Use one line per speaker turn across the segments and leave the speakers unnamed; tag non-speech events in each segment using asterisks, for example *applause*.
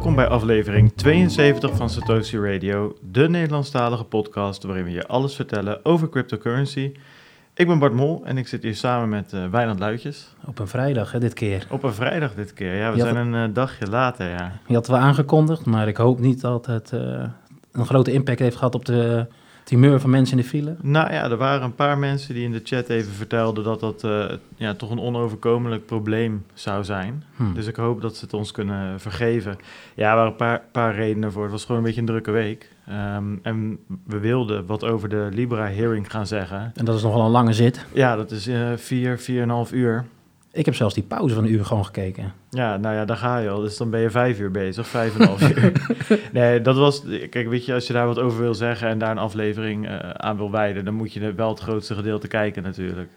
Welkom bij aflevering 72 van Satoshi Radio, de Nederlandstalige podcast waarin we je alles vertellen over cryptocurrency. Ik ben Bart Mol en ik zit hier samen met uh, Wijnand Luitjes.
Op een vrijdag, hè, dit keer.
Op een vrijdag dit keer, ja. We zijn een uh, dagje later, ja.
Je had wel aangekondigd, maar ik hoop niet dat het uh, een grote impact heeft gehad op de timeur van mensen in de file?
Nou ja, er waren een paar mensen die in de chat even vertelden dat dat uh, ja, toch een onoverkomelijk probleem zou zijn. Hmm. Dus ik hoop dat ze het ons kunnen vergeven. Ja, er waren een paar, paar redenen voor. Het was gewoon een beetje een drukke week. Um, en we wilden wat over de Libra-hearing gaan zeggen.
En dat is nogal een lange zit.
Ja, dat is uh, vier, vier en een half uur.
Ik heb zelfs die pauze van een uur gewoon gekeken.
Ja, nou ja, daar ga je al. Dus dan ben je vijf uur bezig, vijf en een half uur. *laughs* nee, dat was... Kijk, weet je, als je daar wat over wil zeggen en daar een aflevering uh, aan wil wijden... dan moet je wel het grootste gedeelte kijken natuurlijk.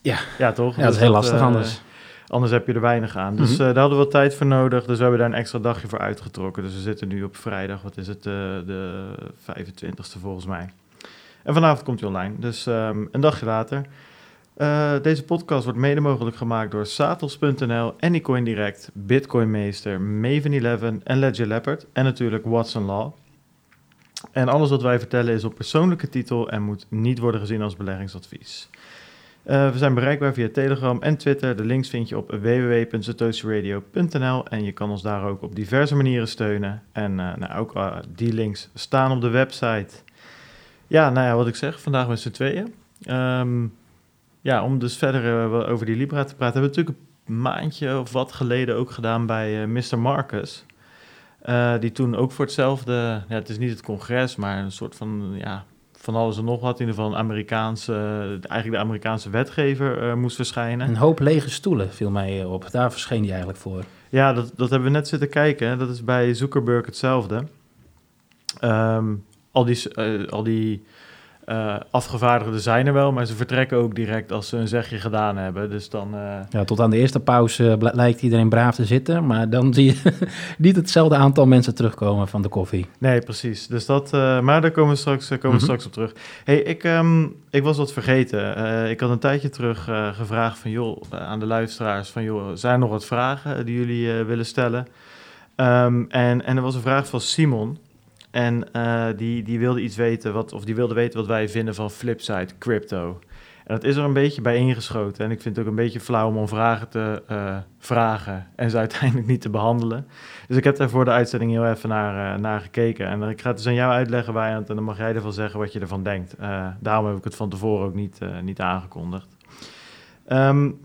Ja.
Ja, toch?
Ja, dat is heel lastig uh, anders.
Anders heb je er weinig aan. Dus mm -hmm. uh, daar hadden we wat tijd voor nodig. Dus we hebben daar een extra dagje voor uitgetrokken. Dus we zitten nu op vrijdag, wat is het, de 25ste volgens mij. En vanavond komt hij online. Dus um, een dagje later... Uh, deze podcast wordt mede mogelijk gemaakt door Satos.nl, Anycoin Direct, Bitcoin Meester, Maven 11 en Ledger Leopard en natuurlijk Watson Law. En alles wat wij vertellen is op persoonlijke titel en moet niet worden gezien als beleggingsadvies. Uh, we zijn bereikbaar via Telegram en Twitter. De links vind je op www.satoshiradio.nl en je kan ons daar ook op diverse manieren steunen. En uh, nou, ook die links staan op de website. Ja, nou ja, wat ik zeg, vandaag met z'n tweeën. Um, ja, om dus verder uh, over die Libra te praten, hebben we natuurlijk een maandje of wat geleden ook gedaan bij uh, Mr. Marcus. Uh, die toen ook voor hetzelfde, ja, het is niet het congres, maar een soort van, ja, van alles en nog wat. In ieder geval een Amerikaanse, eigenlijk de Amerikaanse wetgever moest verschijnen.
Een hoop lege stoelen viel mij op. Daar verscheen die eigenlijk voor.
Ja, dat, dat hebben we net zitten kijken. Dat is bij Zuckerberg hetzelfde. Um, al die, al die uh, afgevaardigden zijn er wel, maar ze vertrekken ook direct als ze een zegje gedaan hebben. Dus dan, uh...
Ja, tot aan de eerste pauze lijkt iedereen braaf te zitten, maar dan zie je *laughs* niet hetzelfde aantal mensen terugkomen van de koffie.
Nee, precies. Dus dat, maar daar komen we straks, komen mm -hmm. straks op terug. hey, ik, um, ik was wat vergeten. ik had een tijdje terug gevraagd van, joh, aan de luisteraars van, joh, zijn er nog wat vragen die jullie willen stellen? Um, en, en er was een vraag van Simon. En uh, die, die wilde iets weten, wat, of die wilde weten wat wij vinden van Flipside Crypto. En dat is er een beetje bij ingeschoten. En ik vind het ook een beetje flauw om om vragen te uh, vragen en ze *laughs* uiteindelijk niet te behandelen. Dus ik heb daar voor de uitzending heel even naar, uh, naar gekeken. En ik ga het dus aan jou uitleggen, Wijnand, en dan mag jij ervan zeggen wat je ervan denkt. daarom heb ik het van tevoren ook niet, niet aangekondigd. Um,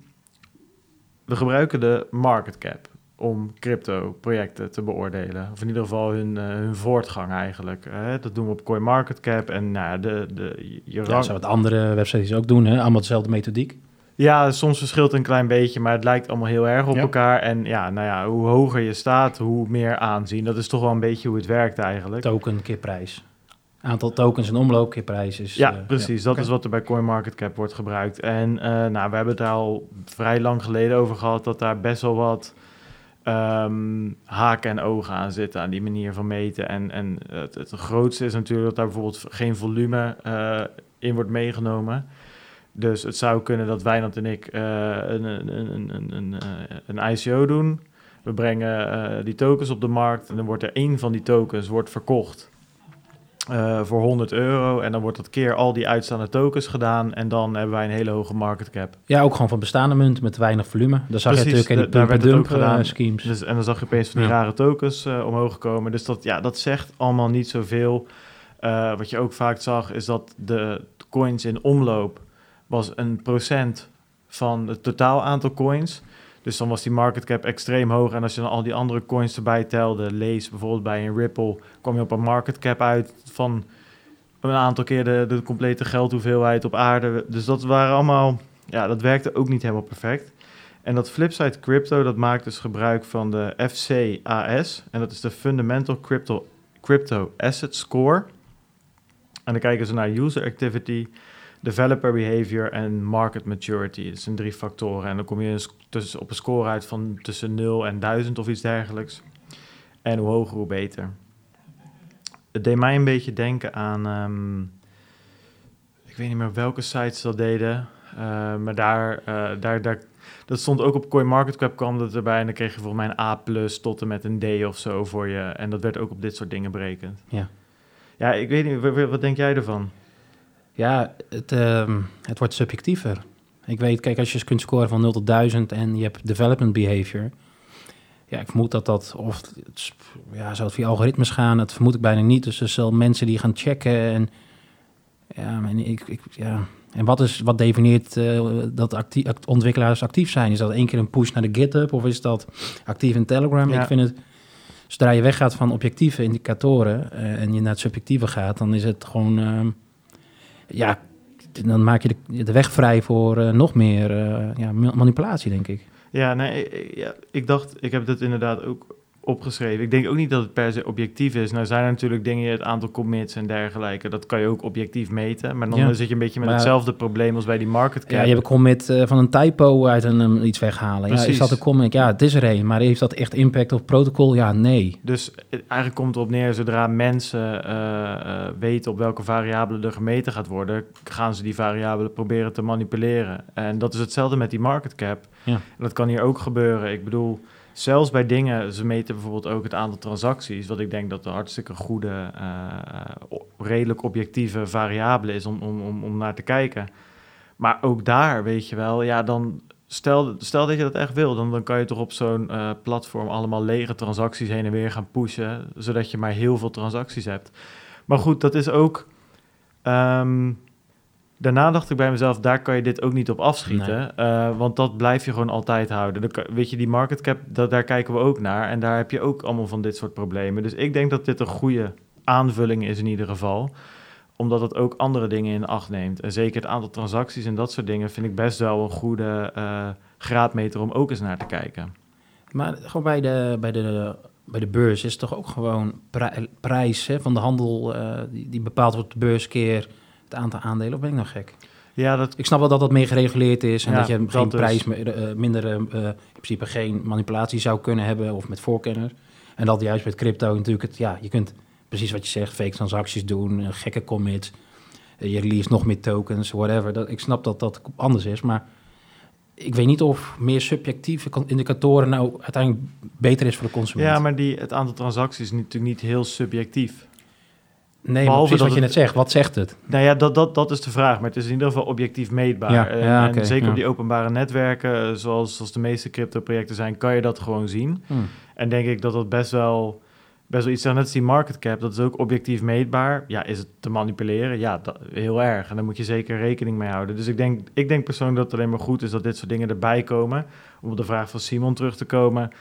we gebruiken de market cap om crypto-projecten te beoordelen. Of in ieder geval hun, uh, hun voortgang eigenlijk. Hè? Dat doen we op CoinMarketCap en nou, de, de,
je ja, zou het andere websites ook doen, hè? allemaal dezelfde methodiek.
Ja, soms verschilt een klein beetje, maar het lijkt allemaal heel erg op ja. elkaar. En ja, nou ja, hoe hoger je staat, hoe meer aanzien. Dat is toch wel een beetje hoe het werkt eigenlijk.
Token keer prijs. Aantal tokens en omloop keer prijs is...
Ja, uh, precies. Ja. Dat okay. is wat er bij CoinMarketCap wordt gebruikt. En uh, nou, we hebben het daar al vrij lang geleden over gehad... dat daar best wel wat um, haken en ogen aan zitten, aan die manier van meten. En, en het, het grootste is natuurlijk dat daar bijvoorbeeld geen volume uh, in wordt meegenomen. Dus het zou kunnen dat Wijnand en ik uh, een, een, een, een, een, een ICO doen. We brengen die tokens op de markt en dan wordt er één van die tokens wordt verkocht uh, voor 100 euro. En dan wordt dat keer al die uitstaande tokens gedaan. En dan hebben wij een hele hoge market cap.
Ja, ook gewoon van bestaande munt met weinig volume. Daar zag Precies, je natuurlijk in die dump, dump gedaan. Uh, schemes.
Dus, en dan zag je opeens van die ja. rare tokens uh, omhoog komen. Dus dat, ja, dat zegt allemaal niet zoveel. Uh, wat je ook vaak zag, is dat de coins in omloop was een procent van het totaal aantal coins. Dus dan was die market cap extreem hoog. En als je dan al die andere coins erbij telde, lees bijvoorbeeld bij een Ripple, kwam je op een market cap uit van een aantal keer de, de complete geldhoeveelheid op aarde. Dus dat waren allemaal, ja, dat werkte ook niet helemaal perfect. En dat Flipside Crypto, dat maakt dus gebruik van de FCAS. En dat is de Fundamental Crypto, Crypto Asset Score. En dan kijken ze naar user activity, developer behavior en market maturity. Dat zijn drie factoren. En dan kom je dus op een score uit van tussen 0 en 1000 of iets dergelijks. En hoe hoger, hoe beter. Het deed mij een beetje denken aan... Um, ik weet niet meer welke sites dat deden. Uh, maar daar, uh, daar, daar, Dat stond ook op CoinMarketCap kwam dat erbij. En dan kreeg je volgens mij een A plus tot en met een D of zo voor je. En dat werd ook op dit soort dingen berekend.
Ja.
Ja, ik weet niet, wa- wa- wat denk jij ervan?
Ja, het, ehm, het wordt subjectiever. Ik weet, kijk, als je kunt scoren van 0 tot 1000 en je hebt development behavior. Ja, ik vermoed dat dat, of het ja, zou het via algoritmes gaan? Dat vermoed ik bijna niet. Dus er zullen mensen die gaan checken en ja, en ik, ik, ja. En wat, is, wat definieert eh, dat act- ontwikkelaars actief zijn? Is dat één keer een push naar de GitHub of is dat actief in Telegram?
Ja.
Ik vind het, zodra je weggaat van objectieve indicatoren eh, en je naar het subjectieve gaat, dan is het gewoon, ehm, ja, dan maak je de, de weg vrij voor eh, nog meer eh, ja, ma- manipulatie, denk ik.
Ja, nee, ik- ja, ik dacht, ik heb dit inderdaad ook opgeschreven. Ik denk ook niet dat het per se objectief is. Nou zijn er natuurlijk dingen, het aantal commits en dergelijke, dat kan je ook objectief meten. Maar dan
Ja.
zit je een beetje met
Maar-
hetzelfde probleem als bij die market cap.
Ja, je hebt een commit eh, van een typo uit een um, iets weghalen. Ja, is
Precies.
dat een commit? Ja, het is er een. Maar heeft dat echt impact op protocol? Ja, nee.
Dus het- eigenlijk komt het erop neer, zodra mensen eh, eh, weten op welke variabelen er gemeten gaat worden, gaan ze die variabelen proberen te manipuleren. En dat is hetzelfde met die market cap.
Ja.
En dat kan hier ook gebeuren. Ik bedoel, zelfs bij dingen, ze meten bijvoorbeeld ook het aantal transacties, wat ik denk dat een hartstikke goede, eh, o- redelijk objectieve variabele is om, om, om, om naar te kijken. Maar ook daar, weet je wel, ja, dan stel, stel dat je dat echt wil, dan, dan kan je toch op zo'n eh, platform allemaal lege transacties heen en weer gaan pushen, zodat je maar heel veel transacties hebt. Maar goed, dat is ook. ehm, daarna dacht ik bij mezelf, daar kan je dit ook niet op afschieten, eh, want dat blijf je gewoon altijd houden. Dan weet je, die market cap, dat, daar kijken we ook naar en daar heb je ook allemaal van dit soort problemen. Dus ik denk dat dit een goede aanvulling is in ieder geval omdat het ook andere dingen in acht neemt. En zeker het aantal transacties en dat soort dingen vind ik best wel een goede eh, graadmeter om ook eens naar te kijken.
Maar gewoon bij de, bij de, bij de beurs is het toch ook gewoon pri- prijs hè, van de handel eh, die, die bepaald wordt de beurs keer het aantal aandelen. Of ben ik nou gek?
Ja, dat,
Ik snap wel dat dat meer gereguleerd is en
Ja,
dat je
dat
geen
dus.
prijs, meer, eh, minder, eh, in principe geen manipulatie zou kunnen hebben of met voorkenner. En dat juist met crypto natuurlijk, het, ja, je kunt precies wat je zegt, fake transacties doen, gekke commits, je release nog meer tokens, whatever. Dat, ik snap dat dat anders is, maar ik weet niet of meer subjectieve kan- indicatoren nou uiteindelijk beter is voor de consument.
ja, maar die, het aantal transacties is natuurlijk niet heel subjectief.
Nee, maar
behalve
precies wat je net zegt, wat zegt het?
Nou ja, dat, dat, dat is de vraag. Maar het is in ieder geval objectief meetbaar.
Ja,
en,
ja,
en
oké,
zeker
ja.
op die openbare netwerken, eh, zoals, zoals de meeste crypto-projecten zijn, kan je dat gewoon zien.
Hm.
En denk ik dat dat best wel, best wel iets is. Net als die market cap, dat is ook objectief meetbaar. Ja, is het te manipuleren? Ja, dat, heel erg. En daar moet je zeker rekening mee houden. Dus ik denk, ik denk persoonlijk dat het alleen maar goed is dat dit soort dingen erbij komen. Om op de vraag van Simon terug te komen.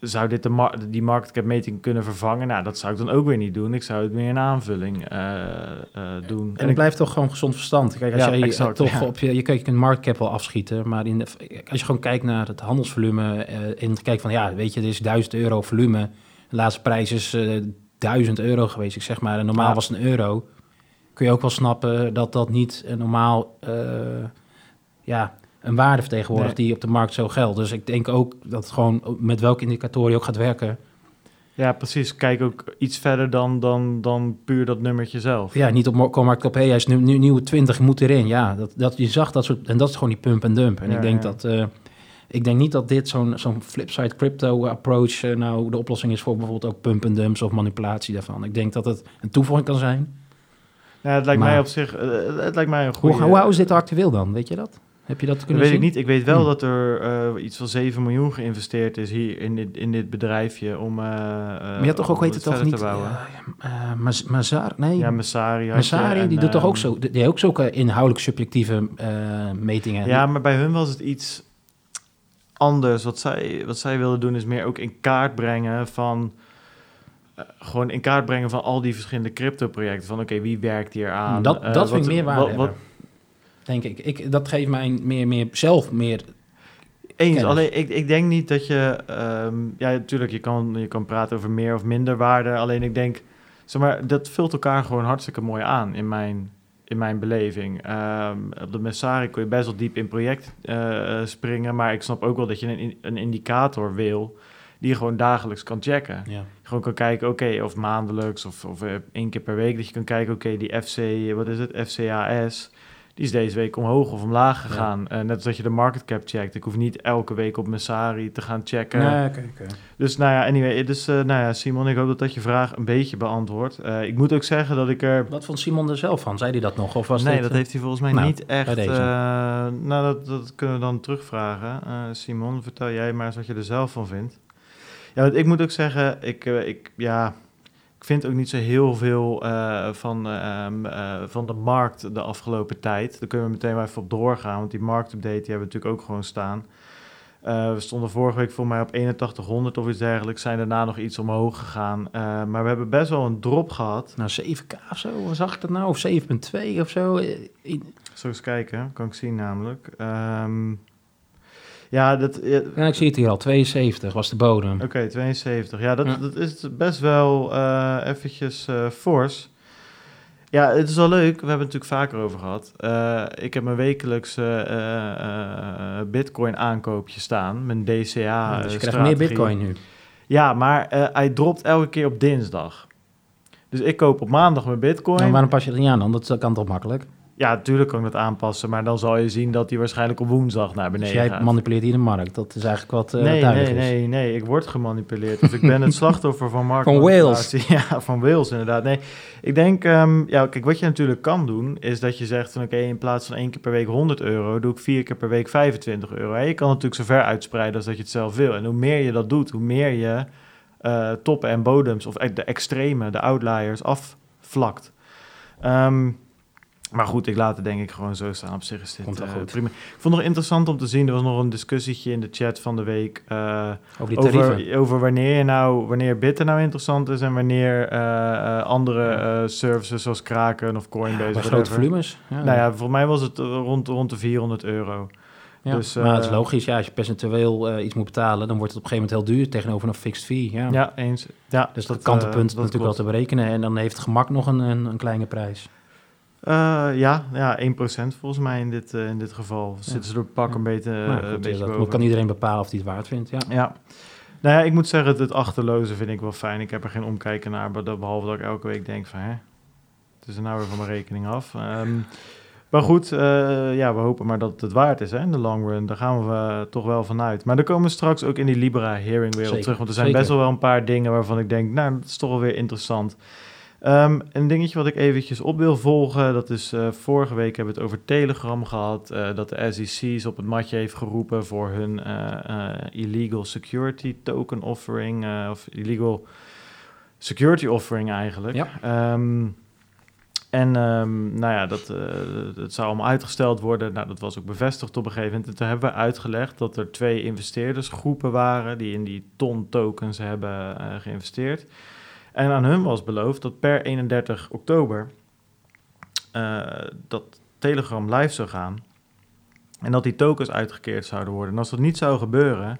Zou dit de mar- die market cap meting kunnen vervangen? Nou, dat zou ik dan ook weer niet doen. Ik zou het meer een aanvulling eh, eh, doen.
En het blijft toch gewoon gezond verstand. Kijk, als
Ja,
jij
exact,
toch
ja.
op je, je, je kunt marktcap wel afschieten, maar in de, als je gewoon kijkt naar het handelsvolume eh en kijkt van ja, weet je, dit is 1000 euro volume. De laatste prijs is eh 1000 euro geweest, ik zeg maar. En normaal
Ja.
was het een euro. Kun je ook wel snappen dat dat niet normaal ja, een waarde vertegenwoordigt
Nee.
die op de markt zo geldt. Dus ik denk ook dat het gewoon met welke indicator je ook gaat werken.
Ja, precies. Kijk ook iets verder dan, dan, dan puur dat nummertje zelf.
Ja, niet op Comarket hey, hij is nu, nu nieuwe 20, moet erin. Ja, dat, dat, je zag dat soort, en dat is gewoon die pump en dump. En
Ja,
ik denk
ja.
dat, eh, ik denk niet dat dit zo'n zo'n flipside crypto approach eh, nou de oplossing is voor bijvoorbeeld ook pump en dumps of manipulatie daarvan. Ik denk dat het een toevoeging kan zijn.
Ja, het lijkt
Maar-
mij op zich, eh, het lijkt mij een
Hoe,
goede...
hoe oud is dit actueel dan? Weet je dat? Heb je dat
Dat
kunnen
weet
zien?
ik niet. Ik weet wel
Hm.
dat er eh, iets van 7 miljoen geïnvesteerd is hier in dit, in dit bedrijfje om. eh
Maar je had toch ook, weet het toch niet, Maz- Mazar? Nee,
ja, je
Mazari, die doet toch ook
ehm,
zo, die heeft ook zulke inhoudelijk subjectieve metingen.
Ja, maar bij hun was het iets anders. Wat zij, wat zij wilden doen is meer ook in kaart brengen van. gewoon in kaart brengen van al die verschillende crypto-projecten. Van oké, wie werkt hier aan?
dat dat vind
wat-
ik meer waarde
wat-.
Denk ik. ik. Dat geeft mij meer, meer zelf meer
Eens, alleen ik, ik denk niet dat je... ehm, ja, natuurlijk, je kan, je kan praten over meer of minder waarde. Alleen ik denk, zeg maar, dat vult elkaar gewoon hartstikke mooi aan in mijn, in mijn beleving. Ehm, op de Messari kun je best wel diep in project eh, springen. Maar ik snap ook wel dat je een, een indicator wil die je gewoon dagelijks kan checken.
Ja.
Gewoon kan kijken, oké, of maandelijks of, of eh, één keer per week. Dat je kan kijken, oké, die FC, wat is het, FCAS... die is deze week omhoog of omlaag gegaan. Eh, net als dat je de market cap checkt. Ik hoef niet elke week op Messari te gaan checken.
Nee, oké.
Dus nou ja, anyway. Dus uh, nou ja, Simon, ik hoop dat dat je vraag een beetje beantwoordt. Uh, ik moet ook zeggen dat ik er...
Wat vond Simon er zelf van? Zei hij dat nog? Of was
nee,
dit,
dat heeft hij volgens mij
nou,
niet echt... nou, dat, dat kunnen we dan terugvragen. Simon, vertel jij maar eens wat je er zelf van vindt. Ja, want ik moet ook zeggen, ik, ik ja... Ik vind ook niet zo heel veel uh, van, uh, uh, van de markt de afgelopen tijd. Daar kunnen we meteen maar even op doorgaan, want die marktupdate die hebben we natuurlijk ook gewoon staan. we stonden vorige week voor mij op 8100 of iets dergelijks, zijn daarna nog iets omhoog gegaan. maar we hebben best wel een drop gehad.
Nou, 7k of zo, zag ik dat nou? Of 7,2 of zo?
Zo eens kijken, kan ik zien namelijk. Um, ja, dat, ja,
ja, ik zie het hier al. 72 was de bodem.
Oké, okay, 72. Ja, dat, ja. dat is best wel uh, eventjes uh, fors. Ja, het is wel leuk. We hebben het natuurlijk vaker over gehad. Uh, ik heb mijn wekelijkse bitcoin aankoopje staan. Mijn DCA
ja, Dus je krijgt meer bitcoin nu.
Ja, maar hij dropt elke keer op dinsdag. Dus ik koop op maandag mijn bitcoin.
Nou, waarom pas je er niet aan dan? Dat kan toch makkelijk?
Ja, natuurlijk kan ik dat aanpassen, maar dan zal je zien dat die waarschijnlijk op woensdag naar beneden
dus jij
gaat.
manipuleert hier de markt, dat is eigenlijk wat uh,
nee, nee,
is.
Nee, nee, ik word gemanipuleerd. Dus ik ben het *laughs* slachtoffer van markt.
Van Wales. *laughs*
Ja, van Wales inderdaad. Nee, ik denk, um, ja, kijk, wat je natuurlijk kan doen, is dat je zegt van oké, okay, in plaats van één keer per week 100 euro, doe ik vier keer per week 25 euro. En je kan natuurlijk zo ver uitspreiden als dat je het zelf wil. En hoe meer je dat doet, hoe meer je uh, toppen en bodems, of de extreme, de outliers, afvlakt. Um, maar goed, ik laat het denk ik gewoon zo staan. Op zich is dit
Komt
uh,
goed.
prima. Ik vond het nog interessant om te zien. Er was nog een discussietje in de chat van de week. Uh,
over
over, over wanneer je nou, wanneer Bitten nou interessant is en wanneer uh, andere services zoals Kraken of Coinbase.
Ja, grote volumes. Ja,
Nou ja, voor mij was het rond, rond de 400 euro.
Ja,
dus,
maar het is logisch. Ja, als je percentueel iets moet betalen, dan wordt het op een gegeven moment heel duur tegenover een fixed fee. Ja,
ja eens. Ja,
dus dat, dat kantelpunt natuurlijk wel te berekenen. En dan heeft het gemak nog een, een, een kleine prijs.
Uh, ja, ja, 1% volgens mij in dit, uh, in dit geval. Ja. Zitten ze er pak een beetje, uh,
nou, goed,
een beetje
dat kan iedereen bepalen of hij het waard vindt. Ja.
ja. Nou ja, ik moet zeggen, het, het achterloze vind ik wel fijn. Ik heb er geen omkijken naar, behalve dat ik elke week denk van... Hè, het is er nou weer van mijn rekening af. Um, maar goed, ja, we hopen maar dat het waard is hè, in de long run. Daar gaan we toch wel vanuit. Maar dan komen we straks ook in die Libra-hearing weer op terug. Want er zijn
Zeker.
best wel een paar dingen waarvan ik denk... nou, dat is toch wel weer interessant. Um, een dingetje wat ik eventjes op wil volgen, dat is uh, vorige week hebben we het over Telegram gehad, uh, dat de SEC's op het matje heeft geroepen voor hun uh, illegal security token offering, of illegal security offering eigenlijk.
Ja.
Um, en um, nou ja, dat, dat zou allemaal uitgesteld worden. Nou, dat was ook bevestigd op een gegeven moment. En toen hebben we uitgelegd dat er twee investeerdersgroepen waren die in die ton tokens hebben geïnvesteerd. En aan hun was beloofd dat per 31 oktober uh, dat Telegram live zou gaan. En dat die tokens uitgekeerd zouden worden. En als dat niet zou gebeuren,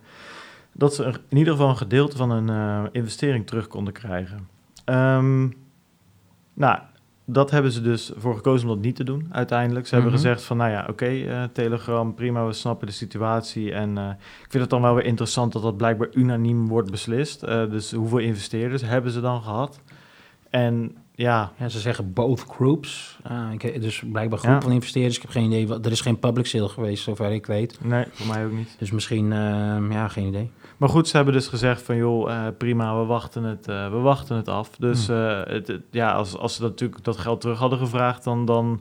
dat ze in ieder geval een gedeelte van hun uh, investering terug konden krijgen. Um, nou, dat hebben ze dus voor gekozen om dat niet te doen uiteindelijk. Ze hebben
Mhm.
gezegd van, nou ja, oké, uh, Telegram, prima, we snappen de situatie. En uh, ik vind het dan wel weer interessant dat dat blijkbaar unaniem wordt beslist. Uh, dus hoeveel investeerders hebben ze dan gehad? En ja...
ja ze zeggen both groups. Ah, ik, dus blijkbaar groep
Ja.
van investeerders. Ik heb geen idee. Er is geen public sale geweest, zover ik weet.
Nee, voor mij ook niet.
Dus misschien, ja, geen idee.
Maar goed, ze hebben dus gezegd van, joh, eh, prima, we wachten het, eh, we wachten het af. Dus
Hmm.
eh, het, het- ja, als, als ze dat natuurlijk dat geld terug hadden gevraagd, dan, dan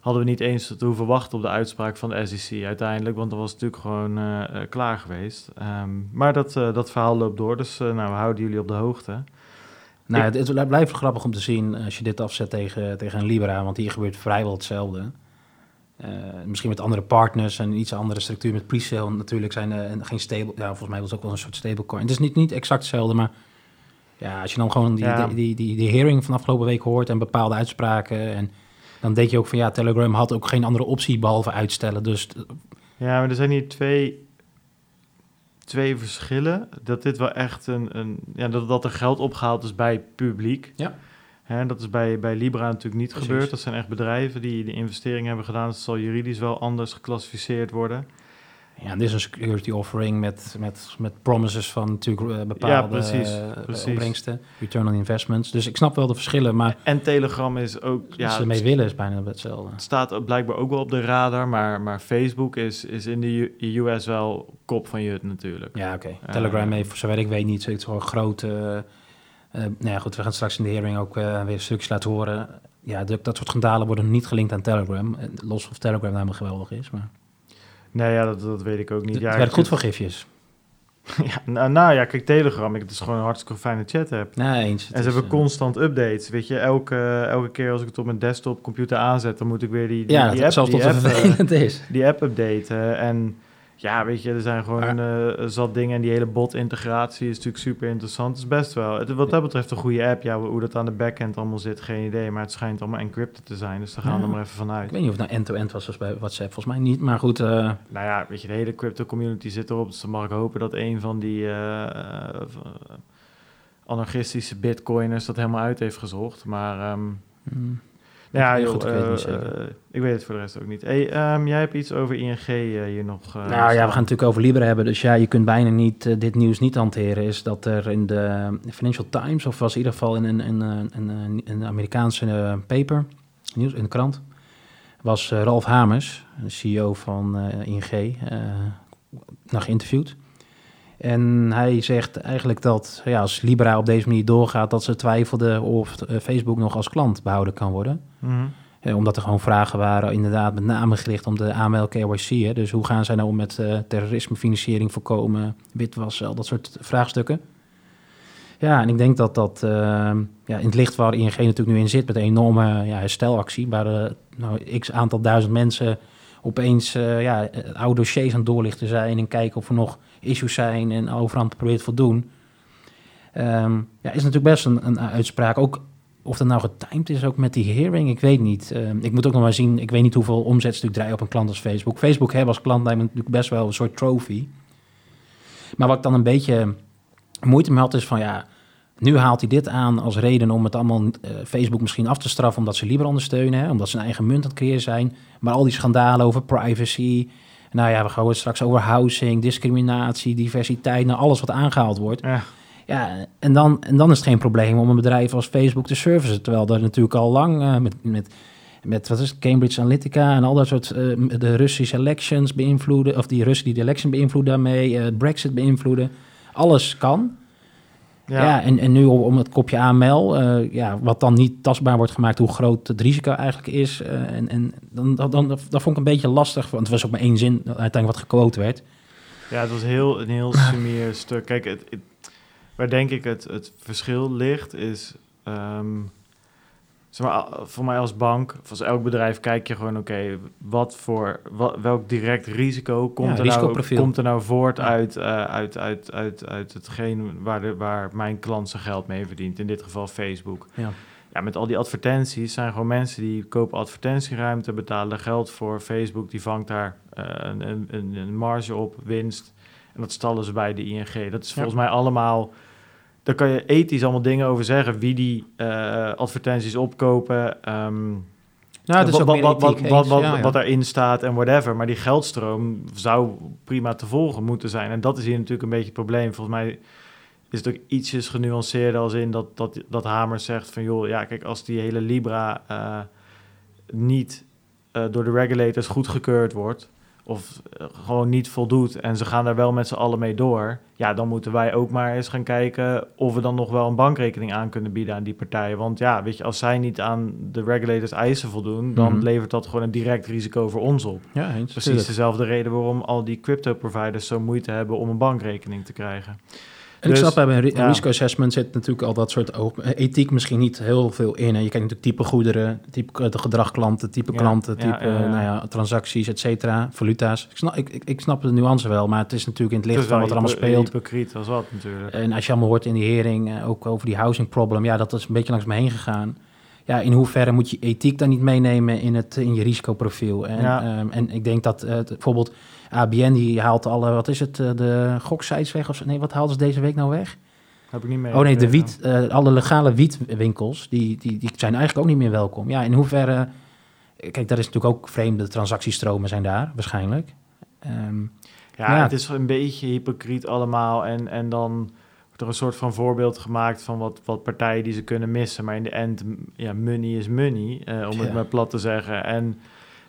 hadden we niet eens te hoeven wachten op de uitspraak van de SEC uiteindelijk, want dan was het natuurlijk gewoon klaar geweest. Ehm, maar dat, dat verhaal loopt door, dus nou, we houden jullie op de hoogte.
Nou,
Ik-
het, het blijft grappig om te zien als je dit afzet tegen, tegen een Libra, want hier gebeurt vrijwel hetzelfde. Eh, misschien met andere partners en iets andere structuur met pre-sale. Natuurlijk zijn er geen stable, ja, volgens mij was het ook wel een soort stablecoin. Het is niet, niet exact hetzelfde, maar ja, als je dan gewoon die,
Ja.
die, die, die, die hearing van afgelopen week hoort en bepaalde uitspraken. En dan denk je ook van ja, Telegram had ook geen andere optie behalve uitstellen. Dus
Ja, maar er zijn hier twee, twee verschillen. Dat dit wel echt een, een ja, dat, dat er geld opgehaald is bij publiek.
Ja.
Hè, dat is bij, bij Libra natuurlijk niet
Precies.
gebeurd. Dat zijn echt bedrijven die de investering hebben gedaan. Dat zal juridisch wel anders geclassificeerd worden.
Ja, dit is een security offering met, met, met promises van natuurlijk uh, bepaalde
precies,
uh,
precies.
opbrengsten, return on investments. Dus ik snap wel de verschillen, maar
En Telegram is ook... Ja,
ze ermee willen is bijna hetzelfde.
Het staat blijkbaar ook wel op de radar, maar, maar Facebook is, is in de US wel kop van je natuurlijk.
Ja, oké.
Ja.
Telegram heeft, voor zover ik weet, niet zoiets van grote... eh, nou ja, goed, we gaan straks in de hearing ook eh, weer stukjes laten horen. Ja, de- dat soort schandalen worden niet gelinkt aan Telegram. Eh, Los of Telegram nou helemaal geweldig is, maar...
Nee, ja, dat, dat weet ik ook niet.
het
Ja,
werkt goed voor gifjes. *laughs*
ja, nou, nou ja, kijk, Telegram, ik, het is gewoon een hartstikke fijne chat app.
Nee, eens. Het
En ze
is,
hebben constant updates. Weet je, elke, elke keer als ik het op mijn desktop computer aanzet, dan moet ik weer die, die,
Ja,
app,
zelfs
die
tot *laughs* het vervelend is.
die app updaten. En ja, weet je, er zijn gewoon
Maar-
eh, zat dingen. En die hele bot-integratie is natuurlijk super interessant. Het is best wel, het, wat dat betreft, een goede app. Ja, hoe dat aan de backend allemaal zit, geen idee. Maar het schijnt allemaal encrypted te zijn. Dus daar gaan we
Ja.
er maar even vanuit.
Ik weet niet of het nou end-to-end was zoals bij WhatsApp. Volgens mij niet, maar goed. eh,
Nou ja, weet je, de hele crypto community zit erop. Dus dan mag ik hopen dat een van die eh, anarchistische bitcoiners dat helemaal uit heeft gezocht. Maar
mm,
ja, joh,
goed, ik weet
eh, eh, ik weet het voor de rest ook niet. Hey, ehm, jij hebt iets over ING eh, hier nog.
nou ja, we gaan het natuurlijk over Libra hebben. Dus ja, je kunt bijna niet dit nieuws niet hanteren. Is dat er in de Financial Times, of was in ieder geval in een, een, een, een, Amerikaanse paper, nieuws in de krant, was Ralf Hamers, de CEO van ING, eh nog geïnterviewd. En hij zegt eigenlijk dat ja, als Libra op deze manier doorgaat, dat ze twijfelden of eh, Facebook nog als klant behouden kan worden.
Mhm.
Eh, omdat er gewoon vragen waren, inderdaad, met name gericht om de AML KYC. Hè. Dus hoe gaan zij nou om met eh terrorisme, financiering voorkomen, witwassen, al dat soort vraagstukken. Ja, en ik denk dat dat eh, ja, in het licht waar ING natuurlijk nu in zit, met een enorme ja, herstelactie, waar eh, nou, x aantal duizend mensen opeens ja, oude dossiers aan het doorlichten zijn en kijken of er nog issues zijn en overal probeert te voldoen. Ehm, ja, is natuurlijk best een, een uitspraak. Ook of dat nou getimed is ook met die hearing, ik weet niet. Ehm, ik moet ook nog maar zien, ik weet niet hoeveel omzet ze natuurlijk draaien op een klant als Facebook. Facebook hebben als klant natuurlijk best wel een soort trophy. Maar wat ik dan een beetje moeite mee had is van ja, nu haalt hij dit aan als reden om het allemaal eh, Facebook misschien af te straffen omdat ze Libra ondersteunen, hè, omdat ze een eigen munt aan het creëren zijn. Maar al die schandalen over privacy, nou ja, we gaan het straks over housing, discriminatie, diversiteit, nou alles wat aangehaald wordt.
Ja.
Ja, en dan, en dan is het geen probleem om een bedrijf als Facebook te servicen. Terwijl er natuurlijk al lang eh, met, met, met wat is het, Cambridge Analytica en al dat soort eh, de Russische elections beïnvloeden, of die Russen die de election beïnvloeden daarmee, eh, Brexit beïnvloeden. Alles kan. Ja,
Ja.
en, en nu om, het kopje AML, eh, ja, wat dan niet tastbaar wordt gemaakt, hoe groot het risico eigenlijk is. eh, en en dan, dan, dan, dat vond ik een beetje lastig, want het was ook maar één zin uiteindelijk wat gequote werd.
Ja, het was heel, een heel *laughs* sumier stuk. Kijk, het, het- waar denk ik het, het verschil ligt, is... ehm, zeg maar, voor mij als bank, of als elk bedrijf, kijk je gewoon... oké, wat voor wat, welk direct risico komt,
Ja,
er, nou, komt er nou voort
Ja.
uit, eh, uit, uit, uit, uit hetgeen waar, de, waar mijn klant zijn geld mee verdient? In dit geval Facebook.
Ja.
Ja, met al die advertenties zijn gewoon mensen die kopen advertentieruimte, betalen geld voor. Facebook die vangt daar eh, een, een, een, marge op, winst. En dat stallen ze bij de ING. Dat is volgens mij allemaal... Daar kan je ethisch allemaal dingen over zeggen. Wie die eh, advertenties opkopen. ehm,
Nou, het is ook
wat, wat, wat, wat, wat,
Ja, ja.
wat daarin staat en whatever. Maar die geldstroom zou prima te volgen moeten zijn. En dat is hier natuurlijk een beetje het probleem. Volgens mij is het ook ietsjes genuanceerder als in dat, dat, dat Hamers zegt van... joh, ja, kijk, als die hele Libra eh, niet eh, door de regulators goedgekeurd wordt... of eh, gewoon niet voldoet en ze gaan daar wel met z'n allen mee door... ja, dan moeten wij ook maar eens gaan kijken... of we dan nog wel een bankrekening aan kunnen bieden aan die partijen. Want ja, weet je, als zij niet aan de regulators eisen voldoen... dan
Mhm.
levert dat gewoon een direct risico voor ons op.
Ja.
Precies
tuurlijk.
dezelfde reden waarom al die crypto-providers zo moeite hebben om een bankrekening te krijgen.
En ik
Dus,
snap, bij een
ja.
risico-assessment zit natuurlijk al dat soort eh, ethiek misschien niet heel veel in. En je kijkt natuurlijk type goederen, type de type
Ja,
klanten, type
ja, ja.
Nou ja, transacties, et cetera, valuta's. Ik snap, ik, ik, ik snap de nuance wel, maar het is natuurlijk in het licht
Het
van wat er allemaal speelt.
hypocriet als wat natuurlijk.
En als je allemaal hoort in die hering, eh, ook over die housing problem, ja, dat is een beetje langs me heen gegaan. Ja, in hoeverre moet je ethiek dan niet meenemen in, het, in je risicoprofiel? En,
Ja.
ehm, en ik denk dat eh, het- bijvoorbeeld ABN, die haalt alle, wat is het, eh, de goksites weg? Of? Nee, wat haalden ze deze week nou weg?
Heb ik niet mee.
Oh nee, de wiet, eh, alle legale wietwinkels, die, die, die zijn eigenlijk ook niet meer welkom. Ja, in hoeverre... Kijk, daar is natuurlijk ook vreemde transactiestromen zijn daar, waarschijnlijk. Ehm,
Ja,
Ja.
het is een beetje hypocriet allemaal. En, en dan er een soort van voorbeeld gemaakt van wat, wat partijen die ze kunnen missen. Maar in de end, ja, money is money, eh, om het
Ja.
maar plat te zeggen. En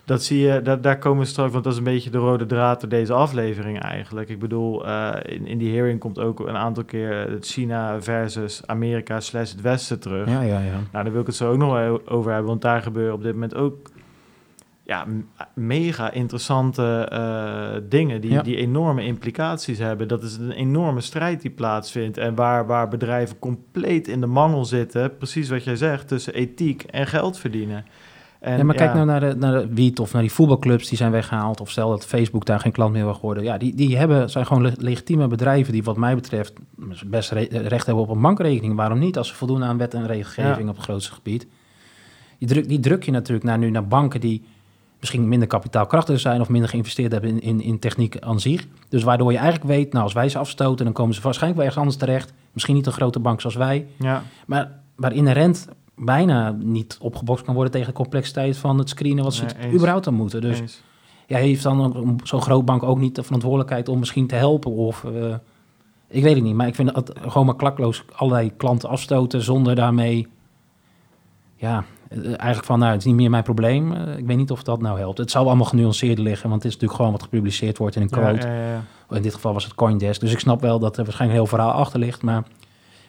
dat zie je, dat, daar komen we straks, want dat is een beetje de rode draad door deze aflevering eigenlijk. Ik bedoel, eh, in, in die hearing komt ook een aantal keer het China versus Amerika slash het Westen terug.
Ja, ja, ja.
Nou, daar wil ik het zo ook nog wel over hebben, want daar gebeuren op dit moment ook ja, mega interessante eh, dingen die,
Ja.
die enorme implicaties hebben. Dat is een enorme strijd die plaatsvindt en waar, waar bedrijven compleet in de mangel zitten, precies wat jij zegt, tussen ethiek en geld verdienen. En,
ja, maar kijk
ja,
nou naar de, naar de Wiet of naar die voetbalclubs die zijn weggehaald. Of stel dat Facebook daar geen klant meer wil worden. Ja, die, die hebben, zijn gewoon le- legitieme bedrijven die wat mij betreft best re- recht hebben op een bankrekening. Waarom niet als ze voldoen aan wet en regelgeving
Ja.
op het grootste gebied? Die druk, die druk je natuurlijk naar, nu naar banken die misschien minder kapitaalkrachtig zijn of minder geïnvesteerd hebben in, in, in techniek aan zich. Dus waardoor je eigenlijk weet, nou als wij ze afstoten, dan komen ze waarschijnlijk wel ergens anders terecht. Misschien niet een grote bank zoals wij.
Ja,
Maar waar inherent bijna niet opgebokst kan worden tegen de complexiteit van het screenen wat ze
Nee,
het überhaupt aan moeten. Dus
eens.
ja, heeft dan zo'n groot bank ook niet de verantwoordelijkheid om misschien te helpen of... eh, ik weet het niet, maar ik vind dat gewoon maar klakloos allerlei klanten afstoten zonder daarmee... Ja, eigenlijk van, nou, het is niet meer mijn probleem. Eh, ik weet niet of dat nou helpt. Het zou allemaal genuanceerder liggen, want het is natuurlijk gewoon wat gepubliceerd wordt in een quote.
ja, ja, ja.
In dit geval was het Coindesk. Dus ik snap wel dat er waarschijnlijk een heel verhaal achter ligt. Maar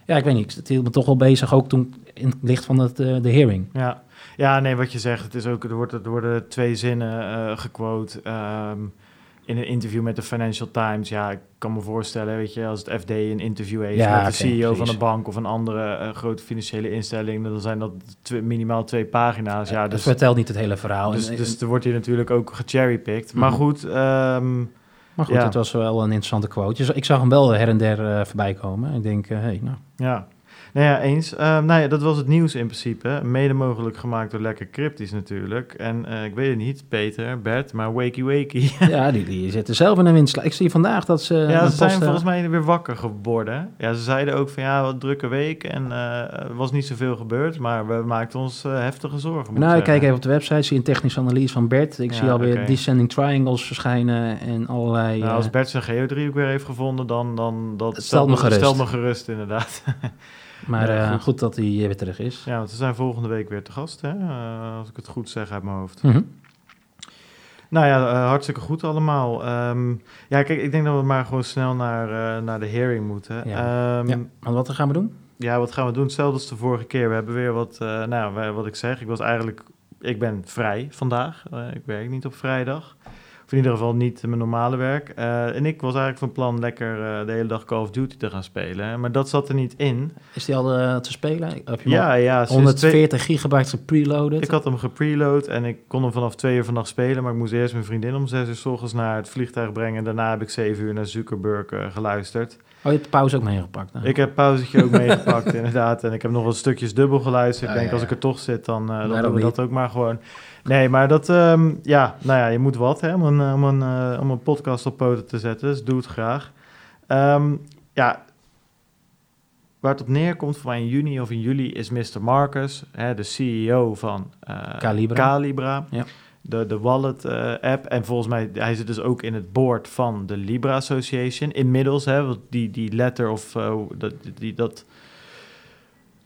ja, ik weet niet. Het hield me toch wel bezig, ook toen in het licht van het, eh, de hearing.
Ja. ja, nee, wat je zegt, het is ook, er, wordt, er worden twee zinnen eh gequote ehm, in een interview met de Financial Times. Ja, ik kan me voorstellen, weet je, als het FD een interview heeft
Ja,
met de CEO van een bank of een andere eh, grote financiële instelling, dan zijn dat twee- minimaal twee pagina's. Ja,
Het
dus,
vertelt niet het hele verhaal.
dus,
En-
dus er wordt hier natuurlijk ook gecherrypicked. Maar
Mhm.
goed, ehm,
maar goed,
ja.
het was wel een interessante quote. Dus ik zag hem wel her en der eh, voorbij komen. Ik denk, hé, hey, nou...
Ja, nou ja, eens. Ehm, nou ja, dat was het nieuws in principe. Mede mogelijk gemaakt door Lekker Cryptisch natuurlijk. En eh, ik weet het niet, Peter, Bert, maar wakey wakey. *laughs*
ja, die, die zitten zelf in een winst. Ik zie vandaag dat ze...
ja, ze zijn
eh,
volgens mij weer wakker geworden. Ja, ze zeiden ook van ja, wat drukke week en eh, er was niet zoveel gebeurd. Maar we maakten ons eh, heftige zorgen,
Nou, ik
ik
kijk even op de website, zie een technische analyse van Bert. Ik
Ja,
zie alweer
oké.
descending triangles verschijnen en allerlei...
Nou,
eh,
als Bert zijn geodriehoek weer heeft gevonden, dan, dan dat
Het stelt me gerust.
stelt me gerust inderdaad. *laughs*
maar
ja,
eh,
goed.
goed. dat hij weer terug is.
ja, want ze zijn volgende week weer te gast, hè? Eh, als ik het goed zeg uit mijn hoofd.
Mhm.
Nou ja, eh, hartstikke goed allemaal. Ehm, ja, kijk, ik denk dat we maar gewoon snel naar, naar de hearing moeten.
Ja. Want wat gaan we doen?
ja, wat gaan we doen? Hetzelfde als de vorige keer. We hebben weer wat, eh, nou, wat ik zeg. Ik was eigenlijk, ik ben vrij vandaag. Ik werk niet op vrijdag. In ieder geval niet mijn normale werk. Eh, en ik was eigenlijk van plan lekker eh, de hele dag Call of Duty te gaan spelen. Maar dat zat er niet in.
Is die al eh, te spelen? Heb je
Ja, ja. sinds
140 gigabyte gepreloaded?
Ik had hem gepreload en ik kon hem vanaf twee uur vannacht spelen. Maar ik moest eerst mijn vriendin om zes uur s ochtends naar het vliegtuig brengen. Daarna heb ik zeven uur naar Zuckerberg geluisterd.
Oh, je hebt de pauze ook meegepakt.
Ik heb pauzetje ook meegepakt, *laughs* inderdaad. En ik heb nog wat stukjes dubbel geluisterd. Ik denk,
ja,
als ik er toch zit, dan, dan doen we dat ook maar gewoon. Nee, maar dat, ehm, ja, nou ja, je moet wat, hè, om een, eh, om een, eh, om een podcast op poten te zetten. Dus doe het graag. Ehm, ja, waar het op neerkomt voor mij in juni of in juli is Mr. Marcus, hè, de CEO van eh,
Calibra.
Calibra.
Ja.
De, de wallet app. En volgens mij, hij zit dus ook in het board van de Libra Association. Inmiddels, hè, want die, die letter of dat, die, dat,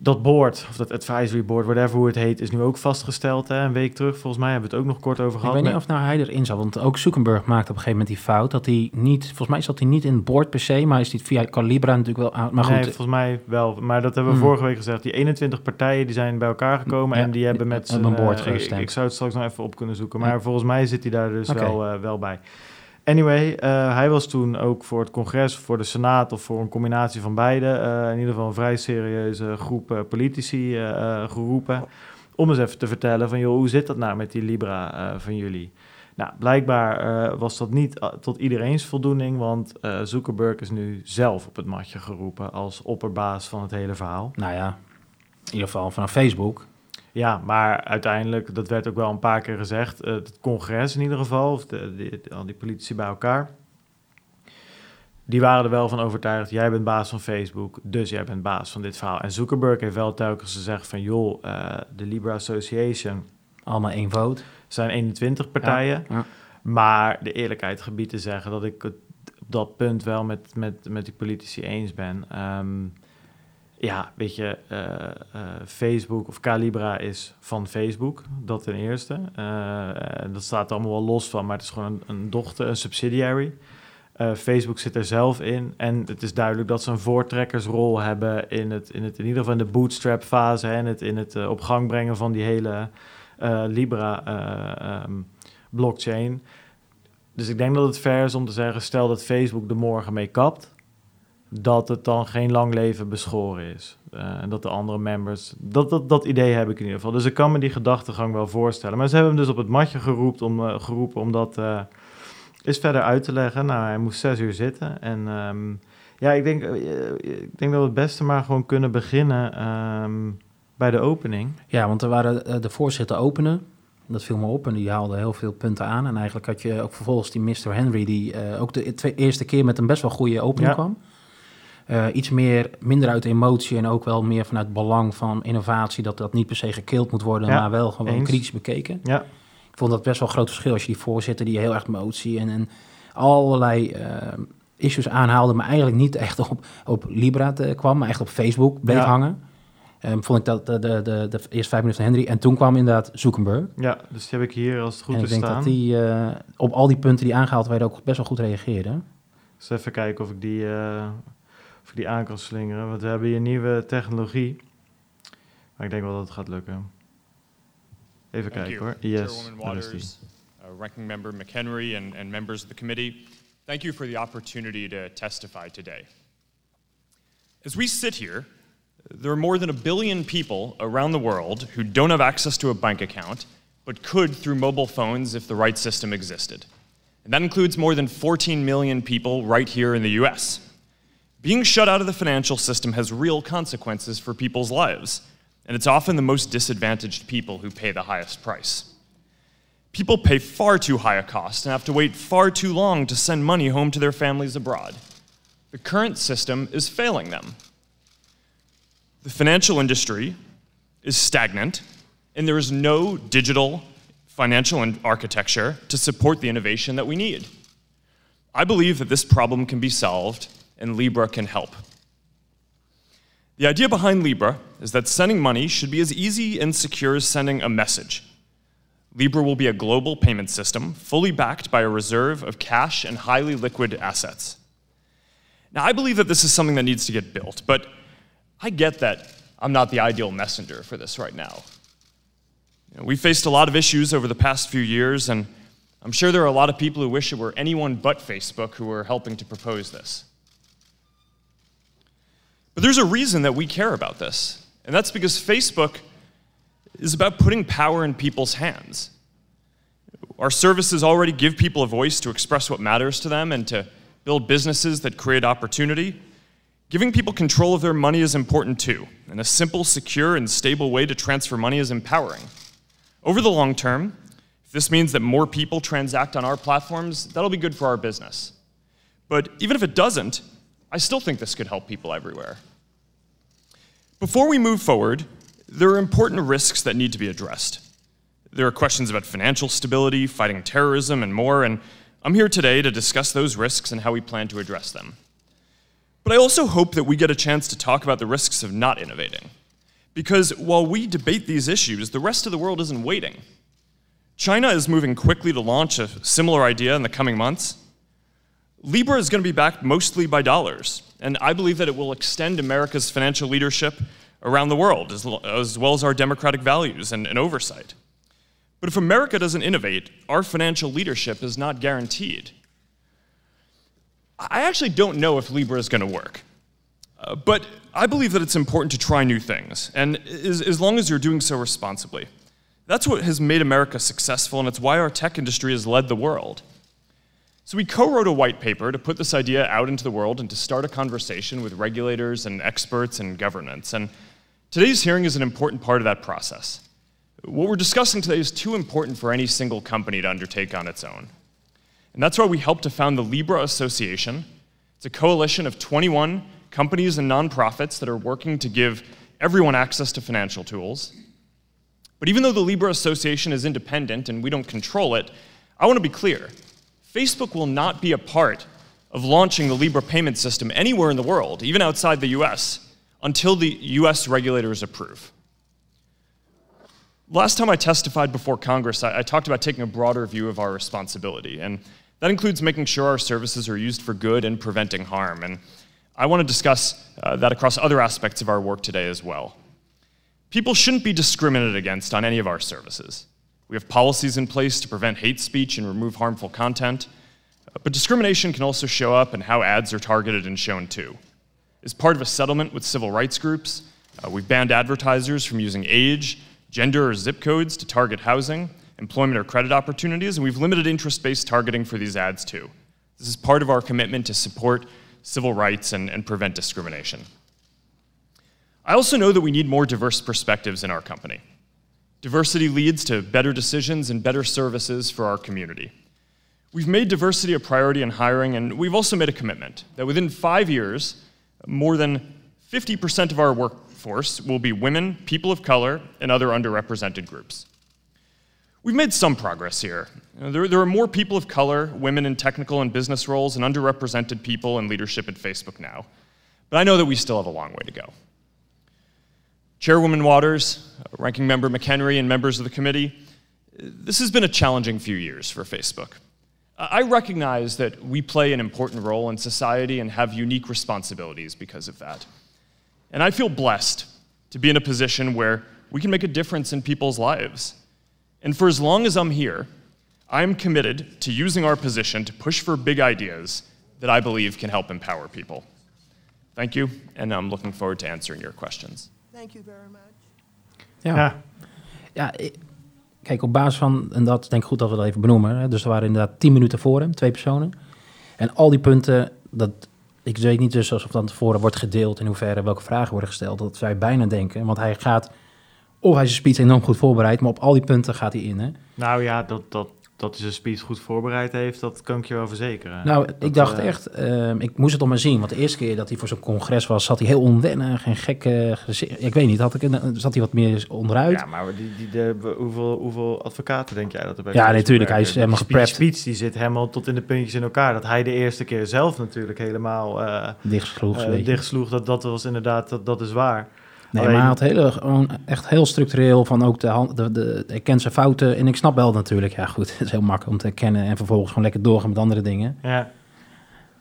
dat board, of dat advisory board, whatever hoe het heet, is nu ook vastgesteld. Hè, een week terug, volgens mij hebben we het ook nog kort over
Ik
gehad.
weet niet of nou hij erin zat, want ook Zuckerberg maakte op een gegeven moment die fout dat hij niet, volgens mij zat hij niet in het board per se, maar is hij via Calibra natuurlijk wel aan. Maar goed,
nee, volgens mij wel. Maar dat hebben we
Hmm.
vorige week gezegd. Die 21 partijen die zijn bij elkaar gekomen
Ja,
en die hebben met zijn...
een board
ik,
gestemd.
ik zou het straks nog even op kunnen zoeken.
Ja.
Maar volgens mij zit hij daar dus wel, eh, wel bij. Anyway, eh, hij was toen ook voor het congres, voor de senaat of voor een combinatie van beide. eh, in ieder geval een vrij serieuze groep eh, politici geroepen. Om eens even te vertellen van, joh, hoe zit dat nou met die Libra van jullie? Nou, blijkbaar was dat niet tot iedereen's voldoening, want Zuckerberg is nu zelf op het matje geroepen als opperbaas van het hele verhaal.
nou ja, in ieder geval vanaf Facebook.
Ja, maar uiteindelijk, dat werd ook wel een paar keer gezegd, eh, het congres in ieder geval, of de, de- de- al die politici bij elkaar, die waren er wel van overtuigd, jij bent baas van Facebook, dus jij bent baas van dit verhaal. En Zuckerberg heeft wel telkens gezegd van, joh, eh, de Libra Association
Allemaal één vote.
zijn 21 partijen.
Ja.
Maar de eerlijkheid gebied te zeggen dat ik het dat punt wel met, met, met die politici eens ben. Ehm, ja, weet je, eh, eh, Facebook of Calibra is van Facebook, dat ten eerste. Uh, dat staat allemaal wel los van, maar het is gewoon een, een dochter, een subsidiary. Facebook zit er zelf in en het is duidelijk dat ze een voortrekkersrol hebben in het, in het in ieder geval in de bootstrap fase en het in het op gang brengen van die hele Libra ehm, blockchain. Dus ik denk dat het fair is om te zeggen, stel dat Facebook er morgen mee kapt, dat het dan geen lang leven beschoren is. Uh, en dat de andere members, dat, dat, dat idee heb ik in ieder geval. Dus ik kan me die gedachtegang wel voorstellen. Maar ze hebben hem dus op het matje geroepen om, uh, geroepen om dat uh, eens verder uit te leggen. Nou, hij moest zes uur zitten. En um, ja, ik denk, ik denk dat we het beste maar gewoon kunnen beginnen um, bij de opening.
Ja, want er waren de voorzitter openen. Dat viel me op en die haalde heel veel punten aan. En eigenlijk had je ook vervolgens die Mr. Henry, die ook de twee, eerste keer met een best wel goede opening ja. kwam. Uh, iets meer, minder uit emotie en ook wel meer vanuit belang van innovatie, dat dat niet per se gekild moet worden, ja, maar wel gewoon eens. kritisch bekeken.
Ja.
Ik vond dat best wel een groot verschil als je die voorzitter die heel erg emotie en, en allerlei uh, issues aanhaalde, maar eigenlijk niet echt op, op Libra te, kwam, maar echt op Facebook bleef ja. hangen. Um, vond ik dat de, de, de, de eerste vijf minuten van Henry. En toen kwam inderdaad Zuckerberg.
Ja, dus die heb ik hier als het goed
en
is
ik denk dat die uh, op al die punten die aangehaald werden ook best wel goed reageerde.
Dus even kijken of ik die, uh, of ik die aan kan slingeren. Want we hebben hier nieuwe technologie. Maar ik denk wel dat het gaat lukken. Even
Thank
kijken
you.
hoor. Yes,
Chairwoman
daar is die.
Waters, uh, Ranking Member McHenry, and, and members of the committee, thank you for the opportunity to testify today. As we sit here, there are more than a billion people around the world who don't have access to a bank account, but could through mobile phones if the right system existed. And that includes more than 14 million people right here in the US. Being shut out of the financial system has real consequences for people's lives, and it's often the most disadvantaged people who pay the highest price. People pay far too high a cost and have to wait far too long to send money home to their families abroad. The current system is failing them. The financial industry is stagnant, and there is no digital financial architecture to support the innovation that we need. I believe that this problem can be solved, and Libra can help. The idea behind Libra is that sending money should be as easy and secure as sending a message. Libra will be a global payment system, fully backed by a reserve of cash and highly liquid assets. Now, I believe that this is something that needs to get built, but I get that I'm not the ideal messenger for this right now. You know, we faced a lot of issues over the past few years, and I'm sure there are a lot of people who wish it were anyone but Facebook who were helping to propose this. But there's a reason that we care about this, and that's because Facebook is about putting power in people's hands. Our services already give people a voice to express what matters to them and to build businesses that create opportunity. Giving people control of their money is important too, and a simple, secure, and stable way to transfer money is empowering. Over the long term, if this means that more people transact on our platforms, that'll be good for our business. But even if it doesn't, I still think this could help people everywhere. Before we move forward, there are important risks that need to be addressed. There are questions about financial stability, fighting terrorism, and more, and I'm here today to discuss those risks and how we plan to address them. But I also hope that we get a chance to talk about the risks of not innovating. Because while we debate these issues, the rest of the world isn't waiting. China is moving quickly to launch a similar idea in the coming months. Libra is going to be backed mostly by dollars, and I believe that it will extend America's financial leadership around the world, as, as well as our democratic values and, and oversight. But if America doesn't innovate, our financial leadership is not guaranteed. I actually don't know if Libra is going to work. Uh, but I believe that it's important to try new things, and as, as long as you're doing so responsibly. That's what has made America successful, and it's why our tech industry has led the world. So we co wrote a white paper to put this idea out into the world and to start a conversation with regulators and experts and governments. And today's hearing is an important part of that process. What we're discussing today is too important for any single company to undertake on its own. And that's why we helped to found the Libra Association. It's a coalition of 21 companies and nonprofits that are working to give everyone access to financial tools. But even though the Libra Association is independent and we don't control it, I want to be clear Facebook will not be a part of launching the Libra payment system anywhere in the world, even outside the US, until the US regulators approve. Last time I testified before Congress, I, I, talked about taking a broader view of our responsibility, and that includes making sure our services are used for good and preventing harm. And I want to discuss uh, that across other aspects of our work today as well. People shouldn't be discriminated against on any of our services. We have policies in place to prevent hate speech and remove harmful content, but discrimination can also show up in how ads are targeted and shown too. As part of a settlement with civil rights groups, uh, we've banned advertisers from using age, gender, or zip codes to target housing, employment, or credit opportunities, and we've limited interest based targeting for these ads too. This is part of our commitment to support civil rights and, and prevent discrimination. I also know that we need more diverse perspectives in our company. Diversity leads to better decisions and better services for our community. We've made diversity a priority in hiring, and we've also made a commitment that within five years, more than 50% of our workforce will be women, people of color, and other underrepresented groups. We've made some progress here. There, there, are more people of color, women in technical and business roles, and underrepresented people in leadership at Facebook now. But I know that we still have a long way to go. Chairwoman Waters, Ranking Member McHenry, and members of the committee, this has been a challenging few years for Facebook. I recognize that we play an important role in society and have unique responsibilities because of that. And I feel blessed to be in a position where we can make a difference in people's lives. And for as long as I'm here, I'm committed to using our position to push for big ideas that I believe can help empower people. Thank you, and I'm looking forward to answering your questions.
Thank you very much.
Ja. ja. ja kijk, op basis van, en dat denk ik goed dat we dat even benoemen. Hè, dus er waren inderdaad tien minuten voor hem, twee personen. En al die punten, dat, ik weet niet dus alsof dat tevoren wordt gedeeld in hoeverre welke vragen worden gesteld. Dat zij bijna denken, want hij gaat, of hij is speech enorm goed voorbereid, maar op al die punten gaat hij in. Hè?
Nou ja, dat, dat, dat hij zijn speech goed voorbereid heeft, dat kan ik je wel verzekeren.
Nou, ik dacht uh, echt, uh, ik moest het op maar zien. Want de eerste keer dat hij voor zo'n congres was, zat hij heel onwennig en gekke gezicht. Ik weet niet, had ik, zat hij wat meer onderuit?
Ja, maar die, die, de, hoeveel, hoeveel advocaten denk jij dat er bij
Ja, natuurlijk, hij is helemaal geprept.
speech die zit helemaal tot in de puntjes in elkaar. Dat hij de eerste keer zelf natuurlijk helemaal uh,
dichtsloeg.
dichtsloeg, dat, dat was inderdaad, dat, dat is waar.
Nee, maar hij had hele, gewoon echt heel structureel van ook de, hand, de, de, de kent zijn fouten. En ik snap wel natuurlijk, ja goed, *laughs* het is heel makkelijk om te herkennen en vervolgens gewoon lekker doorgaan met andere dingen.
Ja.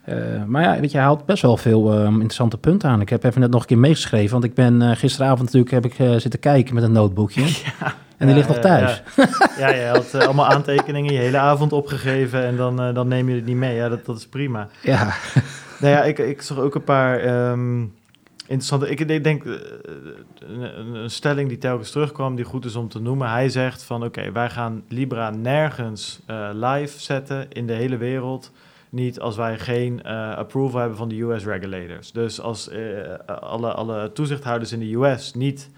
Uh, maar ja, weet je, hij haalt best wel veel uh, interessante punten aan. Ik heb even net nog een keer meegeschreven, want ik ben uh, gisteravond natuurlijk heb ik zitten kijken met een notebookje. *laughs* Ja. En die ligt nog thuis.
Ja, ja. je had allemaal aantekeningen je hele avond opgegeven en dan, dan neem je het niet mee. Ja, dat, dat is prima.
Ja.
nou ja, ik, ik zag ook een paar... Um, interessante. Ik denk uh, een, een, stelling die telkens terugkwam, die goed is om te noemen. Hij zegt van oké, wij gaan Libra nergens uh, live zetten in de hele wereld. Niet als wij geen uh, approval hebben van de US regulators. Dus als alle, alle toezichthouders in de US niet,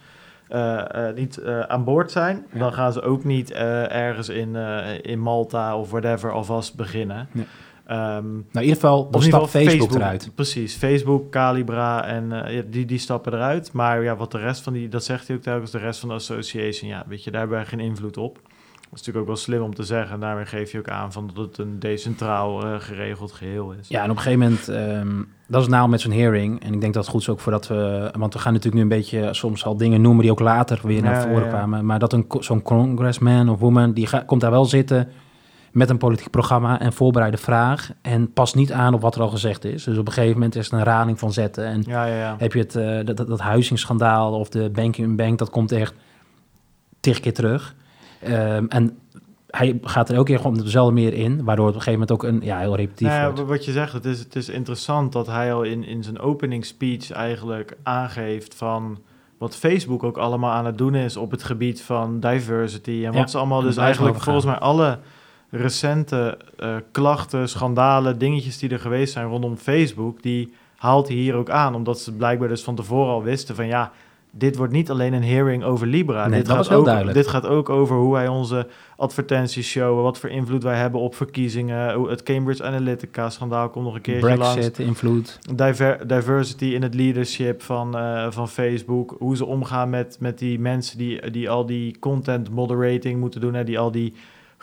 niet aan boord zijn, ja. dan gaan ze ook niet ergens in, in Malta of whatever alvast beginnen.
Ja. Um, nou, in ieder geval, dan stapt Facebook, Facebook, eruit.
Precies, Facebook, Calibra en uh, die, die stappen eruit. Maar ja, wat de rest van die, dat zegt hij ook telkens, de rest van de association, ja, weet je, daar hebben wij geen invloed op. Dat is natuurlijk ook wel slim om te zeggen. En daarmee geef je ook aan van dat het een decentraal uh, geregeld geheel is.
Ja, en op een gegeven moment, um, dat is nou met zo'n hearing. En ik denk dat het goed is ook voordat we, want we gaan natuurlijk nu een beetje soms al dingen noemen die ook later weer naar ja, voren ja, kwamen. Maar dat een zo'n congressman of woman, die komt daar wel zitten met een politiek programma en voorbereide vraag. En past niet aan op wat er al gezegd is. Dus op een gegeven moment is er een raling van zetten. En
ja, ja, ja.
heb je het, uh, dat, dat, dat huizingsschandaal of de banking in bank, dat komt echt tig keer terug. Um, en hij gaat er ook keer gewoon op dezelfde meer in, waardoor het op een gegeven moment ook een ja, heel repetitief
nou ja,
wordt.
Wat je zegt, het is, het is interessant dat hij al in, in zijn opening speech eigenlijk aangeeft van wat Facebook ook allemaal aan het doen is op het gebied van diversity en wat ze allemaal dus eigenlijk volgens mij alle recente uh, klachten, schandalen, dingetjes die er geweest zijn rondom Facebook, die haalt hij hier ook aan, omdat ze blijkbaar dus van tevoren al wisten van ja, dit wordt niet alleen een hearing over Libra.
Nee,
dit, gaat ook,
duidelijk.
dit gaat ook over hoe wij onze advertenties showen, wat voor invloed wij hebben op verkiezingen. Het Cambridge Analytica-schandaal komt nog een keertje langs.
Brexit, invloed.
Diver, diversity in het leadership van, uh, van Facebook. Hoe ze omgaan met, met die mensen die, die al die content moderating moeten doen. Hè, die al die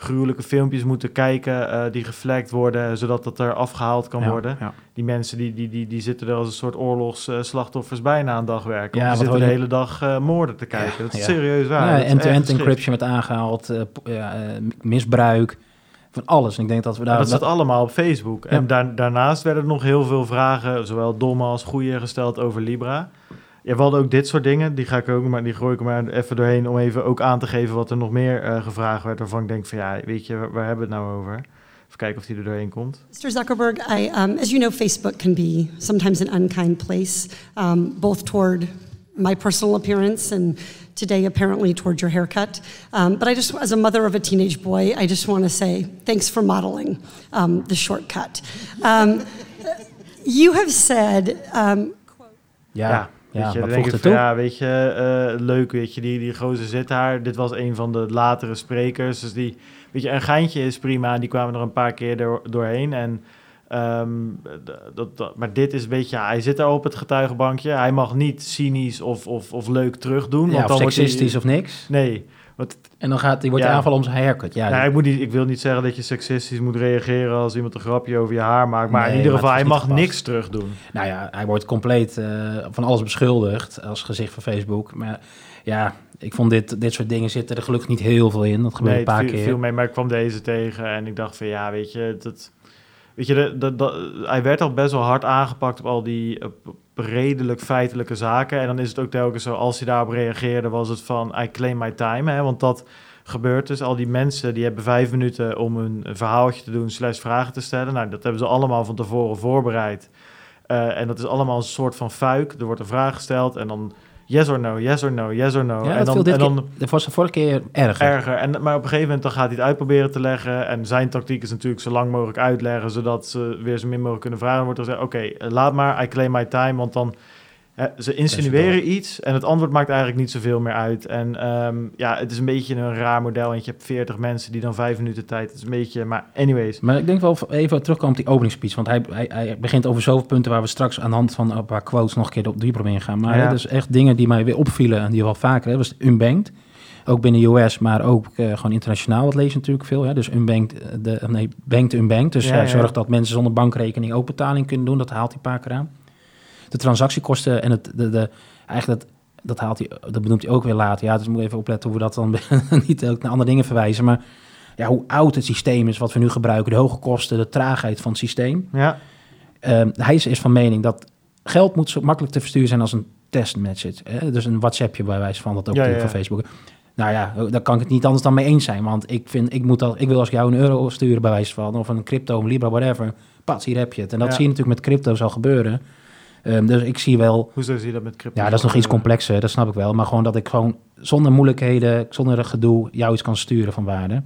gruwelijke filmpjes moeten kijken uh, die geflagd worden, zodat dat er afgehaald kan
Ja,
worden.
ja.
Die mensen die, die, die, die zitten er als een soort oorlogsslachtoffers bij na een dag werken.
Ja,
die zitten de
je-
hele dag eh, moorden te kijken. Dat is serieus waar.
End-to-end encryption werd aangehaald, eh, eh, misbruik, van alles. En ik denk dat we daar...
dat staat allemaal op Facebook. En daar, daarnaast werden er nog heel veel vragen, zowel domme als goede, gesteld over Libra. Ja, we hadden ook dit soort dingen. Die ga ik ook, maar die gooi ik er maar even doorheen om even ook aan te geven wat er nog meer eh, gevraagd werd. Waarvan ik denk van ja, weet je, waar, waar hebben we het nou over? Even kijken of die er doorheen komt.
Mr. Zuckerberg, I, um, as you know, Facebook can be sometimes an unkind place, um, both toward my personal appearance and today apparently toward your haircut. Um, but I just, as a mother of a teenage boy, I just want to say thanks for modeling um, the shortcut. Um, *laughs* you have said, um,
ja,
je,
wat voegt
ik
het toe?
ja, weet je, eh, leuk, weet je, die, die gozer zit daar. Dit was een van de latere sprekers, dus die, weet je, een geintje is prima. Die kwamen er een paar keer door, doorheen en... ehm, dat, dat, maar dit is een beetje, ja, hij zit daar op het getuigenbankje. Hij mag niet cynisch of, of, of leuk terugdoen.
Ja,
want
of
dan hij-
seksistisch of niks.
Nee, want
En dan gaat, die wordt
Ja.
aanvallen om zijn haircut. Ja,
nou, ik, moet niet, ik wil niet zeggen dat je seksistisch moet reageren als iemand een grapje over je haar maakt. Maar
Nee,
in ieder geval, hij mag
gepast.
niks terugdoen.
Nou ja, hij wordt compleet eh, van alles beschuldigd als gezicht van Facebook. Maar ja, ik vond dit, dit soort dingen zitten er gelukkig niet heel veel in. Dat gebeurt
Nee,
een paar
viel,
keer.
viel mee, maar ik kwam deze tegen en ik dacht van ja, weet je, dat, weet je, dat, dat, dat- hij werd al best wel hard aangepakt op al die redelijk feitelijke zaken. En dan is het ook telkens zo, als hij daarop reageerde, was het van I claim my time, hè, want dat gebeurt dus. Al die mensen die hebben vijf minuten om een verhaaltje te doen, slash vragen te stellen. Nou, dat hebben ze allemaal van tevoren voorbereid. Eh, en dat is allemaal een soort van fuik. Er wordt een vraag gesteld en dan yes or no, yes or no, yes or no.
Ja,
en dan,
viel dit
en dan
keer, dat was de vorige keer erger.
erger. En, maar op een gegeven moment dan gaat hij het uitproberen te leggen. En zijn tactiek is natuurlijk zo lang mogelijk uitleggen, zodat ze weer zo min mogelijk kunnen vragen. Dan wordt er gezegd, oké, laat maar, I claim my time. Want dan, ze insinueren iets en het antwoord maakt eigenlijk niet zoveel meer uit. En ehm, ja, het is een beetje een raar model. Want je hebt 40 mensen die dan vijf minuten tijd. Het is een beetje, maar anyways.
Maar ik denk wel even terugkomen op die openingsspeech. Want hij, hij, hij begint over zoveel punten waar we straks aan de hand van een paar quotes nog een keer op dieper op ingaan. Maar
Ja.
hè, dus echt dingen die mij weer opvielen en die wel vaker. Hè, was unbanked. Ook binnen US, maar ook eh, gewoon internationaal. Dat lees natuurlijk veel. Hè? Dus unbanked, eh, de, nee, banked unbanked. Dus
Ja,
eh,
ja.
zorg dat mensen zonder bankrekening ook betaling kunnen doen. Dat haalt hij een paar keer aan. De transactiekosten en het, de, de, eigenlijk dat, dat haalt hij, dat benoemt hij ook weer later. Ja, dus moet even opletten hoe we dat dan *laughs* niet ook naar andere dingen verwijzen. Maar ja, hoe oud het systeem is wat we nu gebruiken, de hoge kosten, de traagheid van het systeem.
Ja,
Ehm, hij is, is van mening dat geld moet zo makkelijk te versturen zijn als een testmessage. Hè? Dus een WhatsAppje bij wijze van, dat ook
Ja,
natuurlijk
ja.
van Facebook. Nou ja, daar kan ik het niet anders dan mee eens zijn. Want ik, vind, ik, moet al, ik wil als ik jou een euro sturen bij wijze van, of een crypto, een Libra, whatever. Pats, hier heb je het. En dat zie je natuurlijk met crypto zal gebeuren. Ehm, dus ik zie wel,
hoezo zie je dat met crypto?
ja, dat is nog iets complexer, dat snap ik wel. Maar gewoon dat ik gewoon zonder moeilijkheden, zonder gedoe, jou iets kan sturen van waarde.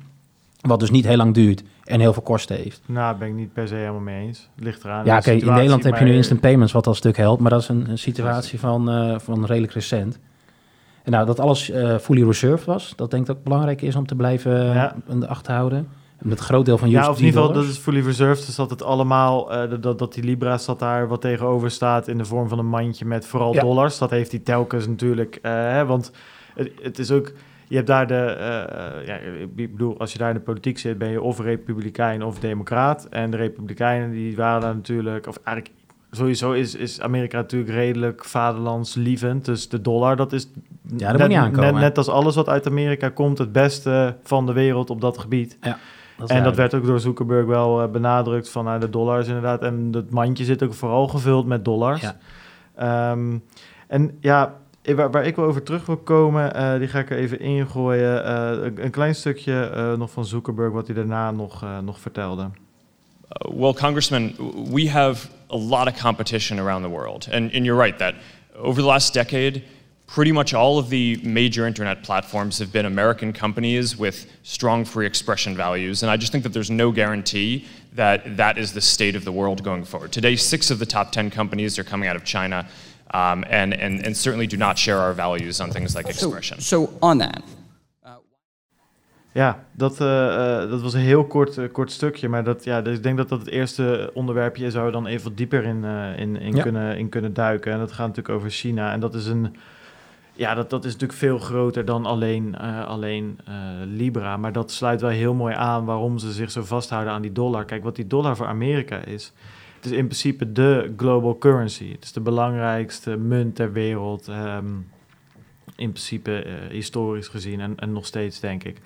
Wat dus niet heel lang duurt en heel veel kosten heeft.
Nou, ben ik niet per se helemaal mee eens. Ligt eraan.
Ja, in Nederland heb je nu instant payments, wat al een stuk helpt. Maar dat is een, een situatie van, eh, van redelijk recent. En nou, dat alles eh, fully reserved was, dat denk ik ook belangrijk is om te blijven eh,
Ja.
in met een groot deel van
Ja, of in ieder geval, dat is fully reserved. Dus dat het allemaal, eh, dat- dat, dat die Libra staat daar wat tegenover staat in de vorm van een mandje met vooral
Ja.
dollars. Dat heeft hij telkens natuurlijk. eh, want het, het is ook, je hebt daar de, eh, ja, ik bedoel, als je daar in de politiek zit, ben je of republikein of democraat. En de republikeinen die waren daar natuurlijk, of eigenlijk sowieso is, is Amerika natuurlijk redelijk vaderlandslievend. Dus de dollar, dat is
Ja, dat moet niet aankomen.
net, net als alles wat uit Amerika komt, het beste van de wereld op dat gebied.
Dat
En dat werd ook door Zuckerberg wel eh, benadrukt van nou, de dollars inderdaad. En het mandje zit ook vooral gevuld met dollars.
Ja.
Ehm, en ja, waar, waar ik wel over terug wil komen, eh, die ga ik er even ingooien. Eh, een, een klein stukje eh, nog van Zuckerberg, wat hij daarna nog, eh, nog vertelde.
Uh, well, Congressman, we have a lot of competition around the world. And, and you're right that over the last decade, pretty much all of the major internet platforms have been American companies with strong free expression values. And I just think that there's no guarantee that that is the state of the world going forward. Today, six of the top 10 companies are coming out of China um, and, and, and certainly do not share our values on things like expression.
so on that,
Ja, dat, eh, eh, dat was een heel kort, eh, kort stukje. Maar dat, ja, dus ik denk dat dat het eerste onderwerpje is waar we dan even wat dieper in, eh, in, in,
Ja.
kunnen, in kunnen duiken. En dat gaat natuurlijk over China. En dat is een, ja, dat, dat is natuurlijk veel groter dan alleen, eh, alleen eh, Libra. Maar dat sluit wel heel mooi aan waarom ze zich zo vasthouden aan die dollar. Kijk, wat die dollar voor Amerika is. Het is in principe de global currency. Het is de belangrijkste munt ter wereld. ehm, in principe eh, historisch gezien en, en nog steeds, denk ik.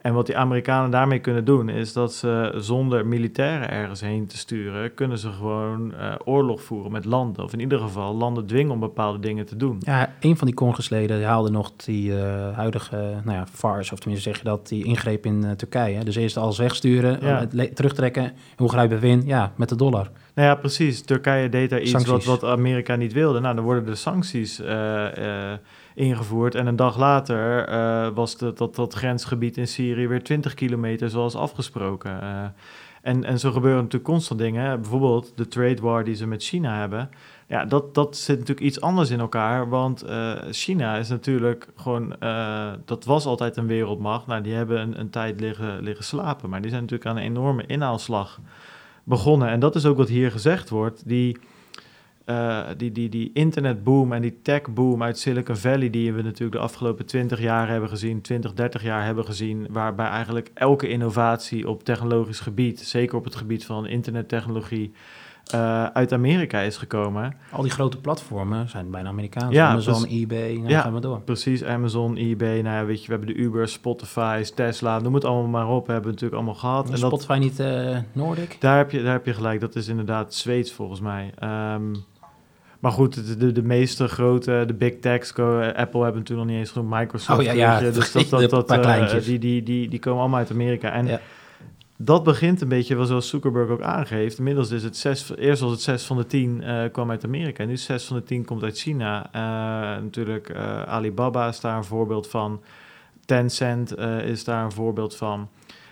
En wat die Amerikanen daarmee kunnen doen, is dat ze zonder militairen ergens heen te sturen, kunnen ze gewoon eh, oorlog voeren met landen. Of in ieder geval landen dwingen om bepaalde dingen te doen.
Ja, een van die congresleden haalde nog die eh, huidige, nou ja, farce, of tenminste zeg je dat, die ingreep in eh, Turkije. Dus eerst alles wegsturen,
Ja.
terugtrekken. Hoe grijpen we in? Ja, met de dollar.
Nou ja, precies. Turkije deed daar iets wat, wat Amerika niet wilde. Nou, dan worden de sancties ingevoerd. En een dag later eh, was de, dat, dat grensgebied in Syrië weer 20 kilometer zoals afgesproken. Eh, en, en zo gebeuren natuurlijk constant dingen. Bijvoorbeeld de trade war die ze met China hebben. Ja, dat, dat zit natuurlijk iets anders in elkaar. Want eh, China is natuurlijk gewoon... dat was altijd een wereldmacht. Nou, die hebben een, een tijd liggen, liggen slapen. Maar die zijn natuurlijk aan een enorme inhaalslag begonnen. En dat is ook wat hier gezegd wordt. Die, eh, die, die, die internetboom en die techboom uit Silicon Valley... die we natuurlijk de afgelopen 20 jaar hebben gezien... 20, 30 jaar hebben gezien... waarbij eigenlijk elke innovatie op technologisch gebied... zeker op het gebied van internettechnologie... eh, uit Amerika is gekomen.
Al die grote platformen zijn bijna Amerikaans.
Ja,
Amazon, eBay, nou
Ja.
gaan we door.
Precies, Amazon, eBay, nou ja, weet je, we hebben de Uber, Spotify, Tesla, noem het allemaal maar op, hebben we natuurlijk allemaal gehad.
En
En dat,
Spotify niet Nordic?
daar, heb je, daar heb je gelijk, dat is inderdaad Zweeds volgens mij. Ehm, maar goed, de, de, meeste grote, de big techs, Apple hebben natuurlijk nog niet eens genoemd, Microsoft,
Oh ja, ja,
weet je, dus *laughs* dat, dat, dat, eh, die, die, die, die komen allemaal uit Amerika. En
Ja.
dat begint een beetje, zoals Zuckerberg ook aangeeft. Inmiddels is het zes, eerst was het 6 van de 10 eh, kwam uit Amerika. En nu 6 van de 10 komt uit China. Eh, natuurlijk, Alibaba is daar een voorbeeld van. Tencent is daar een voorbeeld van.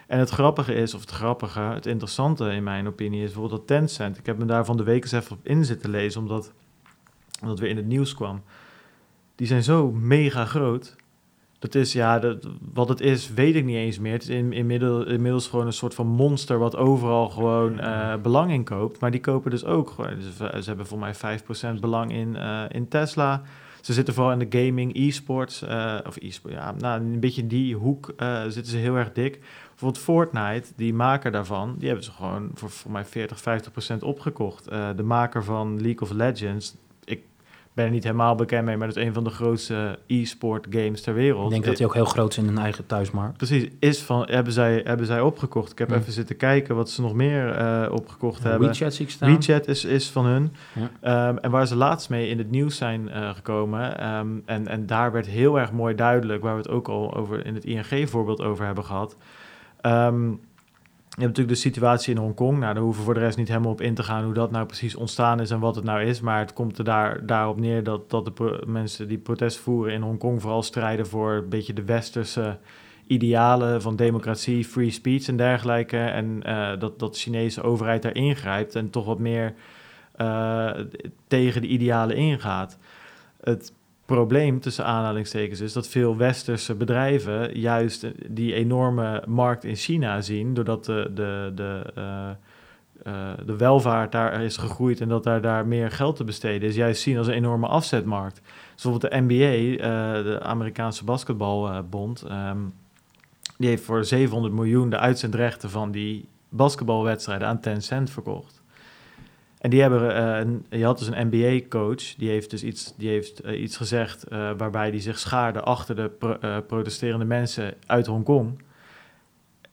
En het grappige is, of het grappige, het interessante in mijn opinie is bijvoorbeeld dat Tencent. Ik heb me daar van de week eens even op in zitten lezen, omdat, omdat weer in het nieuws kwam. Die zijn zo mega groot. Dat is, ja, dat, wat het is, weet ik niet eens meer. Het is in, inmiddels, inmiddels gewoon een soort van monster wat overal gewoon eh, belang in koopt. Maar die kopen dus ook gewoon. Ze hebben voor mij 5% belang in, eh, in Tesla. Ze zitten vooral in de gaming, e-sports. eh, of e-sport, ja, nou, een beetje die hoek zitten ze heel erg dik. Bijvoorbeeld Fortnite, die maker daarvan, die hebben ze gewoon voor, voor mij 40, 50% opgekocht. De maker van League of Legends, ben er niet helemaal bekend mee, maar dat is een van de grootste e-sport games ter wereld.
Ik denk dat die ook heel groot is in hun eigen thuismarkt.
Precies, is van, hebben, zij, hebben zij opgekocht. Ik heb even zitten kijken wat ze nog meer eh, opgekocht hebben.
WeChat zie ik staan.
WeChat is, is van hun.
Ja.
Ehm, en waar ze laatst mee in het nieuws zijn eh, gekomen. ehm, en, en daar werd heel erg mooi duidelijk, waar we het ook al over in het ING-voorbeeld over hebben gehad. Ehm, je hebt natuurlijk de situatie in Hongkong. Nou, daar hoeven we voor de rest niet helemaal op in te gaan hoe dat nou precies ontstaan is en wat het nou is. Maar het komt er daar, daarop neer dat, dat de mensen die protest voeren in Hongkong vooral strijden voor een beetje de westerse idealen van democratie, free speech en dergelijke. En eh, dat, dat de Chinese overheid daar ingrijpt en toch wat meer eh, tegen de idealen ingaat. Het probleem tussen aanhalingstekens is dat veel westerse bedrijven juist die enorme markt in China zien, doordat de, de, de, eh, eh, de welvaart daar is gegroeid en dat daar, daar meer geld te besteden is, juist zien als een enorme afzetmarkt. Dus bijvoorbeeld de NBA, eh, de Amerikaanse basketbalbond, ehm, die heeft voor 700 miljoen de uitzendrechten van die basketbalwedstrijden aan Tencent verkocht. En die hebben, eh, je had dus een NBA-coach, die heeft dus iets, die heeft, eh, iets gezegd eh, waarbij hij zich schaarde achter de pro- protesterende mensen uit Hongkong.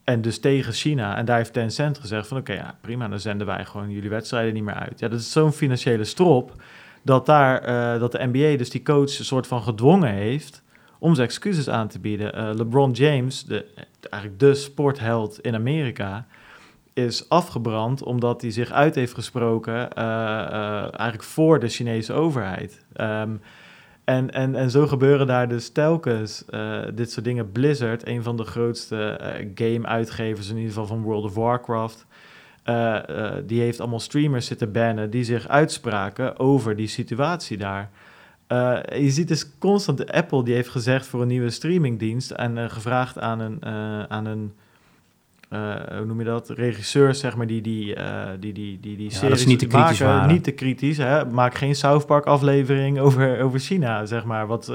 En dus tegen China. En daar heeft Tencent gezegd van oké, ja, prima, dan zenden wij gewoon jullie wedstrijden niet meer uit. Ja, dat is zo'n financiële strop dat, daar, dat de NBA dus die coach een soort van gedwongen heeft om zijn excuses aan te bieden. LeBron James, de, eigenlijk de sportheld in Amerika, is afgebrand omdat hij zich uit heeft gesproken eh, eh, eigenlijk voor de Chinese overheid. Ehm, en, en, en zo gebeuren daar dus telkens eh, dit soort dingen. Blizzard, een van de grootste game-uitgevers in ieder geval van World of Warcraft... die heeft allemaal streamers zitten bannen die zich uitspraken over die situatie daar. Je ziet dus constant, Apple die heeft gezegd voor een nieuwe streamingdienst en gevraagd aan een, aan een hoe noem je dat? Regisseurs, zeg maar, die die, uh, die, die, die, die
Ja,
series
dat is niet te kritisch waren.
niet te kritisch. Hè? Maak geen South Park aflevering over, over China, zeg maar. Wat,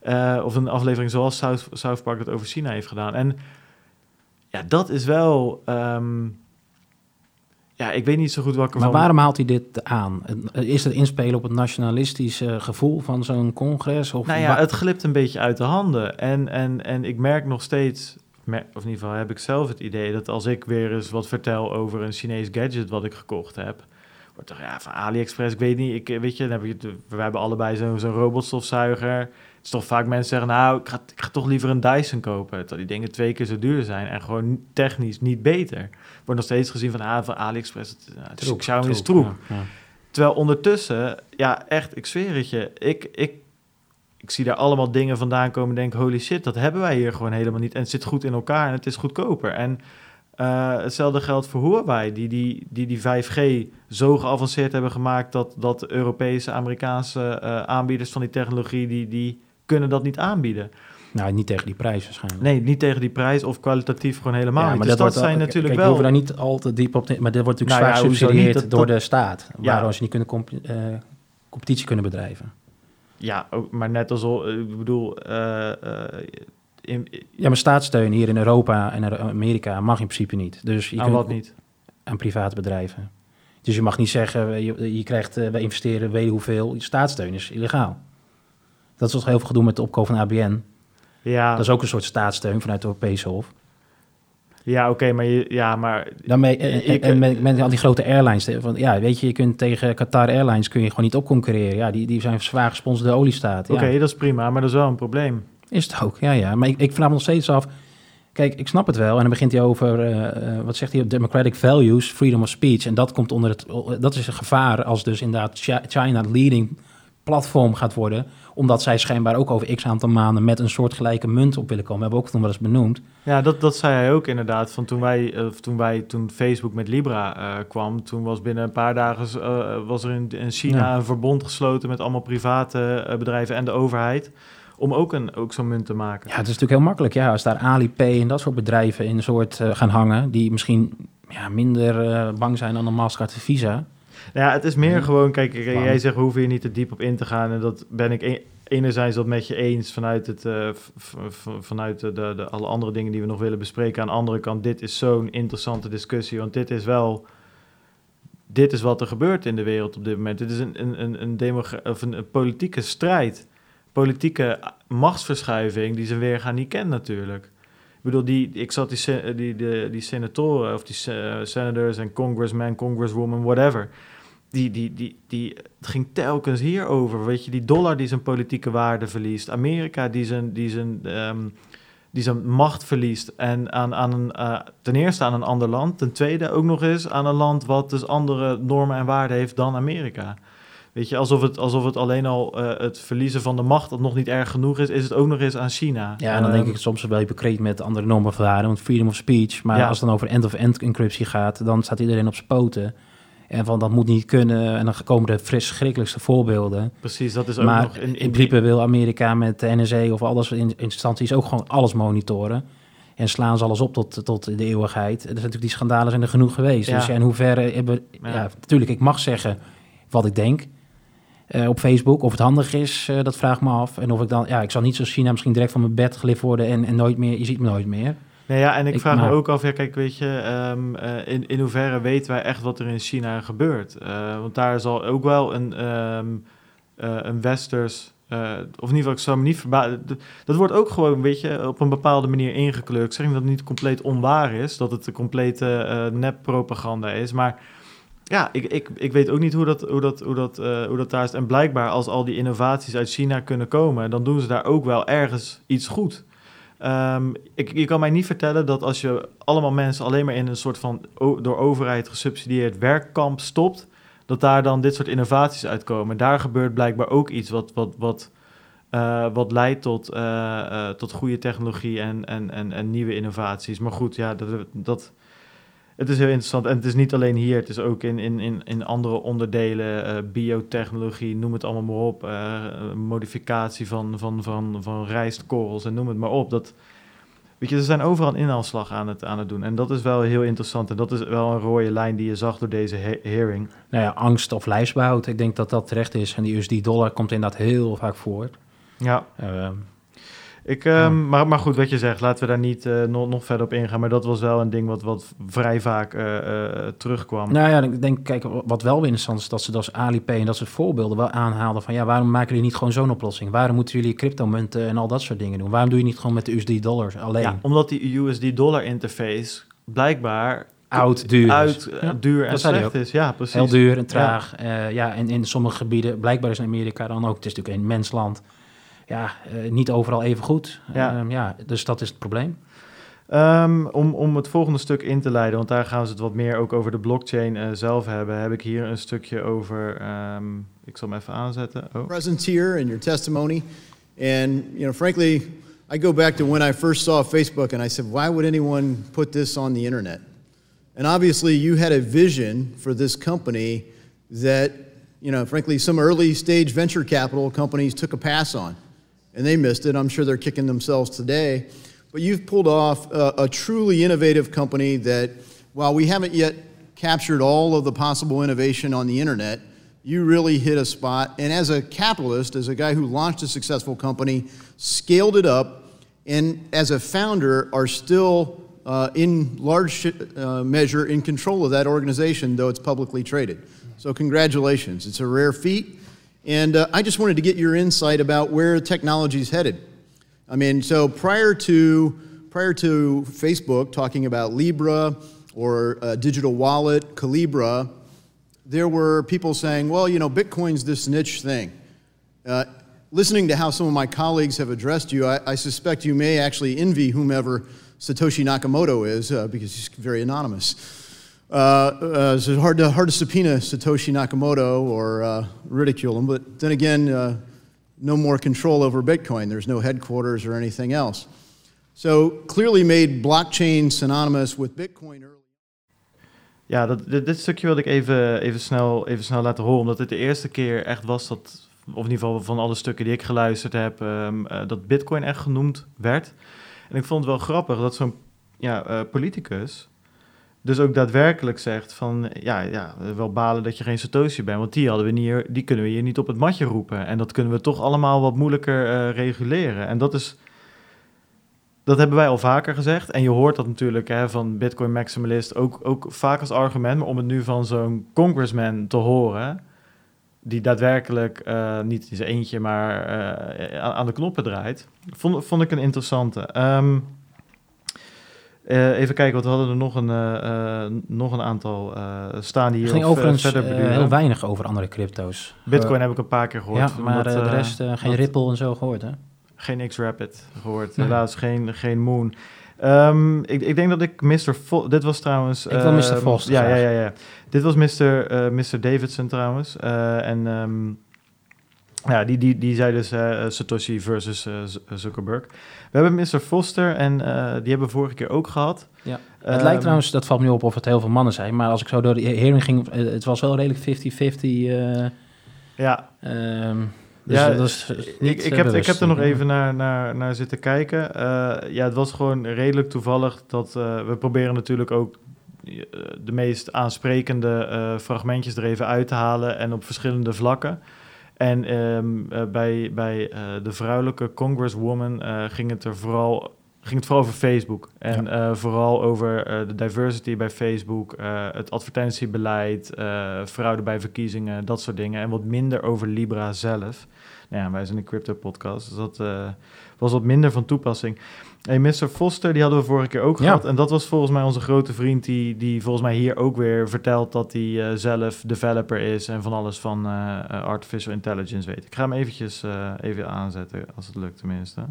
eh, eh, of een aflevering zoals South, South Park het over China heeft gedaan. En ja, dat is wel... ehm, ja, ik weet niet zo goed welke
Maar
van...
waarom haalt hij dit aan? Is het inspelen op het nationalistische gevoel van zo'n congres? Of
Nou ja, het glipt een beetje uit de handen. En, en, en ik merk nog steeds, of in ieder geval heb ik zelf het idee... dat als ik weer eens wat vertel over een Chinees gadget wat ik gekocht heb... wordt toch, ja, van AliExpress, ik weet niet, ik, weet je, dan heb je we hebben allebei zo'n robotstofzuiger. Het is toch vaak mensen zeggen, nou, ik ga, ik ga toch liever een Dyson kopen... terwijl die dingen twee keer zo duur zijn en gewoon technisch niet beter. Wordt nog steeds gezien van, ah, van AliExpress, het, ja, het is
Troep,
Xiaomi is
troep,
troep.
ja, ja.
Terwijl ondertussen, ja, echt, ik zweer het je, ik, ik, ik zie daar allemaal dingen vandaan komen en denk, holy shit, dat hebben wij hier gewoon helemaal niet. En het zit goed in elkaar en het is goedkoper. En eh, hetzelfde geldt voor Huawei, die die, die die 5G zo geavanceerd hebben gemaakt dat, dat Europese, Amerikaanse eh, aanbieders van die technologie, die, die kunnen dat niet aanbieden.
Nou, niet tegen die prijs waarschijnlijk.
Nee, niet tegen die prijs of kwalitatief gewoon helemaal
Ja,
niet.
maar
Dus dat, zijn
al-
natuurlijk
kijk, We
wel...
hoeven daar niet al te diep op te... Maar dit wordt natuurlijk
Nou ja,
zwaar?
Dat-
door de staat.
Ja.
Waarom ze niet kunnen comp- eh, competitie kunnen bedrijven.
Ja, ook, maar net als, al- ik bedoel... eh, eh, in,
Ja, maar staatssteun hier in Europa en in Amerika mag in principe niet. Dus je
aan
kunt
wat niet?
aan private bedrijven. Dus je mag niet zeggen, eh, je, je krijgt, eh, wij investeren weet je hoeveel. Staatssteun is illegaal. Dat is wat heel veel gedoe met de opkoop van ABN.
Ja,
Dat is ook een soort staatssteun vanuit het Europese Hof.
Ja, oké, maar, je, ja, maar
Daarmee, en,
Ik-
en met, met al die grote airlines. Van, ja, weet je, je kunt tegen Qatar Airlines kun je gewoon niet opconcurreren. Ja, die, die zijn zwaar gesponsord door de oliestaat.
oké, dat is prima, maar dat is wel een probleem.
is het ook, ja, ja. Maar ik, ik vraag me nog steeds af... Kijk, ik snap het wel. En dan begint hij over, eh, eh, wat zegt hij, democratic values, freedom of speech. En dat komt onder het, dat is een gevaar als dus inderdaad Chi- China het leading platform gaat worden. Omdat zij schijnbaar ook over x aantal maanden met een soortgelijke munt op willen komen. We hebben ook toen wel eens benoemd.
Ja, dat, dat zei hij ook inderdaad. Van toen, wij, eh, toen, wij, toen Facebook met Libra eh, kwam, toen was binnen een paar dagen eh, was er in, in China
Ja.
een verbond gesloten met allemaal private bedrijven en de overheid. Om ook, een, ook zo'n munt te maken.
Ja, het is natuurlijk heel makkelijk. Ja, als daar Alipay en dat soort bedrijven in een soort gaan hangen... die misschien ja, minder bang zijn dan een Mastercard en Visa...
Ja, het is meer gewoon, kijk, jij zegt we hoeven hier niet te diep op in te gaan. En dat ben ik e- enerzijds dat met je eens vanuit, het, eh, vanuit de, de, de, alle andere dingen die we nog willen bespreken. Aan de andere kant, dit is zo'n interessante discussie, want dit is wel, dit is wat er gebeurt in de wereld op dit moment. Dit is een, een, een, of een, een politieke strijd, politieke machtsverschuiving die zijn weergaan niet kent natuurlijk. Ik bedoel, die, ik zat die, die, die, die senatoren of die se- senators en congressmen, congresswoman, whatever. Die, die, die, die, het ging telkens hierover. Weet je, die dollar die zijn politieke waarde verliest. Amerika die zijn, die zijn, ehm, die zijn macht verliest. En aan, aan een, eh, ten eerste aan een ander land. Ten tweede ook nog eens aan een land wat dus andere normen en waarden heeft dan Amerika. Weet je, alsof het, alsof het alleen al eh, het verliezen van de macht dat nog niet erg genoeg is, is het ook nog eens aan China.
Ja, en dan denk
Ehm,
ik soms wel hypocriet met andere normen van waarden, want freedom of speech. Maar
Ja.
als het dan over end-of-end encryptie gaat, dan staat iedereen op zijn poten. En van dat moet niet kunnen. En dan komen de verschrikkelijkste voorbeelden.
Precies, dat is ook
maar
nog in,
in,
in die-
principe wil Amerika met de NSA of alles in instanties ook gewoon alles monitoren. En slaan ze alles op tot, tot de eeuwigheid. Er zijn natuurlijk die schandalen zijn er genoeg geweest.
Ja.
Dus ja, in hoeverre hebben...
Ja.
Ja. natuurlijk, ik mag zeggen wat ik denk eh, op Facebook. Of het handig is, eh, dat vraag ik me af. En of ik dan... Ja, ik zal niet zoals China misschien direct van mijn bed gelift worden... en, en nooit meer... Je ziet me nooit meer.
Nee, ja, en ik,
Ik-
vraag me ook af, ja, kijk, weet je, ehm, eh, in, in hoeverre weten wij echt wat er in China gebeurt? Eh, want daar zal ook wel een, eh, een westers, of in ieder geval, ik zou me niet verbazen, dat wordt ook gewoon, weet je, op een bepaalde manier ingekleurd. Ik zeg niet dat het niet compleet onwaar is, dat het een complete nep-propaganda is, maar ja, ik, ik, ik weet ook niet hoe dat, hoe, dat, hoe, dat, hoe dat daar is. En blijkbaar, als al die innovaties uit China kunnen komen, dan doen ze daar ook wel ergens iets goed. Ehm, ik, je kan mij niet vertellen dat als je allemaal mensen alleen maar in een soort van door overheid gesubsidieerd werkkamp stopt, dat daar dan dit soort innovaties uitkomen. Daar gebeurt blijkbaar ook iets wat, wat, wat, eh, wat leidt tot, eh, eh, tot goede technologie en, en, en, en nieuwe innovaties. Maar goed, ja, dat, dat, het is heel interessant. En het is niet alleen hier, het is ook in, in, in, in andere onderdelen, eh, biotechnologie, noem het allemaal maar op. eh, modificatie van, van, van, van rijstkorrels en noem het maar op. Dat, Weet je, ze zijn overal een inhaalslag aan het, aan het doen. En dat is wel heel interessant. En dat is wel een rode lijn die je zag door deze he hearing.
Nou ja, angst of lijfsbehoud. Ik denk dat dat terecht is. En die USD-dollar komt inderdaad heel vaak voor.
Ja.
Uh,
ik, um, maar, maar goed, wat je zegt, laten we daar niet uh, nog, nog verder op ingaan. Maar dat was wel een ding wat, wat vrij vaak uh, uh, terugkwam.
Nou ja, ik denk, kijk, wat wel interessant is, dat ze dat Alipay en dat soort voorbeelden wel aanhaalden van, ja, waarom maken jullie niet gewoon zo'n oplossing? Waarom moeten jullie cryptomunten en al dat soort dingen doen? Waarom doe je niet gewoon met de USD-dollars alleen? Ja,
omdat die USD-dollar interface blijkbaar
oud, duur,
uit, ja, duur en slecht is. Ja, precies.
Heel duur en traag. Ja, ja en in sommige gebieden, blijkbaar is in Amerika dan ook, het is natuurlijk een mensland, ja, uh, niet overal even goed.
Ja.
Uh, ja, dus dat is het probleem.
Um, om, om het volgende stuk in te leiden, want daar gaan ze het wat meer ook over de blockchain uh, zelf hebben, heb ik hier een stukje over. Um, ik zal hem even aanzetten. Oh.
Presence here in your testimony, and you know, frankly, I go back to when I first saw Facebook, and I said, why would anyone put this on the internet? And obviously, you had a vision for this company that, you know, frankly, some early stage venture capital companies took a pass on. And they missed it. I'm sure they're kicking themselves today. But you've pulled off a, a truly innovative company that, while we haven't yet captured all of the possible innovation on the internet, you really hit a spot. And as a capitalist, as a guy who launched a successful company, scaled it up, and as a founder, are still uh, in large uh, measure in control of that organization, though it's publicly traded. So, congratulations. It's a rare feat. And uh, I just wanted to get your insight about where technology is headed. I mean, so prior to, prior to Facebook talking about Libra or a digital wallet, Calibra, there were people saying, well, you know, Bitcoin's this niche thing. Uh, listening to how some of my colleagues have addressed you, I, I suspect you may actually envy whomever Satoshi Nakamoto is uh, because he's very anonymous. Uh, uh, it's hard to, hard to subpoena Satoshi Nakamoto or uh, ridicule him, but then again, uh, no more control over Bitcoin. There's no headquarters or anything else. So clearly made blockchain synonymous with Bitcoin early.
Ja, dat, dit, stukje wilde ik even, even, snel, even snel laten horen, omdat het de eerste keer echt was dat, of in ieder geval van alle stukken die ik geluisterd heb, um, uh, dat Bitcoin echt genoemd werd. En ik vond het wel grappig dat zo'n ja, uh, politicus dus ook daadwerkelijk zegt van ja, ja, wel balen dat je geen Satoshi bent, want die hadden we niet, die kunnen we hier niet op het matje roepen. En dat kunnen we toch allemaal wat moeilijker uh, reguleren. En dat is, dat hebben wij al vaker gezegd. En je hoort dat natuurlijk hè, van Bitcoin maximalist ook, ook vaak als argument, maar om het nu van zo'n congressman te horen, die daadwerkelijk uh, niet in eentje, maar uh, aan de knoppen draait, vond, vond ik een interessante. Um, uh, even kijken, wat we hadden er nog een, uh, uh, nog een aantal staan die hier
ging overigens verder heel weinig over andere crypto's.
Bitcoin heb ik een paar keer gehoord.
Ja, maar omdat, de rest geen Ripple en zo gehoord, hè?
Geen X-Rapid gehoord, nee. helaas geen, geen Moon. Um, ik, ik, denk dat ik Mr. Vo dit was trouwens...
Ik wil Mr. Foster
ja, ja, ja, ja. Dit was Mr. Mr. Davidson trouwens. en... Um, ja, die, die, die zei dus uh, Satoshi versus uh, Zuckerberg. We hebben Mr. Foster en uh, die hebben we vorige keer ook gehad.
Ja. Um, het lijkt trouwens, dat valt me nu op of het heel veel mannen zijn, maar als ik zo door de hearing ging, het was wel redelijk 50-50.
ja.
Um,
dus ja, dat is ik, ik, heb, ik heb er nog even naar, naar, naar zitten kijken. ja, het was gewoon redelijk toevallig dat we proberen natuurlijk ook de meest aansprekende fragmentjes er even uit te halen en op verschillende vlakken. En um, uh, bij, bij uh, de vrouwelijke congresswoman uh, ging het er vooral ging het vooral over Facebook. En ja. vooral over de diversity bij Facebook, het advertentiebeleid, fraude bij verkiezingen, dat soort dingen. En wat minder over Libra zelf. Nou ja, wij zijn een crypto-podcast, dus dat was wat minder van toepassing. Hey, Mr. Foster, die hadden we vorige keer ook ja. gehad. En dat was volgens mij onze grote vriend, die, die volgens mij hier ook weer vertelt dat hij uh, zelf developer is en van alles van uh, artificial intelligence weet. Ik ga hem eventjes uh, even aanzetten, als het lukt tenminste.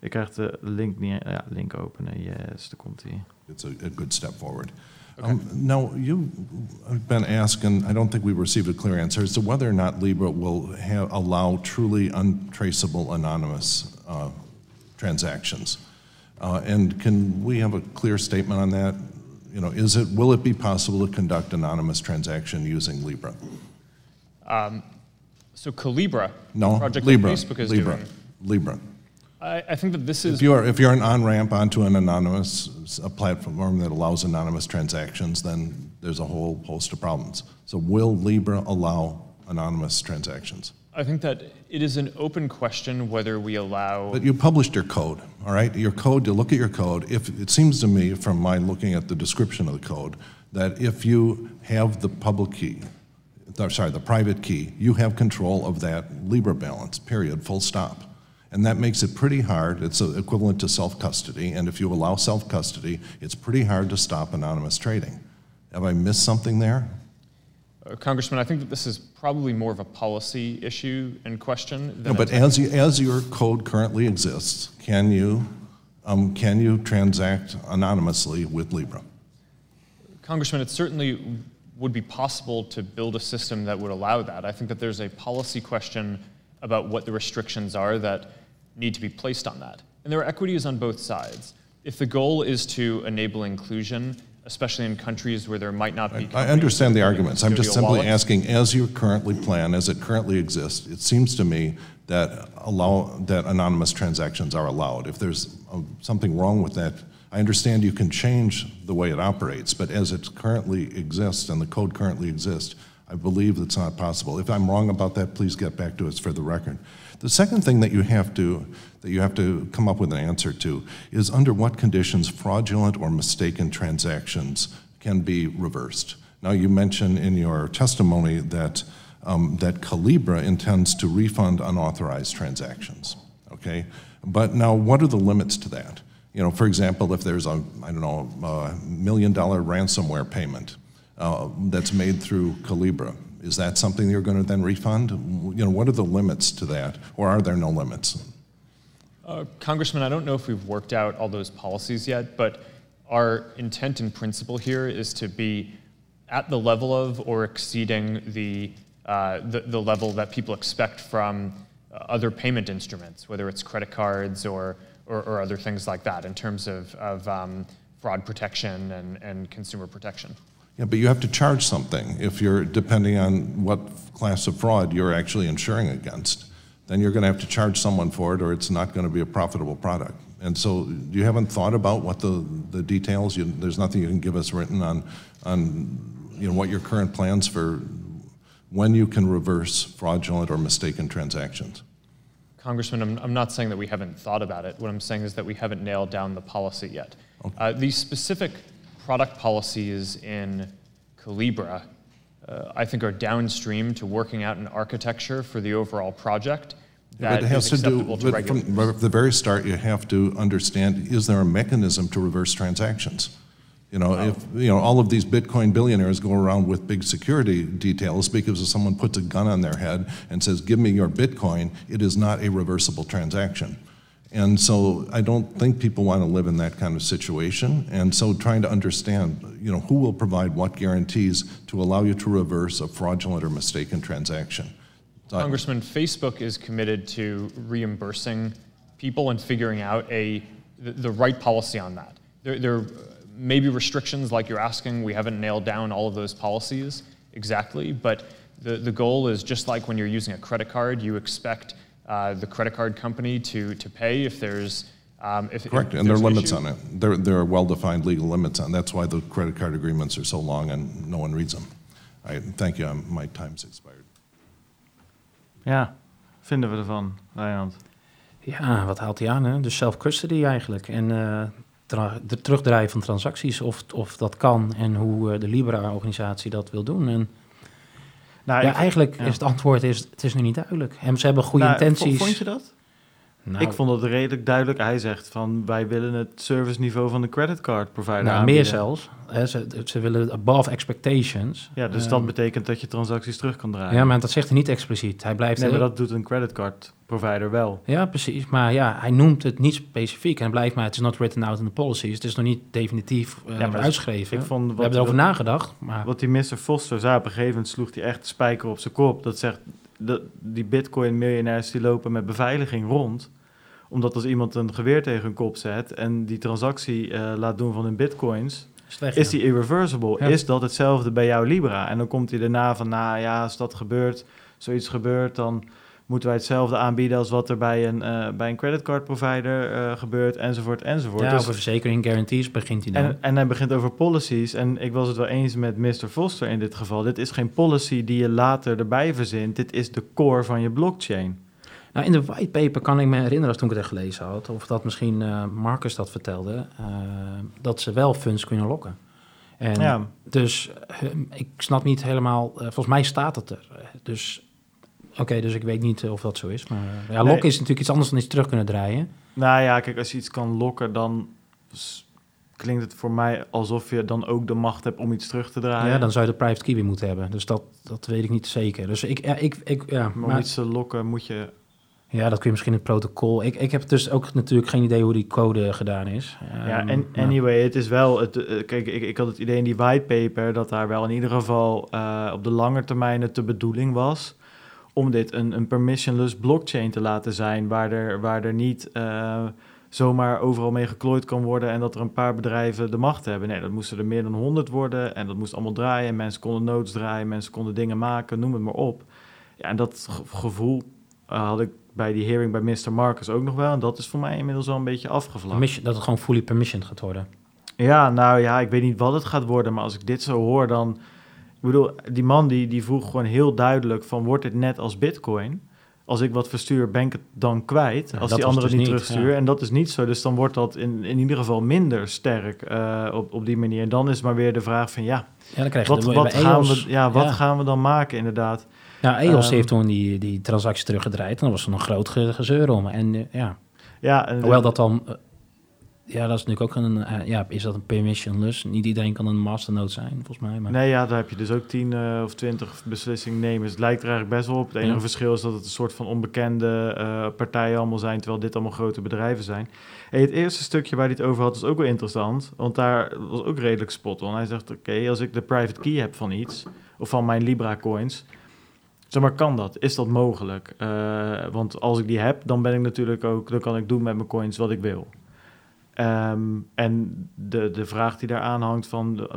Ik krijg de link niet. Ja, link openen. Yes, daar komt hij.
It's a, a good step forward. Okay. Um, now, you've been asking, I don't think we've received a clear answer, as to whether or not Libra will have, allow truly untraceable anonymous uh, transactions. Uh, and can we have a clear statement on that? You know, is it, will it be possible to conduct anonymous transaction using Libra?
Um, so Calibra,
no,
project
Libra,
Facebook is
Libra,
doing.
Libra.
I, I think that this is
If you're, if you're an on-ramp onto an anonymous, a platform that allows anonymous transactions, then there's a whole host of problems. So will Libra allow anonymous transactions?
I think that it is an open question whether we allow.
But you published your code, all right? Your code, you look at your code. If, it seems to me, from my looking at the description of the code, that if you have the public key, sorry, the private key, you have control of that Libra balance, period, full stop. And that makes it pretty hard, it's equivalent to self-custody, and if you allow self-custody, it's pretty hard to stop anonymous trading. Have I missed something there?
Uh, Congressman, I think that this is probably more of a policy issue and question
No, but as, you- as your code currently exists, can you, um, can you transact anonymously with Libra?
Congressman, it certainly would be possible to build a system that would allow that. I think that there's a policy question about what the restrictions are that need to be placed on that. And there are equities on both sides. If the goal is to enable inclusion, especially in countries where there might not be.
I understand the arguments. I'm just simply
wallets,
asking, as you currently plan, as it currently exists, it seems to me that allow, that anonymous transactions are allowed. If there's uh, something wrong with that, I understand you can change the way it operates, but as it currently exists and the code currently exists, I believe it's not possible. If I'm wrong about that, please get back to us for the record. The second thing that you have to, that you have to come up with an answer to is under what conditions fraudulent or mistaken transactions can be reversed. Now, you mentioned in your testimony that, um, that Calibra intends to refund unauthorized transactions, okay? But now, what are the limits to that? You know, for example, if there's a, I don't know, a million dollar ransomware payment uh, that's made through Calibra, is that something you're going to then refund? You know, what are the limits to that, or are there no limits?
Uh, Congressman, I don't know if we've worked out all those policies yet, but our intent and principle here is to be at the level of or exceeding the, uh, the, the level that people expect from uh, other payment instruments, whether it's credit cards or, or, or other things like that, in terms of, of um, fraud protection and, and consumer protection.
Yeah, but you have to charge something if you're, depending on what class of fraud you're actually insuring against. Then you're going to have to charge someone for it, or it's not going to be a profitable product. And so you haven't thought about what the, the details, you, there's nothing you can give us written on, on, you know, what your current plans for when you can reverse fraudulent or mistaken transactions.
Congressman, I'm, I'm not saying that we haven't thought about it. What I'm saying is that we haven't nailed down the policy yet. Uh, the specific product policies in Calibra, uh, I think, are downstream to working out an architecture for the overall project that
But it has to do,
to
but from from the very start, you have to understand, is there a mechanism to reverse transactions? You know, if, you know, all of these Bitcoin billionaires go around with big security details because if someone puts a gun on their head and says, give me your Bitcoin, it is not a reversible transaction. And so I don't think people want to live in that kind of situation. And so trying to understand, you know, who will provide what guarantees to allow you to reverse a fraudulent or mistaken transaction.
Congressman, Facebook is committed to reimbursing people and figuring out a, the, the right policy on that. There, there may be restrictions like you're asking. We haven't nailed down all of those policies exactly, but the, the goal is just like when you're using a credit card, you expect uh, the credit card company to, to pay if there's um, if, if
Correct, and there are limits
issue.
on it. There, there are well-defined legal limits on, that's why the credit card agreements are so long and no one reads them. All right, thank you, I'm- my time's expired.
Ja, vinden we ervan, Rijnand?
Ja, wat haalt hij aan? Hè? Dus self-custody eigenlijk. En eh, tra- de terugdraaien van transacties, of, of dat kan en hoe eh, de Libra-organisatie dat wil doen. En
Nou,
ja,
ik-
eigenlijk
ja.
is het antwoord is, het is nu niet duidelijk. En ze hebben goede
Nou,
intenties.
vo- Vond je dat?
Nou,
ik vond het redelijk duidelijk. Hij zegt van wij willen het serviceniveau van de creditcard provider
nou,
aanbieden.
meer zelfs. Hè, ze, ze willen above expectations.
Ja, dus
Ehm,
dat betekent dat je transacties terug kan draaien.
Ja, maar dat zegt hij niet expliciet. Hij blijft
nee, maar dat doet een creditcard provider wel.
Ja, precies. Maar ja, hij noemt het niet specifiek. En hij blijft maar, het is not written out in the policies. Het is nog niet definitief eh,
Ja,
uitgeschreven.
Ik vond
We
wat,
hebben erover
wat-
nagedacht. Maar
Wat die Mr. Foster zei, op een gegeven moment sloeg hij echt de spijker op zijn kop. Dat zegt, de, die bitcoin-miljonairs die lopen met beveiliging rond. Omdat als iemand een geweer tegen hun kop zet en die transactie eh, laat doen van hun bitcoins,
is ja.
die irreversible.
Ja.
Is dat hetzelfde bij jouw Libra? En dan komt hij daarna van, nou ja, als dat gebeurt, zoiets gebeurt, dan Moeten wij hetzelfde aanbieden als wat er bij een, uh, bij een creditcardprovider uh, gebeurt, enzovoort, enzovoort.
Ja, dus, over verzekering guarantees begint hij dan.
En, en hij begint over policies. En ik was het wel eens met Mr. Foster in dit geval. Dit is geen policy die je later erbij verzint. Dit is de core van je blockchain.
Nou, in de whitepaper kan ik me herinneren, als toen ik het gelezen had, of dat misschien uh, Marcus dat vertelde, dat ze wel funds kunnen lokken. En ja. Dus ik snap niet helemaal, volgens mij staat het er. Dus Oké, dus ik weet niet eh, of dat zo is. Maar ja, lokken is natuurlijk iets anders dan iets terug kunnen draaien.
Nou ja, kijk, als je iets kan lokken, dan klinkt het voor mij alsof je dan ook de macht hebt om iets terug te draaien.
Ja, dan zou je de private key weer moeten hebben. Dus dat, dat weet ik niet zeker. Dus ik, ja, ik, ik ja,
maar om iets te lokken moet je...
Ja, dat kun je misschien in het protocol. Ik, ik heb dus ook natuurlijk geen idee hoe die code gedaan is.
Ja, en um, anyway, het is wel... Het, uh, kijk, ik, ik had het idee in die whitepaper dat daar wel in ieder geval uh, op de lange termijn het de bedoeling was om dit een, een permissionless blockchain te laten zijn, waar er, waar er niet uh, zomaar overal mee geklooid kan worden en dat er een paar bedrijven de macht hebben. Nee, dat moesten er meer dan 100 worden en dat moest allemaal draaien. Mensen konden notes draaien, mensen konden dingen maken, noem het maar op. Ja, en dat gevoel uh, had ik bij die hearing bij Mr. Marcus ook nog wel. En dat is voor mij inmiddels wel een beetje afgevlakt.
Dat het gewoon fully permissioned gaat worden.
Ja, nou ja, ik weet niet wat het gaat worden, maar als ik dit zo hoor, dan ik bedoel, die man die, die vroeg gewoon heel duidelijk van... wordt het net als bitcoin? Als ik wat verstuur, ben ik het dan kwijt? als die anderen dus niet terugsturen. En dat is niet zo. Dus dan wordt dat in, in ieder geval minder sterk uh, op, op die manier. En dan is maar weer de vraag van ja...
Ja, dan krijg
je wat, wat, gaan, we, ja, wat gaan we dan maken inderdaad?
Ja, EOS um, heeft toen die, die transactie teruggedraaid. En dan was er nog groot gezeur om. En uh, ja... Ja, en Hoewel dat dan uh, ja, dat is natuurlijk ook een, uh, ja, is dat een permissionless? Niet iedereen kan een masternode zijn, volgens mij. Maar...
Nee, ja, daar heb je dus ook tien uh, of twintig beslissingnemers. Het lijkt er eigenlijk best wel op. Het enige ja. verschil is dat het een soort van onbekende partijen allemaal zijn, terwijl dit allemaal grote bedrijven zijn. Hey, het eerste stukje waar hij het over had, is ook wel interessant, want daar was ook redelijk spot on. Hij zegt, oké, okay, als ik de private key heb van iets, of van mijn Libra coins, Zeg maar, kan dat? Is dat mogelijk? Uh, want als ik die heb, dan ben ik natuurlijk ook, dan kan ik doen met mijn coins wat ik wil. Um, en de, de vraag die daar aanhangt van,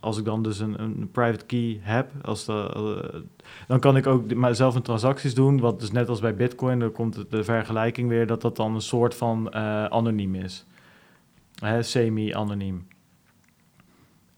als ik dan dus een, een private key heb, als de, uh, dan kan ik ook zelf een transacties doen, wat dus net als bij Bitcoin, dan komt de vergelijking weer dat dat dan een soort van anoniem is. Semi-anoniem.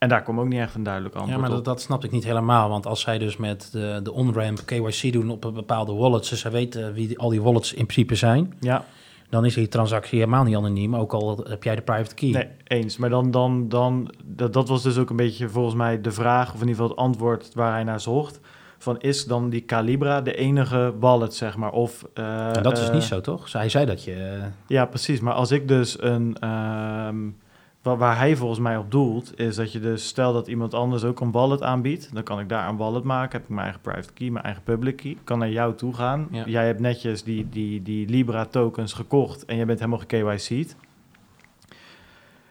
En daar komt ook niet echt een duidelijk antwoord
Ja, maar dat, dat snap ik niet helemaal. Want als zij dus met de, de on-ramp KYC doen op een bepaalde wallet, dus zij weten wie die, al die wallets in principe zijn...
Ja
dan is die transactie helemaal niet anoniem, ook al heb jij de private key.
Nee, eens. Maar dan, dan, dan dat, dat was dus ook een beetje volgens mij de vraag, of in ieder geval het antwoord waar hij naar zocht. Van is dan die Calibra de enige wallet, zeg maar? Of, uh,
dat is
uh,
niet zo, toch? Hij zei dat je...
Ja, precies. Maar als ik dus een... Um, waar, hij volgens mij op doelt, is dat je dus, stel dat iemand anders ook een wallet aanbiedt, dan kan ik daar een wallet maken, heb ik mijn eigen private key, mijn eigen public key, kan naar jou toe gaan. Ja. Jij hebt netjes die, die, die Libra tokens gekocht en je bent helemaal geKYC'd.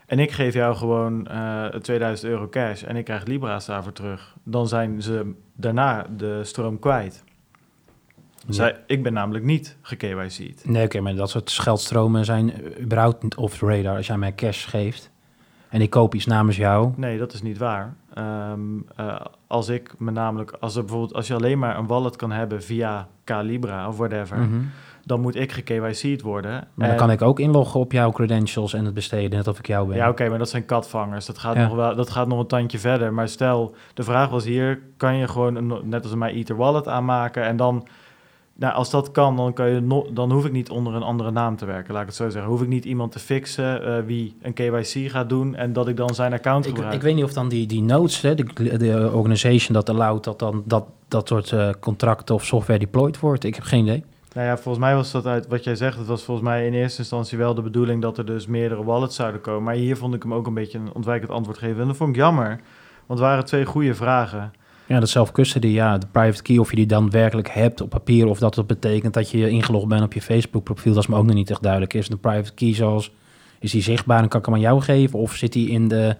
En ik geef jou gewoon uh, 2000 euro cash en ik krijg Libra's daarvoor terug. Dan zijn ze daarna de stroom kwijt. Zij, ik ben namelijk niet geKYC'd.
Nee, oké, okay, maar dat soort geldstromen zijn überhaupt niet off radar. Als jij mij cash geeft, en ik koop iets namens jou.
Nee, dat is niet waar. Um, uh, als ik me namelijk, als er bijvoorbeeld, als je alleen maar een wallet kan hebben via Calibra of whatever, mm -hmm. dan moet ik geKYC'd worden.
Maar en dan kan ik ook inloggen op jouw credentials en het besteden, net of ik jou ben.
Ja, oké, okay, maar dat zijn katvangers. Dat gaat, ja. nog wel, dat gaat nog een tandje verder. Maar stel, de vraag was hier, kan je gewoon een, net als een MyEther wallet aanmaken en dan nou, als dat kan, dan, kan je no dan hoef ik niet onder een andere naam te werken, laat ik het zo zeggen. Hoef ik niet iemand te fixen uh, wie een KYC gaat doen en dat ik dan zijn account
ik,
gebruik.
Ik weet niet of dan die, die nodes, hè, de, de organization dat allowt, dat dan dat, dat soort uh, contracten of software deployed wordt. Ik heb geen idee.
Nou ja, volgens mij was dat uit wat jij zegt, het was volgens mij in eerste instantie wel de bedoeling dat er dus meerdere wallets zouden komen. Maar hier vond ik hem ook een beetje een ontwijkend antwoord geven. En dat vond ik jammer, want het waren twee goede vragen.
Ja, dat self-custody, ja, de private key, of je die dan werkelijk hebt op papier, of dat dat betekent dat je ingelogd bent op je Facebook-profiel, dat is me ook nog niet echt duidelijk. Is een private key zoals, is die zichtbaar en kan ik hem aan jou geven, of zit die in de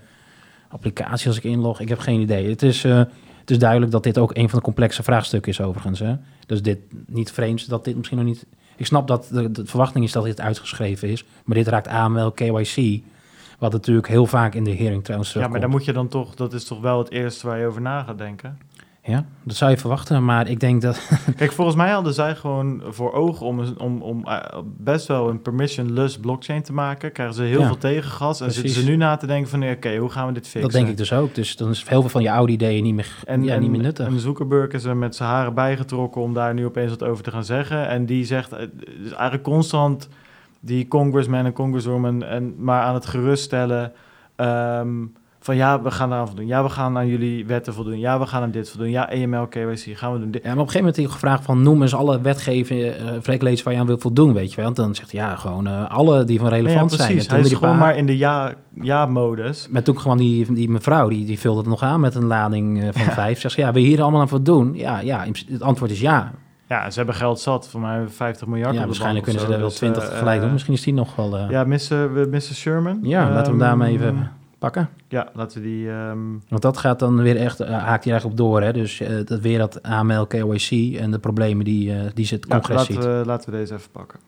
applicatie als ik inlog? Ik heb geen idee. Het is, uh, het is duidelijk dat dit ook een van de complexe vraagstukken is overigens. Hè? Dus dit niet vreemd dat dit misschien nog niet... Ik snap dat de, de verwachting is dat dit uitgeschreven is, maar dit raakt aan wel KYC, wat natuurlijk heel vaak in de hearing trouwens
Ja, maar dan moet je dan toch, dat is toch wel het eerste waar je over na gaat denken?
Ja, dat zou je verwachten, maar ik denk dat... *laughs*
Kijk, volgens mij hadden zij gewoon voor ogen om, om, om uh, best wel een permissionless blockchain te maken. Krijgen ze heel
Ja,
veel tegengas en
precies.
zitten ze nu na te denken van, oké, hoe gaan we dit fixen?
dat denk ik dus ook. Dus dan is heel veel van je oude ideeën niet meer,
En,
ja,
en,
niet meer nuttig.
en Zuckerberg is er met zijn haren bijgetrokken om daar nu opeens wat over te gaan zeggen. En die zegt eh, dus eigenlijk constant die congressman en congresswoman en maar aan het geruststellen ehm, van ja, we gaan eraan voldoen. Ja, we gaan aan jullie wetten voldoen. Ja, we gaan aan dit voldoen. Ja, EML, KYC, gaan we doen dit.
Ja, maar op een gegeven moment heb ik gevraagd van noem eens alle wetgeving, uh, waar je aan wil voldoen, weet je wel. Want dan zegt hij ja, gewoon uh, alle die van relevant
ja,
zijn. En
Hij is
die
gewoon
paar-
maar in de ja- ja-modus.
Met toen gewoon die, die mevrouw, die, die vulde het nog aan met een lading uh, van vijf. Zegt ze, ja, wil je hier allemaal aan voldoen? Ja, ja, het antwoord is ja.
Ja, ze hebben geld zat. Voor mij 50 miljard. op
Ja,
de
waarschijnlijk kunnen ze er wel
Dus,
20
eh,
tegelijk doen.
eh,
Misschien is die nog wel... Uh,
Ja, Mr. Mr. Sherman.
ja, laten we hem daarmee even
Ehm,
pakken.
Ja, laten we die... ehm,
Want dat gaat dan weer echt, uh, haakt hij eigenlijk op door. Hè? Dus uh, dat weer dat AML, KYC en de problemen die, uh, die ze het
ja,
congres
laten
ziet.
we, laten we deze even pakken.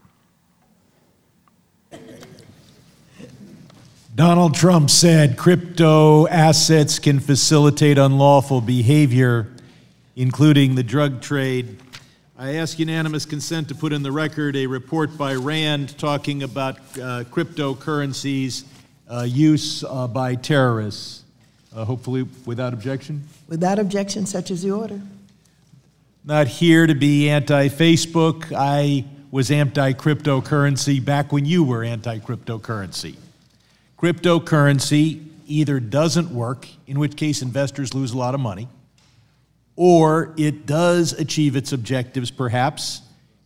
Donald Trump said crypto assets can facilitate unlawful behavior, including the drug trade. I ask unanimous consent to put in the record a report by RAND talking about uh, cryptocurrencies uh, use uh, by terrorists. Uh, hopefully, without objection.
Without objection, such is the order.
Not here to be anti Facebook. I was anti cryptocurrency back when you were anti cryptocurrency. Cryptocurrency either doesn't work, in which case investors lose a lot of money, or it does achieve its objectives, perhaps,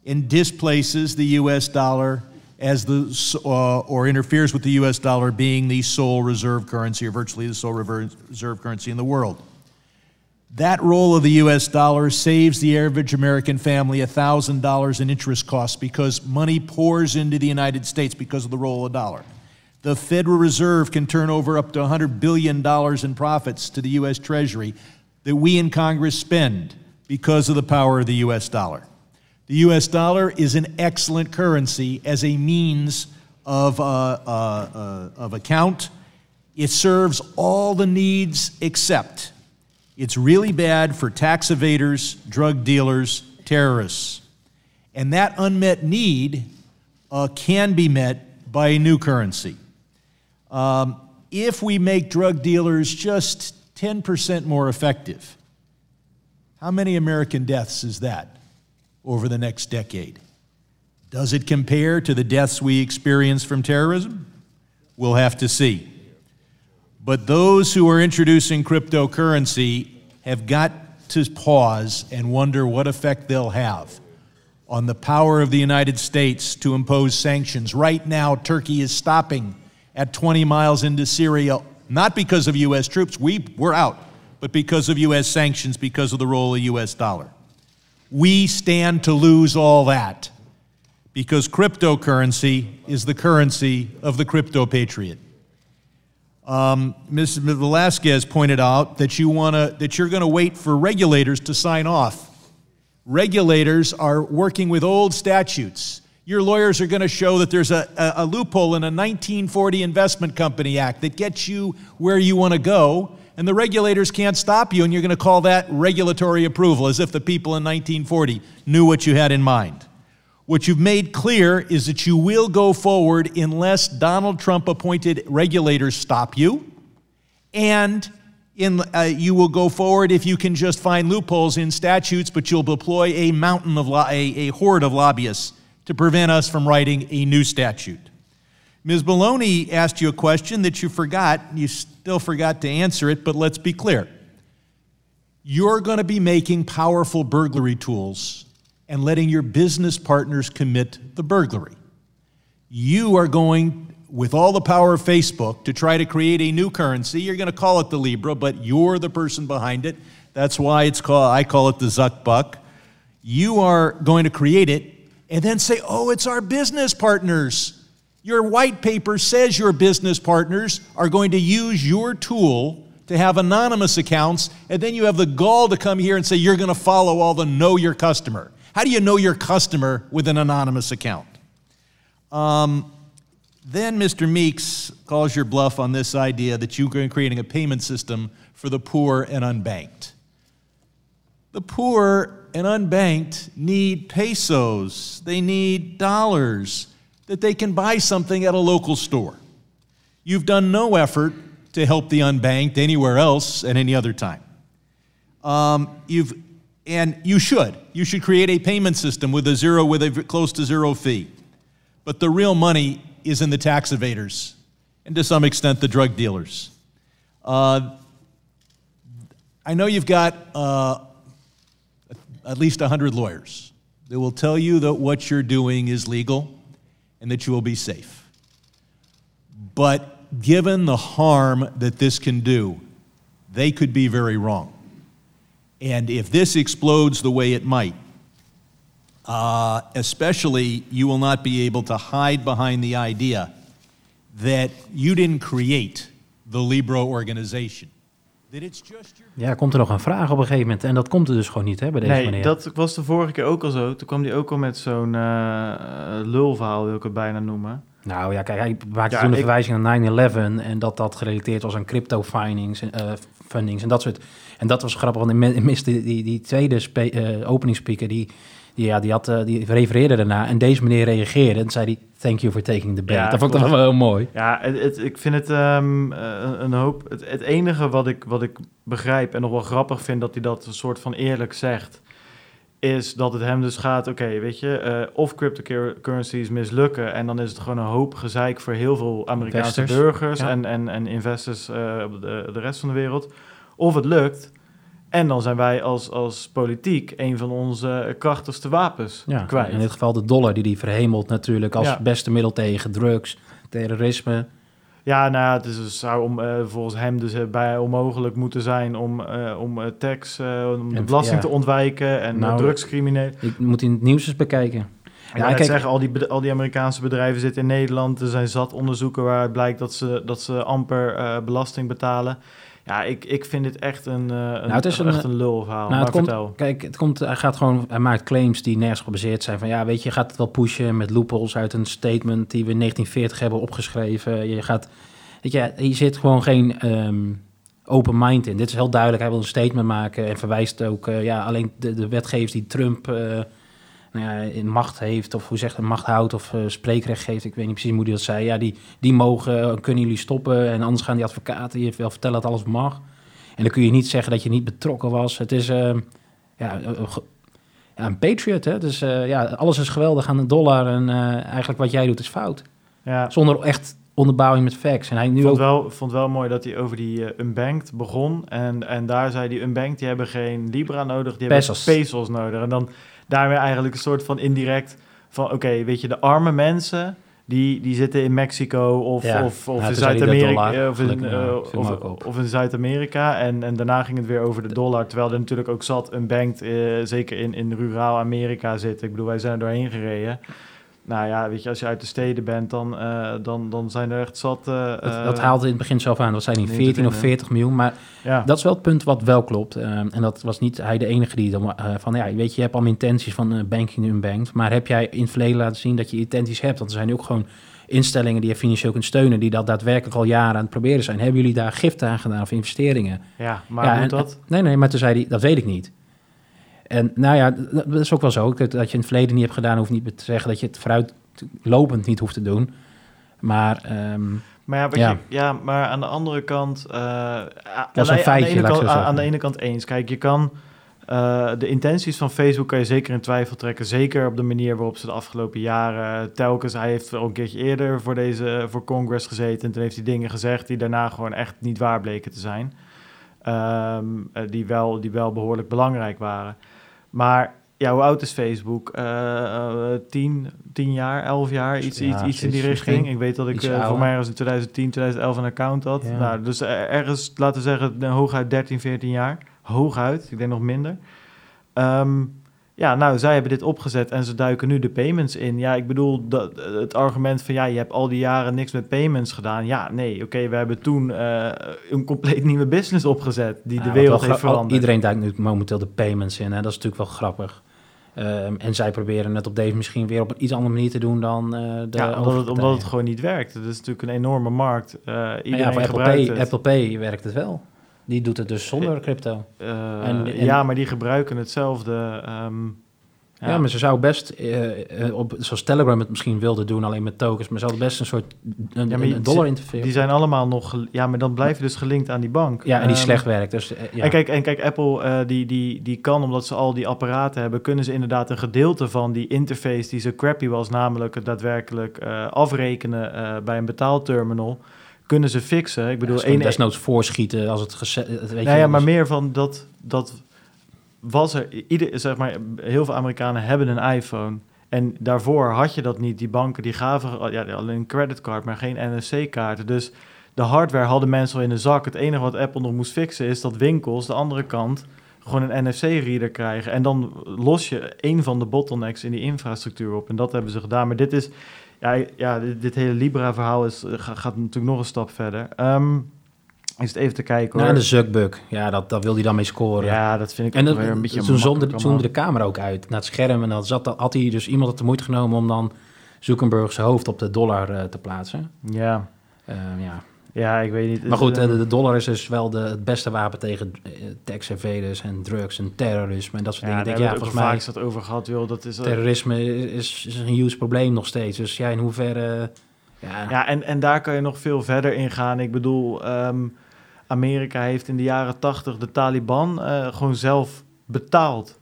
and displaces the US dollar as the, uh, or interferes with the US dollar being the sole reserve currency, or virtually the sole reserve currency in the world. That role of the US dollar saves the average American family $1,000 in interest costs because money pours into the United States because of the role of the dollar. The Federal Reserve can turn over up to $100 billion in profits to the US Treasury that we in Congress spend because of the power of the US dollar. The US dollar is an excellent currency as a means of, uh, uh, uh, of account. It serves all the needs except it's really bad for tax evaders, drug dealers, terrorists. And that unmet need uh, can be met by a new currency. Um, if we make drug dealers just 10% more effective, how many American deaths is that over the next decade? Does it compare to the deaths we experience from terrorism? We'll have to see. But those who are introducing cryptocurrency have got to pause and wonder what effect they'll have on the power of the United States to impose sanctions. Right now, Turkey is stopping at 20 miles into Syria, not because of U.S. troops, we, we're out, but because of U.S. sanctions, because of the role of U.S. dollar. We stand to lose all that because cryptocurrency is the currency of the crypto patriot. Um, Ms. Velasquez pointed out that you want to that you're going to wait for regulators to sign off. Regulators are working with old statutes. Your lawyers are going to show that there's a, a, a loophole in a 1940 Investment Company Act that gets you where you want to go, and the regulators can't stop you, and you're going to call that regulatory approval, as if the people in 1940 knew what you had in mind. What you've made clear is that you will go forward unless Donald Trump appointed regulators stop you, and in, uh, you will go forward if you can just find loopholes in statutes, but you'll deploy a mountain of lo- a, a horde of lobbyists to prevent us from writing a new statute. Ms. Maloney asked you a question that you forgot. You still forgot to answer it, but let's be clear. You're going to be making powerful burglary tools and letting your business partners commit the burglary. You are going, with all the power of Facebook, to try to create a new currency. You're going to call it the Libra, but you're the person behind it. That's why it's called, I call it the Zuck Buck. You are going to create it and then say, oh, it's our business partners. Your white paper says your business partners are going to use your tool to have anonymous accounts, and then you have the gall to come here and say you're going to follow all the know your customer. How do you know your customer with an anonymous account? Um, then Mr. Meeks calls your bluff on this idea that you're creating a payment system for the poor and unbanked. The poor and unbanked need pesos, they need dollars that they can buy something at a local store. You've done no effort to help the unbanked anywhere else at any other time. Um, you've, and you should. You should create a payment system with a zero, with a close to zero fee. But the real money is in the tax evaders and to some extent the drug dealers. Uh, I know you've got uh, at least 100 lawyers that will tell you that what you're doing is legal and that you will be safe. But given the harm that this can do, they could be very wrong. And if this explodes the way it might, uh, especially, you will not be able to hide behind the idea that you didn't create the Libro organization. That it's just your
Ja, komt er nog een vraag op een gegeven moment. En dat komt er dus gewoon niet hè, bij deze
Nee,
meneer.
dat was de vorige keer ook al zo. Toen kwam hij ook al met zo'n eh, lulverhaal, wil ik het bijna noemen.
Nou ja, kijk, hij maakte
Ja,
toen
ik-
verwijzing naar 9-11 en dat dat gerelateerd was aan crypto findings, en, eh, fundings en dat soort. En dat was grappig, want ik mi- miste die, die, tweede spe, eh, openingsspeaker, die, ja, die, had, eh, die refereerde daarna en deze meneer reageerde en zei die thank you for taking the bait.
Ja,
dat vond ik wel heel mooi.
Ja, het, het- ik vind het ehm, eh, een hoop. Het, het enige wat ik, wat ik begrijp en nog wel grappig vind dat hij dat een soort van eerlijk zegt, is dat het hem dus gaat, oké, weet je, eh, of cryptocurrencies mislukken en dan is het gewoon een hoop gezeik voor heel veel Amerikaanse
Investors,
burgers
ja.
en, en, en investors op de, de rest van de wereld. Of het lukt en dan zijn wij als, als politiek een van onze krachtigste wapens
Ja,
kwijt.
in dit geval de dollar die die verhemelt natuurlijk als
Ja.
beste middel tegen drugs, terrorisme.
Ja, nou ja, het is, zou om, eh, volgens hem dus eh, bij onmogelijk moeten zijn om, eh, om tax, om de
En-
belasting
ja.
te ontwijken en
Nou,
drugscriminelen.
Ik moet in het nieuws eens bekijken.
Ik
Ja,
ja,
kijk-
zeggen, al die, al die Amerikaanse bedrijven zitten in Nederland. Er zijn zat onderzoeken waaruit blijkt dat ze, dat ze amper belasting betalen. Ja, ik, ik vind dit echt een, een,
het is een,
echt een lulverhaal.
Nou,
maar
het komt,
vertel.
kijk, het komt, hij, gaat gewoon, hij maakt claims die nergens gebaseerd zijn. Van ja, weet je, je gaat het wel pushen met loopholes uit een statement die we in 1940 hebben opgeschreven. Je gaat, weet je, hier zit gewoon geen ehm, open mind in. Dit is heel duidelijk. Hij wil een statement maken en verwijst ook, eh, ja, alleen de, de wetgevers die Trump eh, nou ja, in macht heeft, of hoe zegt hij, macht houdt of eh, spreekrecht geeft. Ik weet niet precies hoe hij dat zei. Ja, die, die mogen, eh, kunnen jullie stoppen en anders gaan die advocaten je wel vertellen dat alles mag. En dan kun je niet zeggen dat je niet betrokken was. Het is eh, ja, eh, ja, een patriot. Hè? Dus ja, alles is geweldig aan de dollar. En eigenlijk wat jij doet is fout.
Ja,
Zonder echt onderbouwing met facts. En hij nu
Ik vond
ook...
wel, vond wel mooi dat hij over die unbanked begon. En, en daar zei die unbanked, die hebben geen Libra nodig, die
Pesos.
hebben pesos nodig. En dan daarmee eigenlijk een soort van indirect van... oké, weet je, de arme mensen, die, die zitten in Mexico of,
Ja.
of, of
Ja,
in Zuid-Amerika. Of, in, eh, of, in Zuid-Amerika. En, en daarna ging het weer over de dollar. Terwijl er natuurlijk ook zat unbanked, eh zeker in, in ruraal Amerika zit. Ik bedoel, wij zijn er doorheen gereden. Nou ja, weet je, als je uit de steden bent, dan, eh, dan, dan zijn er echt zat... eh,
Dat,
eh,
dat haalde in het begin zelf aan. Dat zijn niet
te
14 of
vinden.
40 miljoen. Maar
Ja.
dat is wel het punt wat wel klopt. En dat was niet hij de enige die dan van ja, weet je, je hebt allemaal intenties van banking unbanked. Maar heb jij in het verleden laten zien dat je intenties hebt? Want er zijn ook gewoon instellingen die je financieel kunt steunen, die dat daadwerkelijk al jaren aan het proberen zijn. Hebben jullie daar gift aan gedaan of investeringen?
Ja, maar
ja, en-
dat?
Nee, nee, maar toen zei hij, dat weet ik niet. En nou ja, dat is ook wel zo. Dat, dat je in het verleden niet hebt gedaan, hoeft niet te zeggen dat je het vooruit lopend niet hoeft te doen. Maar ehm,
Maar ja,
Ja.
Je, ja, maar aan de andere kant... eh,
Dat is een feitje,
aan, de kant,
zo
aan, de ene kant eens. Kijk, je kan... eh, de intenties van Facebook kan je zeker in twijfel trekken. Zeker op de manier waarop ze de afgelopen jaren telkens... Hij heeft wel een keertje eerder voor, deze, voor Congress gezeten. En toen heeft hij dingen gezegd die daarna gewoon echt niet waar bleken te zijn. Ehm, eh, die, wel, die wel behoorlijk belangrijk waren. Maar ja, hoe oud is Facebook? Eh, eh, tien, tien jaar, elf jaar, iets,
Ja,
iets, iets in die richting. Ik weet dat ik eh, voor mij was in 2010, 2011 een account had.
Ja.
Nou, dus er- ergens, laten we zeggen, hooguit 13, 14 jaar. Hooguit, ik denk nog minder. Ehm, ja, nou, zij hebben dit opgezet en ze duiken nu de payments in. Ja, ik bedoel, dat, het argument van ja, je hebt al die jaren niks met payments gedaan. Ja, nee, oké, we hebben toen eh, een compleet nieuwe business opgezet die
Ja,
de wereld heeft veranderd.
Iedereen duikt nu momenteel de payments in. Hè? Dat is natuurlijk wel grappig. Ehm, en zij proberen het op deze misschien weer op een iets andere manier te doen dan eh, de
ja, omdat het, omdat het gewoon niet werkt. Het is natuurlijk een enorme markt. Eh, iedereen
ja, voor Apple
gebruikt
Pay,
het.
Apple Pay werkt het wel. Die doet het dus zonder crypto.
Eh,
En- en-
Ja, maar die gebruiken hetzelfde. ehm,
Ja, maar ze zou best, eh, eh, op, zoals Telegram het misschien wilde doen, alleen met tokens, maar ze hadden best een soort een,
Ja,
dollar interface.
Die zijn allemaal nog... Ja, maar dan blijf je dus gelinkt aan die bank.
ja, en die
Ehm,
slecht werkt. Dus, eh, ja.
En, kijk, en kijk, Apple eh, die, die, die kan, omdat ze al die apparaten hebben, kunnen ze inderdaad een gedeelte van die interface die zo crappy was, namelijk het daadwerkelijk eh, afrekenen eh, bij een betaalterminal, kunnen ze fixen. Ik
bedoel, kunnen
één,
desnoods voorschieten als het gezet... Weet
nou ja, maar
dus-
meer van dat, dat was er, ieder, zeg maar, heel veel Amerikanen hebben een iPhone. En daarvoor had je dat niet. Die banken die gaven ja, alleen een creditcard, maar geen NFC-kaarten. Dus de hardware hadden mensen al in de zak. Het enige wat Apple nog moest fixen is dat winkels de andere kant gewoon een NFC-reader krijgen. En dan los je een van de bottlenecks in die infrastructuur op. En dat hebben ze gedaan. Maar dit is, ja, ja dit, dit hele Libra-verhaal is, eh, ga- gaat natuurlijk nog een stap verder. Ehm is het even te kijken hoor.
de Zuckbug, ja, dat, dat wil hij dan mee scoren.
ja, dat vind ik
En
ook
dat,
weer een beetje
toen zoomde, de camera ook uit naar het scherm. En dan zat, had hij dus iemand had de moeite genomen om dan Zuckerberg zijn hoofd op de dollar eh, te plaatsen.
Ja.
Eh, ja.
Ja, ik weet niet.
Maar goed, eh,
eh,
de, dollar is dus wel de, het beste wapen tegen eh, tax evaders en drugs en terrorisme en dat soort
ja,
dingen.
daar
denk,
hebben
ja,
we het ook
volgens mij
vaak over gehad, joh. Dat is, eh,
terrorisme is, is een huge probleem nog steeds. Dus ja, in hoeverre... ja,
Ja, en, en daar kan je nog veel verder in gaan. Ik bedoel, ehm, Amerika heeft in de jaren tachtig de Taliban gewoon zelf betaald.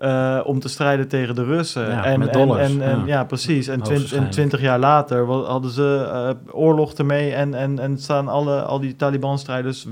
Eh, om te strijden tegen de Russen.
Ja,
en,
met dollars,
En, en,
ja.
ja. precies. En, twin- en twintig jaar later hadden ze eh, oorlog ermee. En, en, en staan alle, al die Taliban-strijders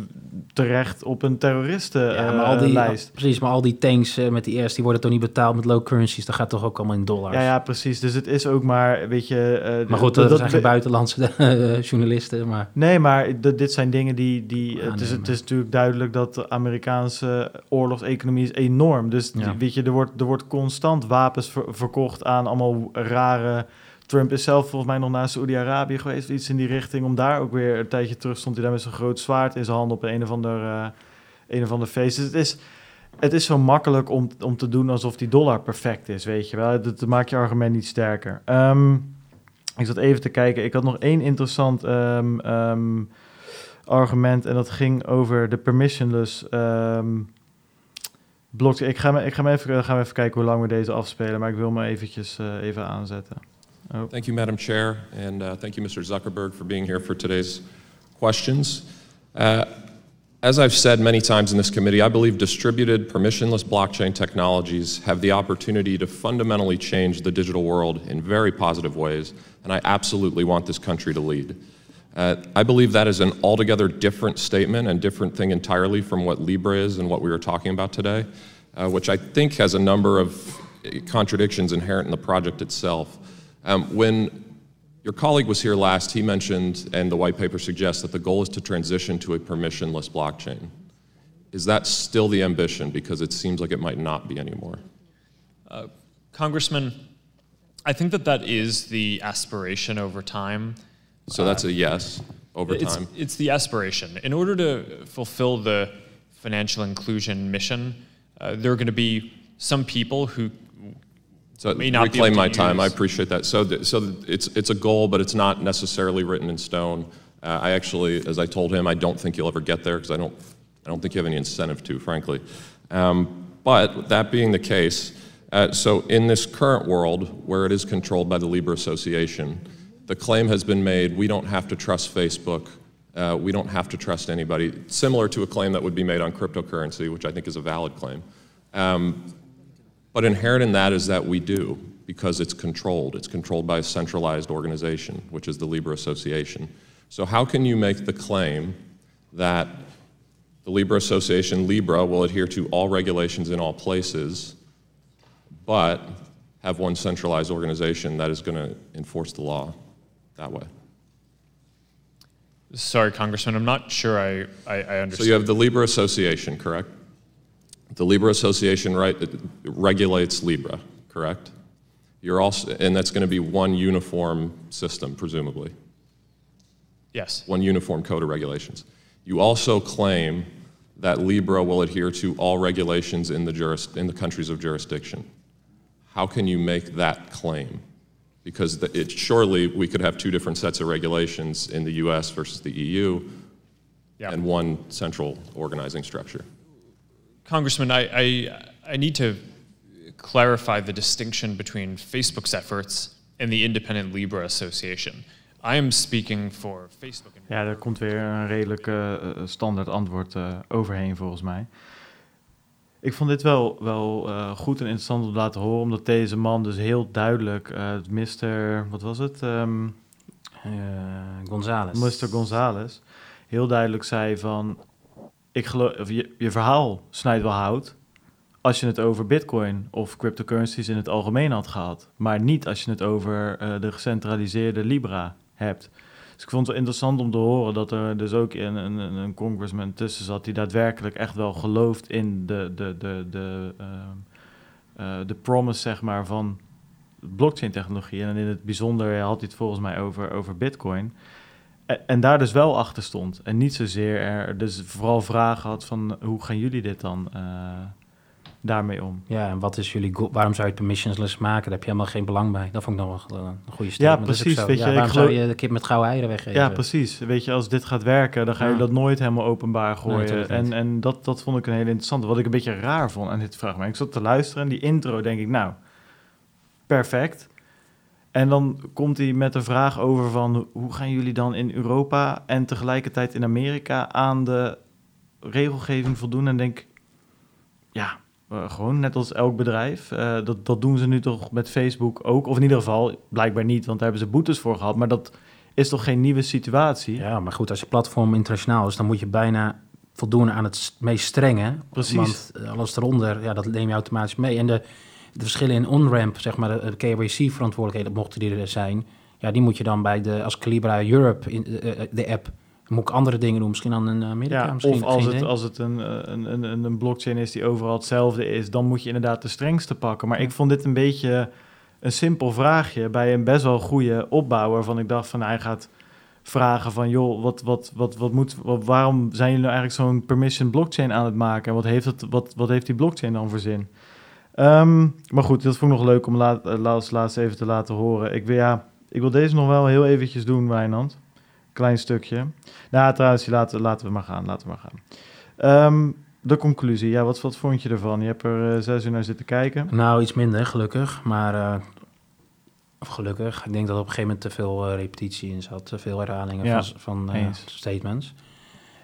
terecht op een terroristenlijst.
ja, maar al die, precies, maar al die tanks eh, met die airs, die worden toch niet betaald met low currencies. Dat gaat toch ook allemaal in dollars.
ja, ja, precies. Dus het is ook maar, weet je... eh,
Maar goed,
dat-
dat, zijn geen buitenlandse eh, *laughs* journalisten, maar...
Nee, maar dit zijn dingen die. die het, is, het is natuurlijk duidelijk dat de Amerikaanse oorlogseconomie is enorm. Dus weet je, er wordt, er wordt constant wapens ver- verkocht aan allemaal rare. Trump is zelf volgens mij nog naar Saoedi-Arabië geweest, iets in die richting. Om daar ook weer een tijdje terug stond hij daar met zo'n groot zwaard in zijn hand op een of ander, eh, een of ander feest. Dus het is, het is zo makkelijk om, om te doen alsof die dollar perfect is, weet je wel. Dat, maakt je argument niet sterker. Ehm, ik zat even te kijken. Ik had nog één interessant ehm, ehm, argument. En dat ging over de permissionless Ik ga, me, ik ga me even, gaan we even kijken hoe lang we deze afspelen. Maar ik wil me eventjes eh, even aanzetten. Oh.
Thank you, Madam Chair, and uh, thank you, Mr. Zuckerberg, for being here for today's questions. Uh, as I've said many times in this committee, I believe distributed permissionless blockchain technologies have the opportunity to fundamentally change the digital world in very positive ways, and I absolutely want this country to lead. Uh, I believe that is an altogether different statement and different thing entirely from what Libra is and what we were talking about today, uh, which I think has a number of uh, contradictions inherent in the project itself. Um, when your colleague was here last, he mentioned, and the white paper suggests, that the goal is to transition to a permissionless blockchain. Is that still the ambition? Because it seems like it might not be anymore.
Congressman, I think that that is the aspiration over time.
So that's a yes over
It's,
time.
it's the aspiration. In order to fulfill the financial inclusion mission, uh, there are going to be some people who
So
may not be
reclaim
able
my
to
time. I appreciate that. So, th- so it's it's a goal, but it's not necessarily written in stone. Uh, I actually, as I told him, I don't think you'll ever get there because I don't I don't think you have any incentive to, frankly. Um, but that being the case, uh, so in this current world where it is controlled by the Libra Association, the claim has been made: we don't have to trust Facebook. Uh, we don't have to trust anybody. Similar to a claim that would be made on cryptocurrency, which I think is a valid claim. Um, but inherent in that is that we do, because it's controlled. It's controlled by a centralized organization, which is the Libra Association. So, how can you make the claim that the Libra Association, Libra, will adhere to all regulations in all places, but have one centralized organization that is going to enforce the law that way?
Sorry, Congressman, I'm not sure I, I, I
So you have the Libra Association, correct? The Libra Association right, regulates Libra, correct? You're also, and that's going to be one uniform system, presumably,
yes.
one uniform code of regulations. You also claim that Libra will adhere to all regulations in the, juris, in the countries of jurisdiction. How can you make that claim? Because the, it, surely we could have two different sets of regulations in the US versus the EU,
Yeah.
and one central organizing structure.
Congressman, I, I, I need to clarify the distinction between Facebook's efforts and the Independent Libra Association. I am speaking for Facebook. and-
Ja, daar komt weer een redelijk eh, eh, standaard antwoord eh, overheen volgens mij. Ik vond dit wel, wel eh, goed en interessant om te laten horen, omdat deze man dus heel duidelijk, eh Mr. wat was het? Ehm
Eh, Gonzales.
Mr. Gonzales, heel duidelijk zei van, ik geloof, of je, je verhaal snijdt wel hout als je het over bitcoin of cryptocurrencies in het algemeen had gehad, maar niet als je het over de gecentraliseerde Libra hebt. Dus ik vond het wel interessant om te horen dat er dus ook een, een, een congressman tussen zat die daadwerkelijk echt wel gelooft in de, de, de, de, ehm, eh, de promise zeg maar, van blockchain technologie. En in het bijzonder had hij het volgens mij over, over bitcoin. En, en daar dus wel achter stond. En niet zozeer er dus vooral vragen had van hoe gaan jullie dit dan eh, daarmee om?
Ja, en wat is jullie goal? Waarom zou je het permissionless maken? Daar heb je helemaal geen belang bij. Dat vond ik nog wel een goede is ook
precies, weet je,
ja,
ik
waarom
geloof-
zou je de kip met gouden eieren weggeven?
Ja, precies. Weet je, als dit gaat werken, dan ga je
Ja.
dat nooit helemaal openbaar gooien. en en dat, dat vond ik een hele interessante. Wat ik een beetje raar vond aan dit fragment. Ik zat te luisteren en die intro denk ik, nou, perfect. En dan komt hij met een vraag over van... hoe gaan jullie dan in Europa en tegelijkertijd in Amerika... aan de regelgeving voldoen? En denk, ja, eh, gewoon net als elk bedrijf. Eh, dat, dat doen ze nu toch met Facebook ook? Of in ieder geval, blijkbaar niet, want daar hebben ze boetes voor gehad. Maar dat is toch geen nieuwe situatie?
Ja, maar goed, als je platform internationaal is, dan moet je bijna voldoen aan het meest strenge.
Precies.
Want eh, alles eronder, ja, dat neem je automatisch mee. En de, de verschillen in on-ramp, zeg maar, de, KYC-verantwoordelijkheden, mochten die er zijn, ja, die moet je dan bij de, als Calibra Europe, in, de app, moet ik andere dingen doen, misschien dan in Amerika.
Ja,
misschien,
of als het,
idee.
als het een, eh, een, een, een- een blockchain is die overal hetzelfde is, dan moet je inderdaad de strengste pakken. Maar ik vond dit een beetje een simpel vraagje bij een best wel goede opbouwer. Waarvan ik dacht van hij gaat vragen van joh, wat, wat, wat, wat moet, wat, waarom zijn jullie nou eigenlijk zo'n permission blockchain aan het maken? En wat heeft, het, wat, wat heeft die blockchain dan voor zin? Ehm, maar goed, dat vond ik nog leuk om laat, eh, als laatste even te laten horen. Ik wil, ja, ik wil deze nog wel heel eventjes doen, Wijnand. Klein stukje. Nou, trouwens, laten, laten we maar gaan. Laten we maar gaan. Ehm, de conclusie. Ja, wat, wat vond je ervan? Je hebt er eh, zes uur naar zitten kijken.
Nou, iets minder, gelukkig. Maar, eh, of gelukkig, ik denk dat er op een gegeven moment te veel eh, repetitie in zat. Te veel herhalingen
Ja,
van, van statements.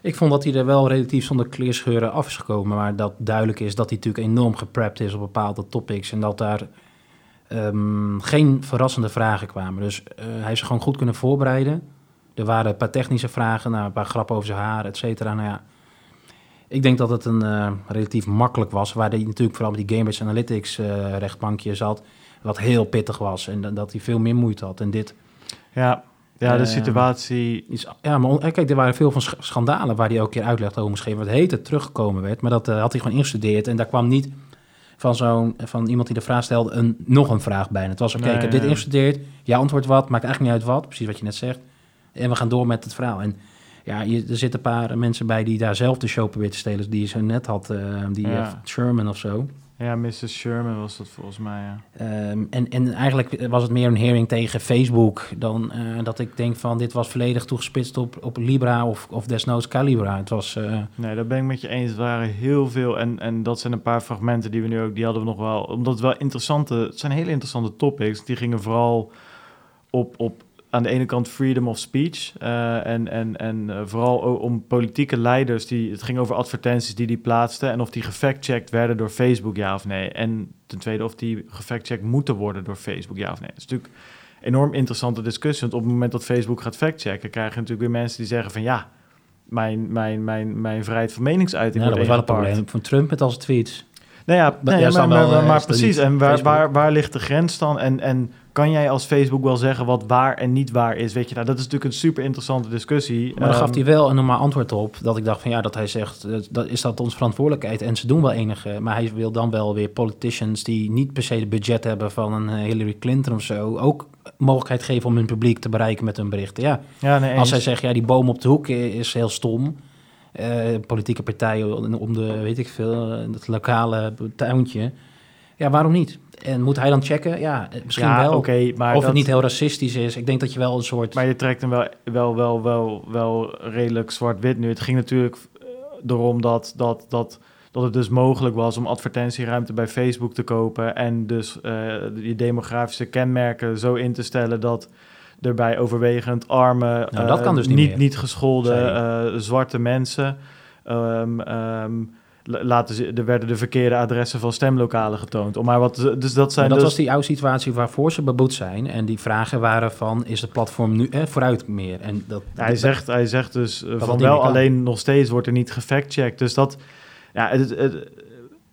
Ik vond dat hij er wel relatief zonder kleerscheuren af is gekomen. Maar dat duidelijk is dat hij natuurlijk enorm geprept is op bepaalde topics. En dat daar ehm, geen verrassende vragen kwamen. Dus hij heeft zich gewoon goed kunnen voorbereiden. Er waren een paar technische vragen, nou, een paar grappen over zijn haar, et cetera. Nou ja, ik denk dat het een eh, relatief makkelijk was, waar hij natuurlijk vooral met die Cambridge Analytics eh, rechtbankje zat, wat heel pittig was en dat- hij veel meer moeite had. En dit
Ja, ja de
Eh,
situatie...
is, ja, maar kijk, er waren veel van sch- schandalen waar hij ook keer uitleg over moest geven, wat heet het teruggekomen werd, maar dat had hij gewoon ingestudeerd en daar kwam niet van zo'n van iemand die de vraag stelde een nog een vraag bij. En het was oké,
Nee,
ik heb dit
ja.
ingestudeerd, ja antwoord wat, maakt eigenlijk niet uit wat, precies wat je net zegt. En we gaan door met het verhaal. En ja, je, er zitten een paar mensen bij die daar zelf de show proberen te stelen, die je zo net had, eh, die
Ja.
eh, Sherman of zo.
Ja, Mrs. Sherman was dat volgens mij, ja.
Ehm, en, en eigenlijk was het meer een hearing tegen Facebook dan eh, dat ik denk van dit was volledig toegespitst op, op Libra of, of desnoods Calibra. Het was,
Nee, daar ben ik met je eens. Het waren heel veel. En, en dat zijn een paar fragmenten die we nu ook, die hadden we nog wel. Omdat het wel interessante, het zijn hele interessante topics. Die gingen vooral op, op aan de ene kant freedom of speech. eh, en en, en eh, vooral om politieke leiders. Die, het ging over advertenties die die plaatsten. En of die gefactcheckt werden door Facebook, ja of nee. En ten tweede of die gefactcheckt moeten worden door Facebook, ja of nee. Dat is natuurlijk een enorm interessante discussie. Want op het moment dat Facebook gaat factchecken, krijg je natuurlijk weer mensen die zeggen van ja. Mijn, mijn, mijn, mijn vrijheid van meningsuiting
ja, dat was
wordt
wel een probleem van Trump met al zijn tweets.
Nou ja,
Maar
nee,
ja, is
maar, maar,
eh,
maar
is
precies. En waar, waar, waar ligt de grens dan? En, en kan jij als Facebook wel zeggen wat waar en niet waar is? Weet je, nou, dat is natuurlijk een super interessante discussie.
Maar dan
Ehm,
gaf hij wel een normaal antwoord op. Dat ik dacht van ja, dat hij zegt, eh, dat is dat onze verantwoordelijkheid. En ze doen wel enige. Maar hij wil dan wel weer politicians die niet per se de budget hebben van een eh, Hillary Clinton of zo. Ook mogelijkheid geven om hun publiek te bereiken met hun berichten. Ja,
Ja, nee,
als hij zegt ja, die boom op de hoek is heel stom. Eh, politieke partijen om de, weet ik veel, het lokale tuintje. Ja, waarom niet? En moet hij dan checken? Ja, eh, misschien
Ja,
wel.
maar
of
dat-
het niet heel racistisch is. Ik denk dat je wel een soort...
Maar je trekt hem wel, wel, wel, wel, wel redelijk zwart-wit nu. Het ging natuurlijk eh, erom dat, dat, dat, dat het dus mogelijk was om advertentieruimte bij Facebook te kopen. En dus eh die demografische kenmerken zo in te stellen dat er bij overwegend arme,
Nou, dat kan dus niet
niet, geschoolde zwarte mensen. la- laten ze, er werden de verkeerde adressen van stemlokalen getoond. Om maar wat, te- dus dat zijn
dat
dus,
was die oude situatie waarvoor ze beboet zijn. En die vragen waren van, is het platform nu eh, vooruit meer? En dat,
Ja, hij, zegt, hij zegt dus eh,
dat
van wel, alleen nog steeds wordt er niet gefactcheckt. Dus dat, ja, het, het,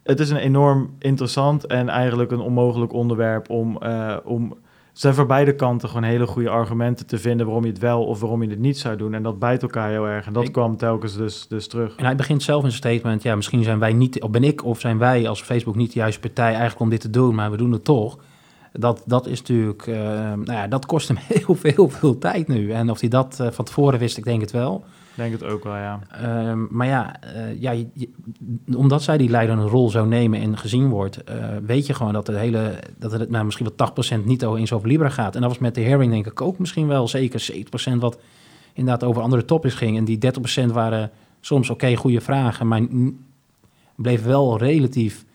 het is een enorm interessant en eigenlijk een onmogelijk onderwerp om, eh om zijn voor beide kanten gewoon hele goede argumenten te vinden waarom je het wel of waarom je het niet zou doen. En dat bijt elkaar heel erg. En dat
Ik-
kwam telkens dus, dus terug.
En hij begint zelf in zijn statement, ja, misschien zijn wij niet, of ben ik of zijn wij als Facebook niet de juiste partij eigenlijk om dit te doen, maar we doen het toch. Dat, dat is natuurlijk, eh, nou ja, dat kost hem *laughs* heel veel, veel tijd nu. En of hij dat eh, van tevoren wist, ik denk het wel.
Denk het ook wel, ja.
Ehm, maar ja, eh, ja omdat zij die leidende rol zou nemen en gezien wordt, eh, weet je gewoon dat, de hele, dat het nou, misschien wel 80% niet eens over Libra gaat. En dat was met de hearing denk ik ook misschien wel zeker 70% wat inderdaad over andere topics ging. En die 30% waren soms oké, goede vragen, maar bleef wel relatief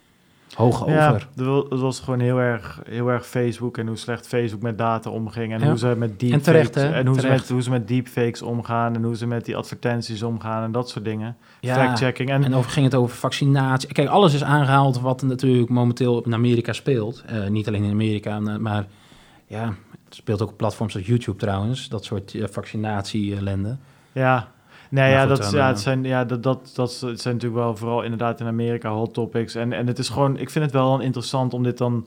hoog
Ja,
over.
het wa- het was gewoon heel erg, heel erg Facebook en hoe slecht Facebook met data omging. En
Ja.
hoe ze met deepfakes,
En terecht, hè?
en hoe, Ze met, hoe ze met deepfakes omgaan en hoe ze met die advertenties omgaan en dat soort dingen.
Ja,
Fact-checking. En,
En over ging het over vaccinatie. Kijk, alles is aangehaald wat natuurlijk momenteel in Amerika speelt. Eh, niet alleen in Amerika, maar ja, het speelt ook op platforms als YouTube trouwens. Dat soort uh, vaccinatie-ellende.
ja, nee,
Maar
ja,
goed,
dat, ja,
eh,
het zijn, ja, dat, dat, dat zijn natuurlijk wel vooral inderdaad in Amerika hot topics. En, en het is gewoon, ik vind het wel interessant om dit dan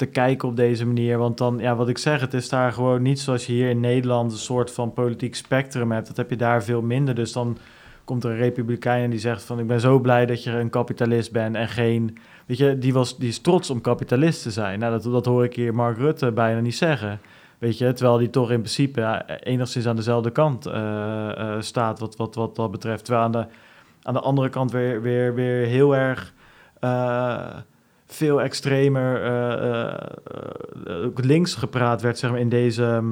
te kijken op deze manier. Want dan, ja, wat ik zeg, het is daar gewoon niet zoals je hier in Nederland een soort van politiek spectrum hebt. Dat heb je daar veel minder. Dus dan komt er een republikein en die zegt van ik ben zo blij dat je een kapitalist bent en geen... Weet je, die, was, die is trots om kapitalist te zijn. Nou, dat, dat hoor ik hier Mark Rutte bijna niet zeggen. Weet je, terwijl die toch in principe enigszins aan dezelfde kant eh, eh, staat wat, wat, wat dat betreft. Terwijl aan de, aan de andere kant weer, weer, weer heel erg eh, veel extremer links gepraat werd, zeg maar, in deze...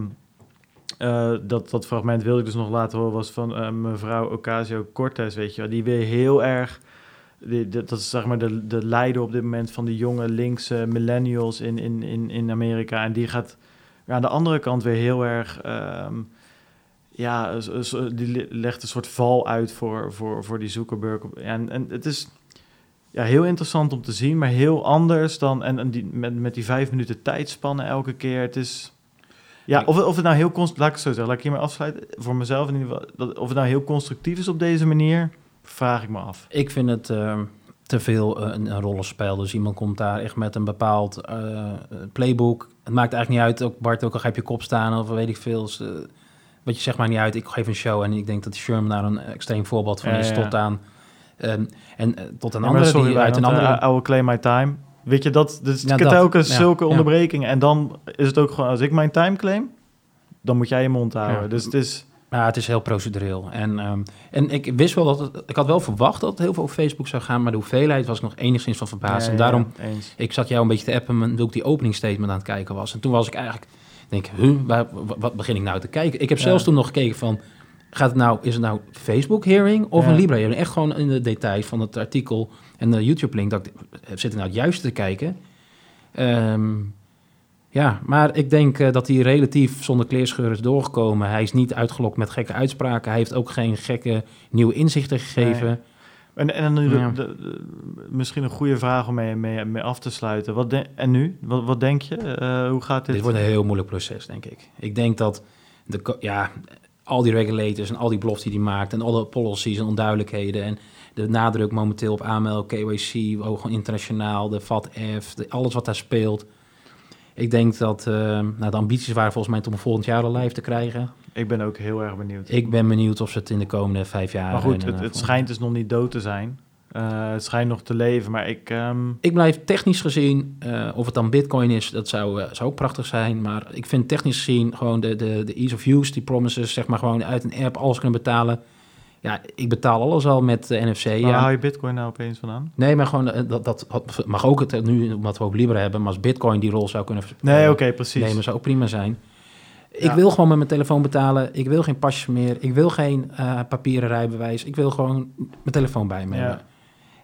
eh, dat, dat fragment wilde ik dus nog laten horen, was van mevrouw Ocasio-Cortez, weet je. Die weer heel erg... Dat is zeg maar de, de leider op dit moment van de jonge linkse millennials in, in, in, in Amerika. En die gaat ja, aan de andere kant weer heel erg... ehm, ja, die le- legt een soort val uit voor, voor, voor die Zuckerberg. En, en het is ja, heel interessant om te zien, maar heel anders dan... En, en die, met, met die vijf minuten tijdspannen elke keer. Het is... Ja, of, of het nou heel... const- Laat ik het zo zeggen, laat ik hiermee afsluiten. Voor mezelf in ieder geval. Dat, of het nou heel constructief is op deze manier, vraag ik me af.
Ik vind het eh, te veel eh, een, een rollenspel. Dus iemand komt daar echt met een bepaald eh, playbook. Het maakt eigenlijk niet uit, ook Bart, ook al ga je op je kop staan of weet ik veel. Eh, wat je zegt maar niet uit. Ik geef een show en ik denk dat Sherman daar een extreem voorbeeld van
Ja,
is.
ja.
Tot aan, ehm, en, eh, tot een
Ja,
andere
sorry,
die uit een andere...
eh, I will claim my time. Weet je, dat, dus
Ja, dat,
telkens zulke onderbrekingen. En dan is het ook gewoon, als ik mijn time claim, dan moet jij je mond houden. Dus het is...
Ja, het is heel procedureel. En, ehm, en ik wist wel dat het, ik had wel verwacht dat het heel veel op Facebook zou gaan, maar de hoeveelheid was ik nog enigszins van verbaasd.
Ja,
en daarom, ik zat jou een beetje te appen toen ik die opening statement aan het kijken was. En toen was ik eigenlijk, denk huh, waar, wa- wat begin ik nou te kijken? Ik heb zelfs toen nog gekeken van, gaat het nou, is het nou Facebook hearing of een Libra hearing? Echt gewoon in de details van het artikel en de YouTube link. Dat ik, zit ik nou het juiste te kijken? Ehm, ja, maar ik denk eh, dat hij relatief zonder kleerscheuren is doorgekomen. Hij is niet uitgelokt met gekke uitspraken. Hij heeft ook geen gekke nieuwe inzichten gegeven.
Nee. En, en dan nu de-
Ja.
de- de- misschien een goede vraag om mee, mee, mee af te sluiten. Wat de- en nu? Wat, wat denk je? Eh, hoe gaat dit?
Dit wordt een heel moeilijk proces, denk ik. Ik denk dat de, ja, al die regulators en al die beloften die hij maakt... en alle policies en onduidelijkheden... en de nadruk momenteel op AML, KYC, ook gewoon internationaal... de FATF, alles wat daar speelt... Ik denk dat eh, nou, de ambities waren volgens mij om volgend jaar al live te krijgen.
Ik ben ook heel erg benieuwd.
Ik ben benieuwd of ze het in de komende vijf jaar...
maar goed, het,
eh,
het schijnt dus nog niet dood te zijn. Eh, het schijnt nog te leven, maar ik... ehm,
Ik blijf technisch gezien, of het dan bitcoin is, dat zou, zou ook prachtig zijn. Maar ik vind technisch gezien gewoon de, de, de ease of use, die promises, zeg maar gewoon uit een app alles kunnen betalen. Ja, ik betaal alles al met eh, NFC.
Waar
ja.
hou je bitcoin nou opeens vandaan?
Nee, maar gewoon, eh, dat, dat mag ook het, nu, omdat we ook Libra hebben, maar als Bitcoin die rol zou kunnen eh,
Nee, oké, precies.
nemen, zou ook prima zijn. Ik wil gewoon met mijn telefoon betalen. Ik wil geen pasjes meer. Ik wil geen eh, papieren rijbewijs. Ik wil gewoon mijn telefoon bij me
Ja.
hebben.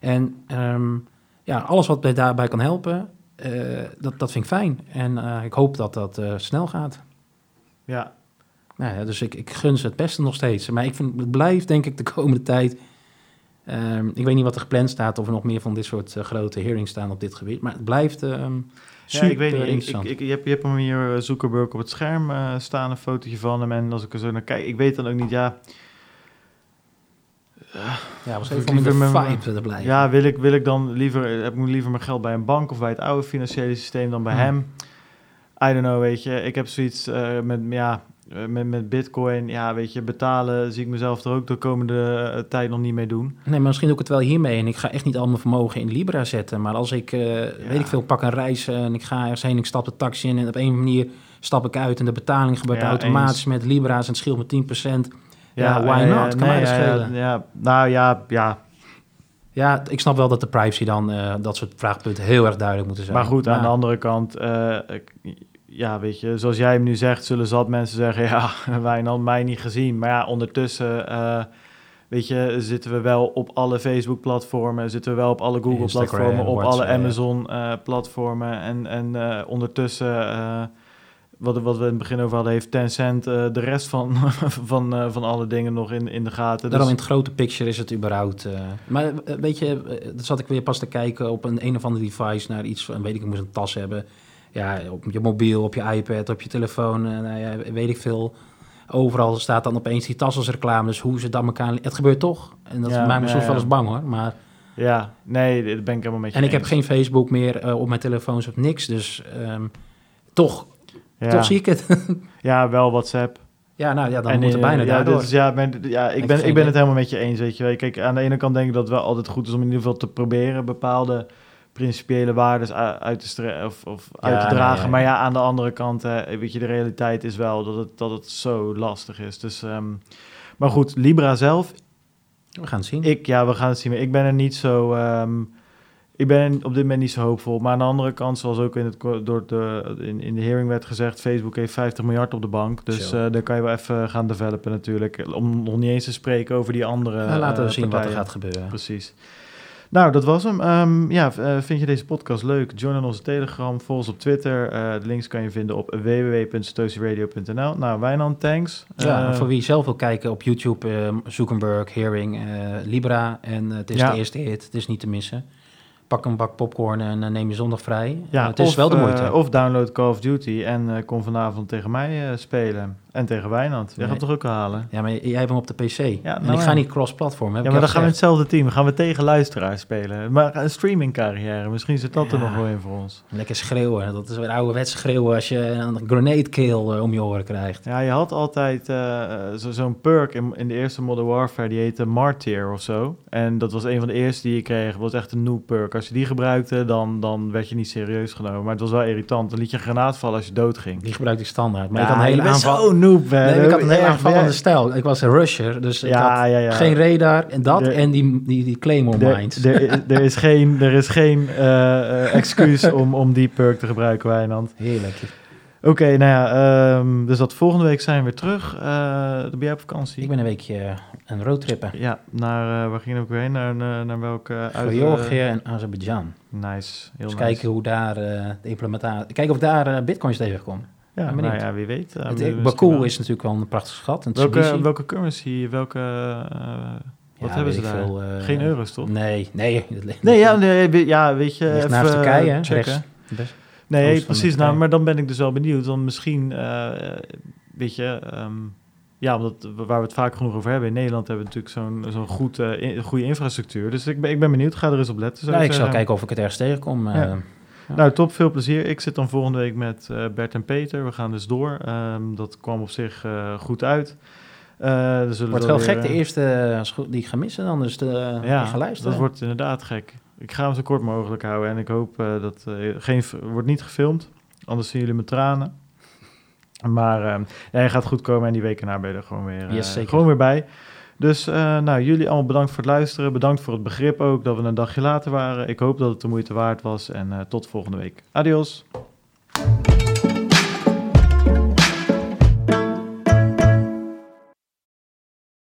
En ehm, ja, alles wat mij daarbij kan helpen, eh, dat, dat vind ik fijn. En eh, ik hoop dat dat eh, snel gaat.
Ja,
Nou ja, dus ik, ik gun ze het beste nog steeds. Maar ik vind, het blijft denk ik de komende tijd... ehm, ik weet niet wat er gepland staat... of er nog meer van dit soort eh, grote hearings staan op dit gebied. Maar het blijft ehm
Ja,
super
ik weet niet.
Interessant.
ik, ik- je, hebt, je hebt hem hier, eh, Zuckerberg, op het scherm eh, staan, een fotootje van hem. En als ik er zo naar kijk, ik weet dan ook niet, ja...
ja, was even de
liever mijn-
vibe te blijven.
Ja, wil ik, wil ik dan liever, heb ik liever mijn geld bij een bank of bij het oude financiële systeem dan bij
Hmm.
hem? I don't know, weet je. Ik heb zoiets met, ja, met, met bitcoin, ja, weet je, betalen zie ik mezelf er ook de komende eh, tijd nog niet mee doen.
Nee, maar misschien doe ik het wel hiermee. En ik ga echt niet al mijn vermogen in Libra zetten. Maar als ik, eh, weet ik veel, pak een reis eh, en ik ga ergens heen, ik stap de taxi in en op een manier stap ik uit en de betaling gebeurt
Ja,
automatisch
eens.
met Libra's en het scheelt met 10%. Ja, why
eh,
not? Kan mij dat
ja,
schelen?
Ja, nou ja, ja.
Ja, ik snap wel dat de privacy dan eh, dat soort vraagpunten heel erg duidelijk moeten zijn.
Maar goed, aan de andere kant, eh, ik- ja, weet je, zoals jij hem nu zegt, zullen zat mensen zeggen, *laughs* ja, Wijnand, mij niet gezien. Maar ja, ondertussen, eh, weet je, zitten we wel op alle Facebook-platformen, zitten we wel op alle Google-platformen, op alle. Amazon-platformen. en en eh, ondertussen, eh, wat, wat we in het begin over hadden, heeft Tencent de rest van, *laughs* van, van alle dingen nog in, in de gaten.
Daarom in
Dus,
het grote picture is het überhaupt... maar weet je, dat zat ik weer pas te kijken op een een of ander device naar iets van, weet ik, ik moest een tas hebben. Ja, op je mobiel, op je iPad, op je telefoon, eh, nou weet ik veel. Overal staat dan opeens die tas als reclame, dus hoe ze dat elkaar... Het gebeurt toch. En dat
Ja,
maakt me soms wel eens bang hoor, maar...
ja, nee, dat ben ik helemaal met je
En ik heb geen Facebook meer eh, op mijn telefoons of niks, dus ehm, toch,
Ja.
toch zie ik het. *laughs*
Ja, wel WhatsApp.
ja, nou ja, dan
En,
moet er
eh,
bijna
ja,
daardoor.
dus ja, maar, ja, ik, ben, ik ben
het-
helemaal met je eens, weet je wel. Kijk, aan de ene kant denk ik dat het wel altijd goed is om in ieder geval te proberen bepaalde principiële waarden uit te, stre- of, of
Ja,
uit te dragen. Maar
ja.
aan de andere kant, hè, weet je, de realiteit is wel dat het, dat het zo lastig is. Dus, ehm, maar goed, Libra zelf,
We gaan het zien.
ik, ja, we gaan het zien. Maar ik ben er niet zo. ehm, ik ben op dit moment niet zo hoopvol. Maar aan de andere kant, zoals ook in, het, door de, in, in de hearing werd gezegd, Facebook heeft 50 miljard op de bank. Dus eh daar kan je wel even gaan developen natuurlijk. Om nog niet eens te spreken over die andere.
Nou, laten we
eh,
zien wat er gaat gebeuren.
Precies. Nou, dat was hem. Ehm, ja, eh, vind je deze podcast leuk? Join onze Telegram, volg ons op Twitter. Eh, de links kan je vinden op www.stosieradio.nl. Nou, Wijnand, thanks.
Ja,
Eh,
voor wie zelf wil kijken op YouTube, eh Zuckerberg, Hearing, Libra. En het is
Ja.
de eerste hit, het is niet te missen. Pak een bak popcorn en neem je zondag vrij.
Ja,
het is
of,
wel de moeite.
of download Call of Duty en kom vanavond tegen mij spelen. En tegen Wijnand. Jij gaat toch ook halen?
ja, maar jij hebt hem op de PC. en
nou
ik ga
ja.
niet cross-platform.
Ja, maar dan gaan we in hetzelfde team. Gaan we tegen luisteraars spelen. Maar een streamingcarrière, misschien zit dat er
Ja.
nog wel in voor ons.
Lekker schreeuwen. Dat is weer ouderwets schreeuwen als je een grenade kill eh, om je oren krijgt.
Ja, je had altijd eh, zo- zo'n perk in, in de eerste Modern Warfare, die heette Martyr of zo. En dat was een van de eerste die je kreeg. Dat was echt een noob perk. Als je die gebruikte, dan, dan werd je niet serieus genomen. Maar het was wel irritant. Dan liet je een granaat vallen als je doodging.
Die gebruik ik standaard. Maar
Ja,
ik had een hele aanval...
noob, hè.
Nee, ik had een
Echt,
aanvallende stijl. Ik was een rusher, dus ik had
ja, ja.
geen radar en dat en die, die, die claymore
Er,
mines.
er, is geen, er is geen eh, eh, excuus *laughs* om, om die perk te gebruiken, Wijnand.
Heerlijk.
Oké, nou ja, ehm, dus dat volgende week zijn we weer terug. Eh dan ben jij op vakantie?
Ik ben een weekje eh, een roadtrippen.
Ja, naar, eh, waar ging je ook weer heen? Naar, naar, naar welke? uit-
Georgië en Azerbeidzjan.
Nice, heel
Dus
nice.
kijken hoe daar eh, de implementatie... Kijken of daar eh, bitcoins tegenkomen.
Ja,
ben
nou ja, wie weet.
Het-
misschien
Baku
wel.
is natuurlijk wel een prachtig schat.
Welke, welke currency, welke... eh, wat
Ja,
hebben ze daar?
veel, eh,
Geen euro's, toch?
Nee, nee. *laughs*
Nee, ja, nee, ja weet je, even
naast Turkije, hè,
checken.
rechts.
Nee, precies. Nou, maar dan ben ik dus wel benieuwd. Dan misschien, eh, weet je, ehm, ja, omdat waar we het vaak genoeg over hebben. In Nederland hebben we natuurlijk zo'n zo'n goed, in- goede infrastructuur. Dus ik ben, ik ben benieuwd. Ga er eens op letten. zou
Nou, ik zal kijken of ik het ergens tegenkom. eh.
Ja. Nou, top. Veel plezier. Ik zit dan volgende week met eh, Bert en Peter. We gaan dus door. Ehm, dat kwam op zich eh, goed uit. Eh,
Wordt
wel
wel
weer,
gek, de eerste die ik ga missen dan. Dus de,
ja,
die ga luisteren.
dat wordt inderdaad gek. Ik ga hem zo kort mogelijk houden. En ik hoop dat... geen, wordt niet gefilmd. Anders zien jullie mijn tranen. Maar eh, nee, hij gaat goed komen. En die weken na ben je er gewoon weer,
Yes,
gewoon weer bij. Dus uh, nou, jullie allemaal bedankt voor het luisteren. Bedankt voor het begrip ook dat we een dagje later waren. Ik hoop dat het de moeite waard was. En uh, tot volgende week. Adios.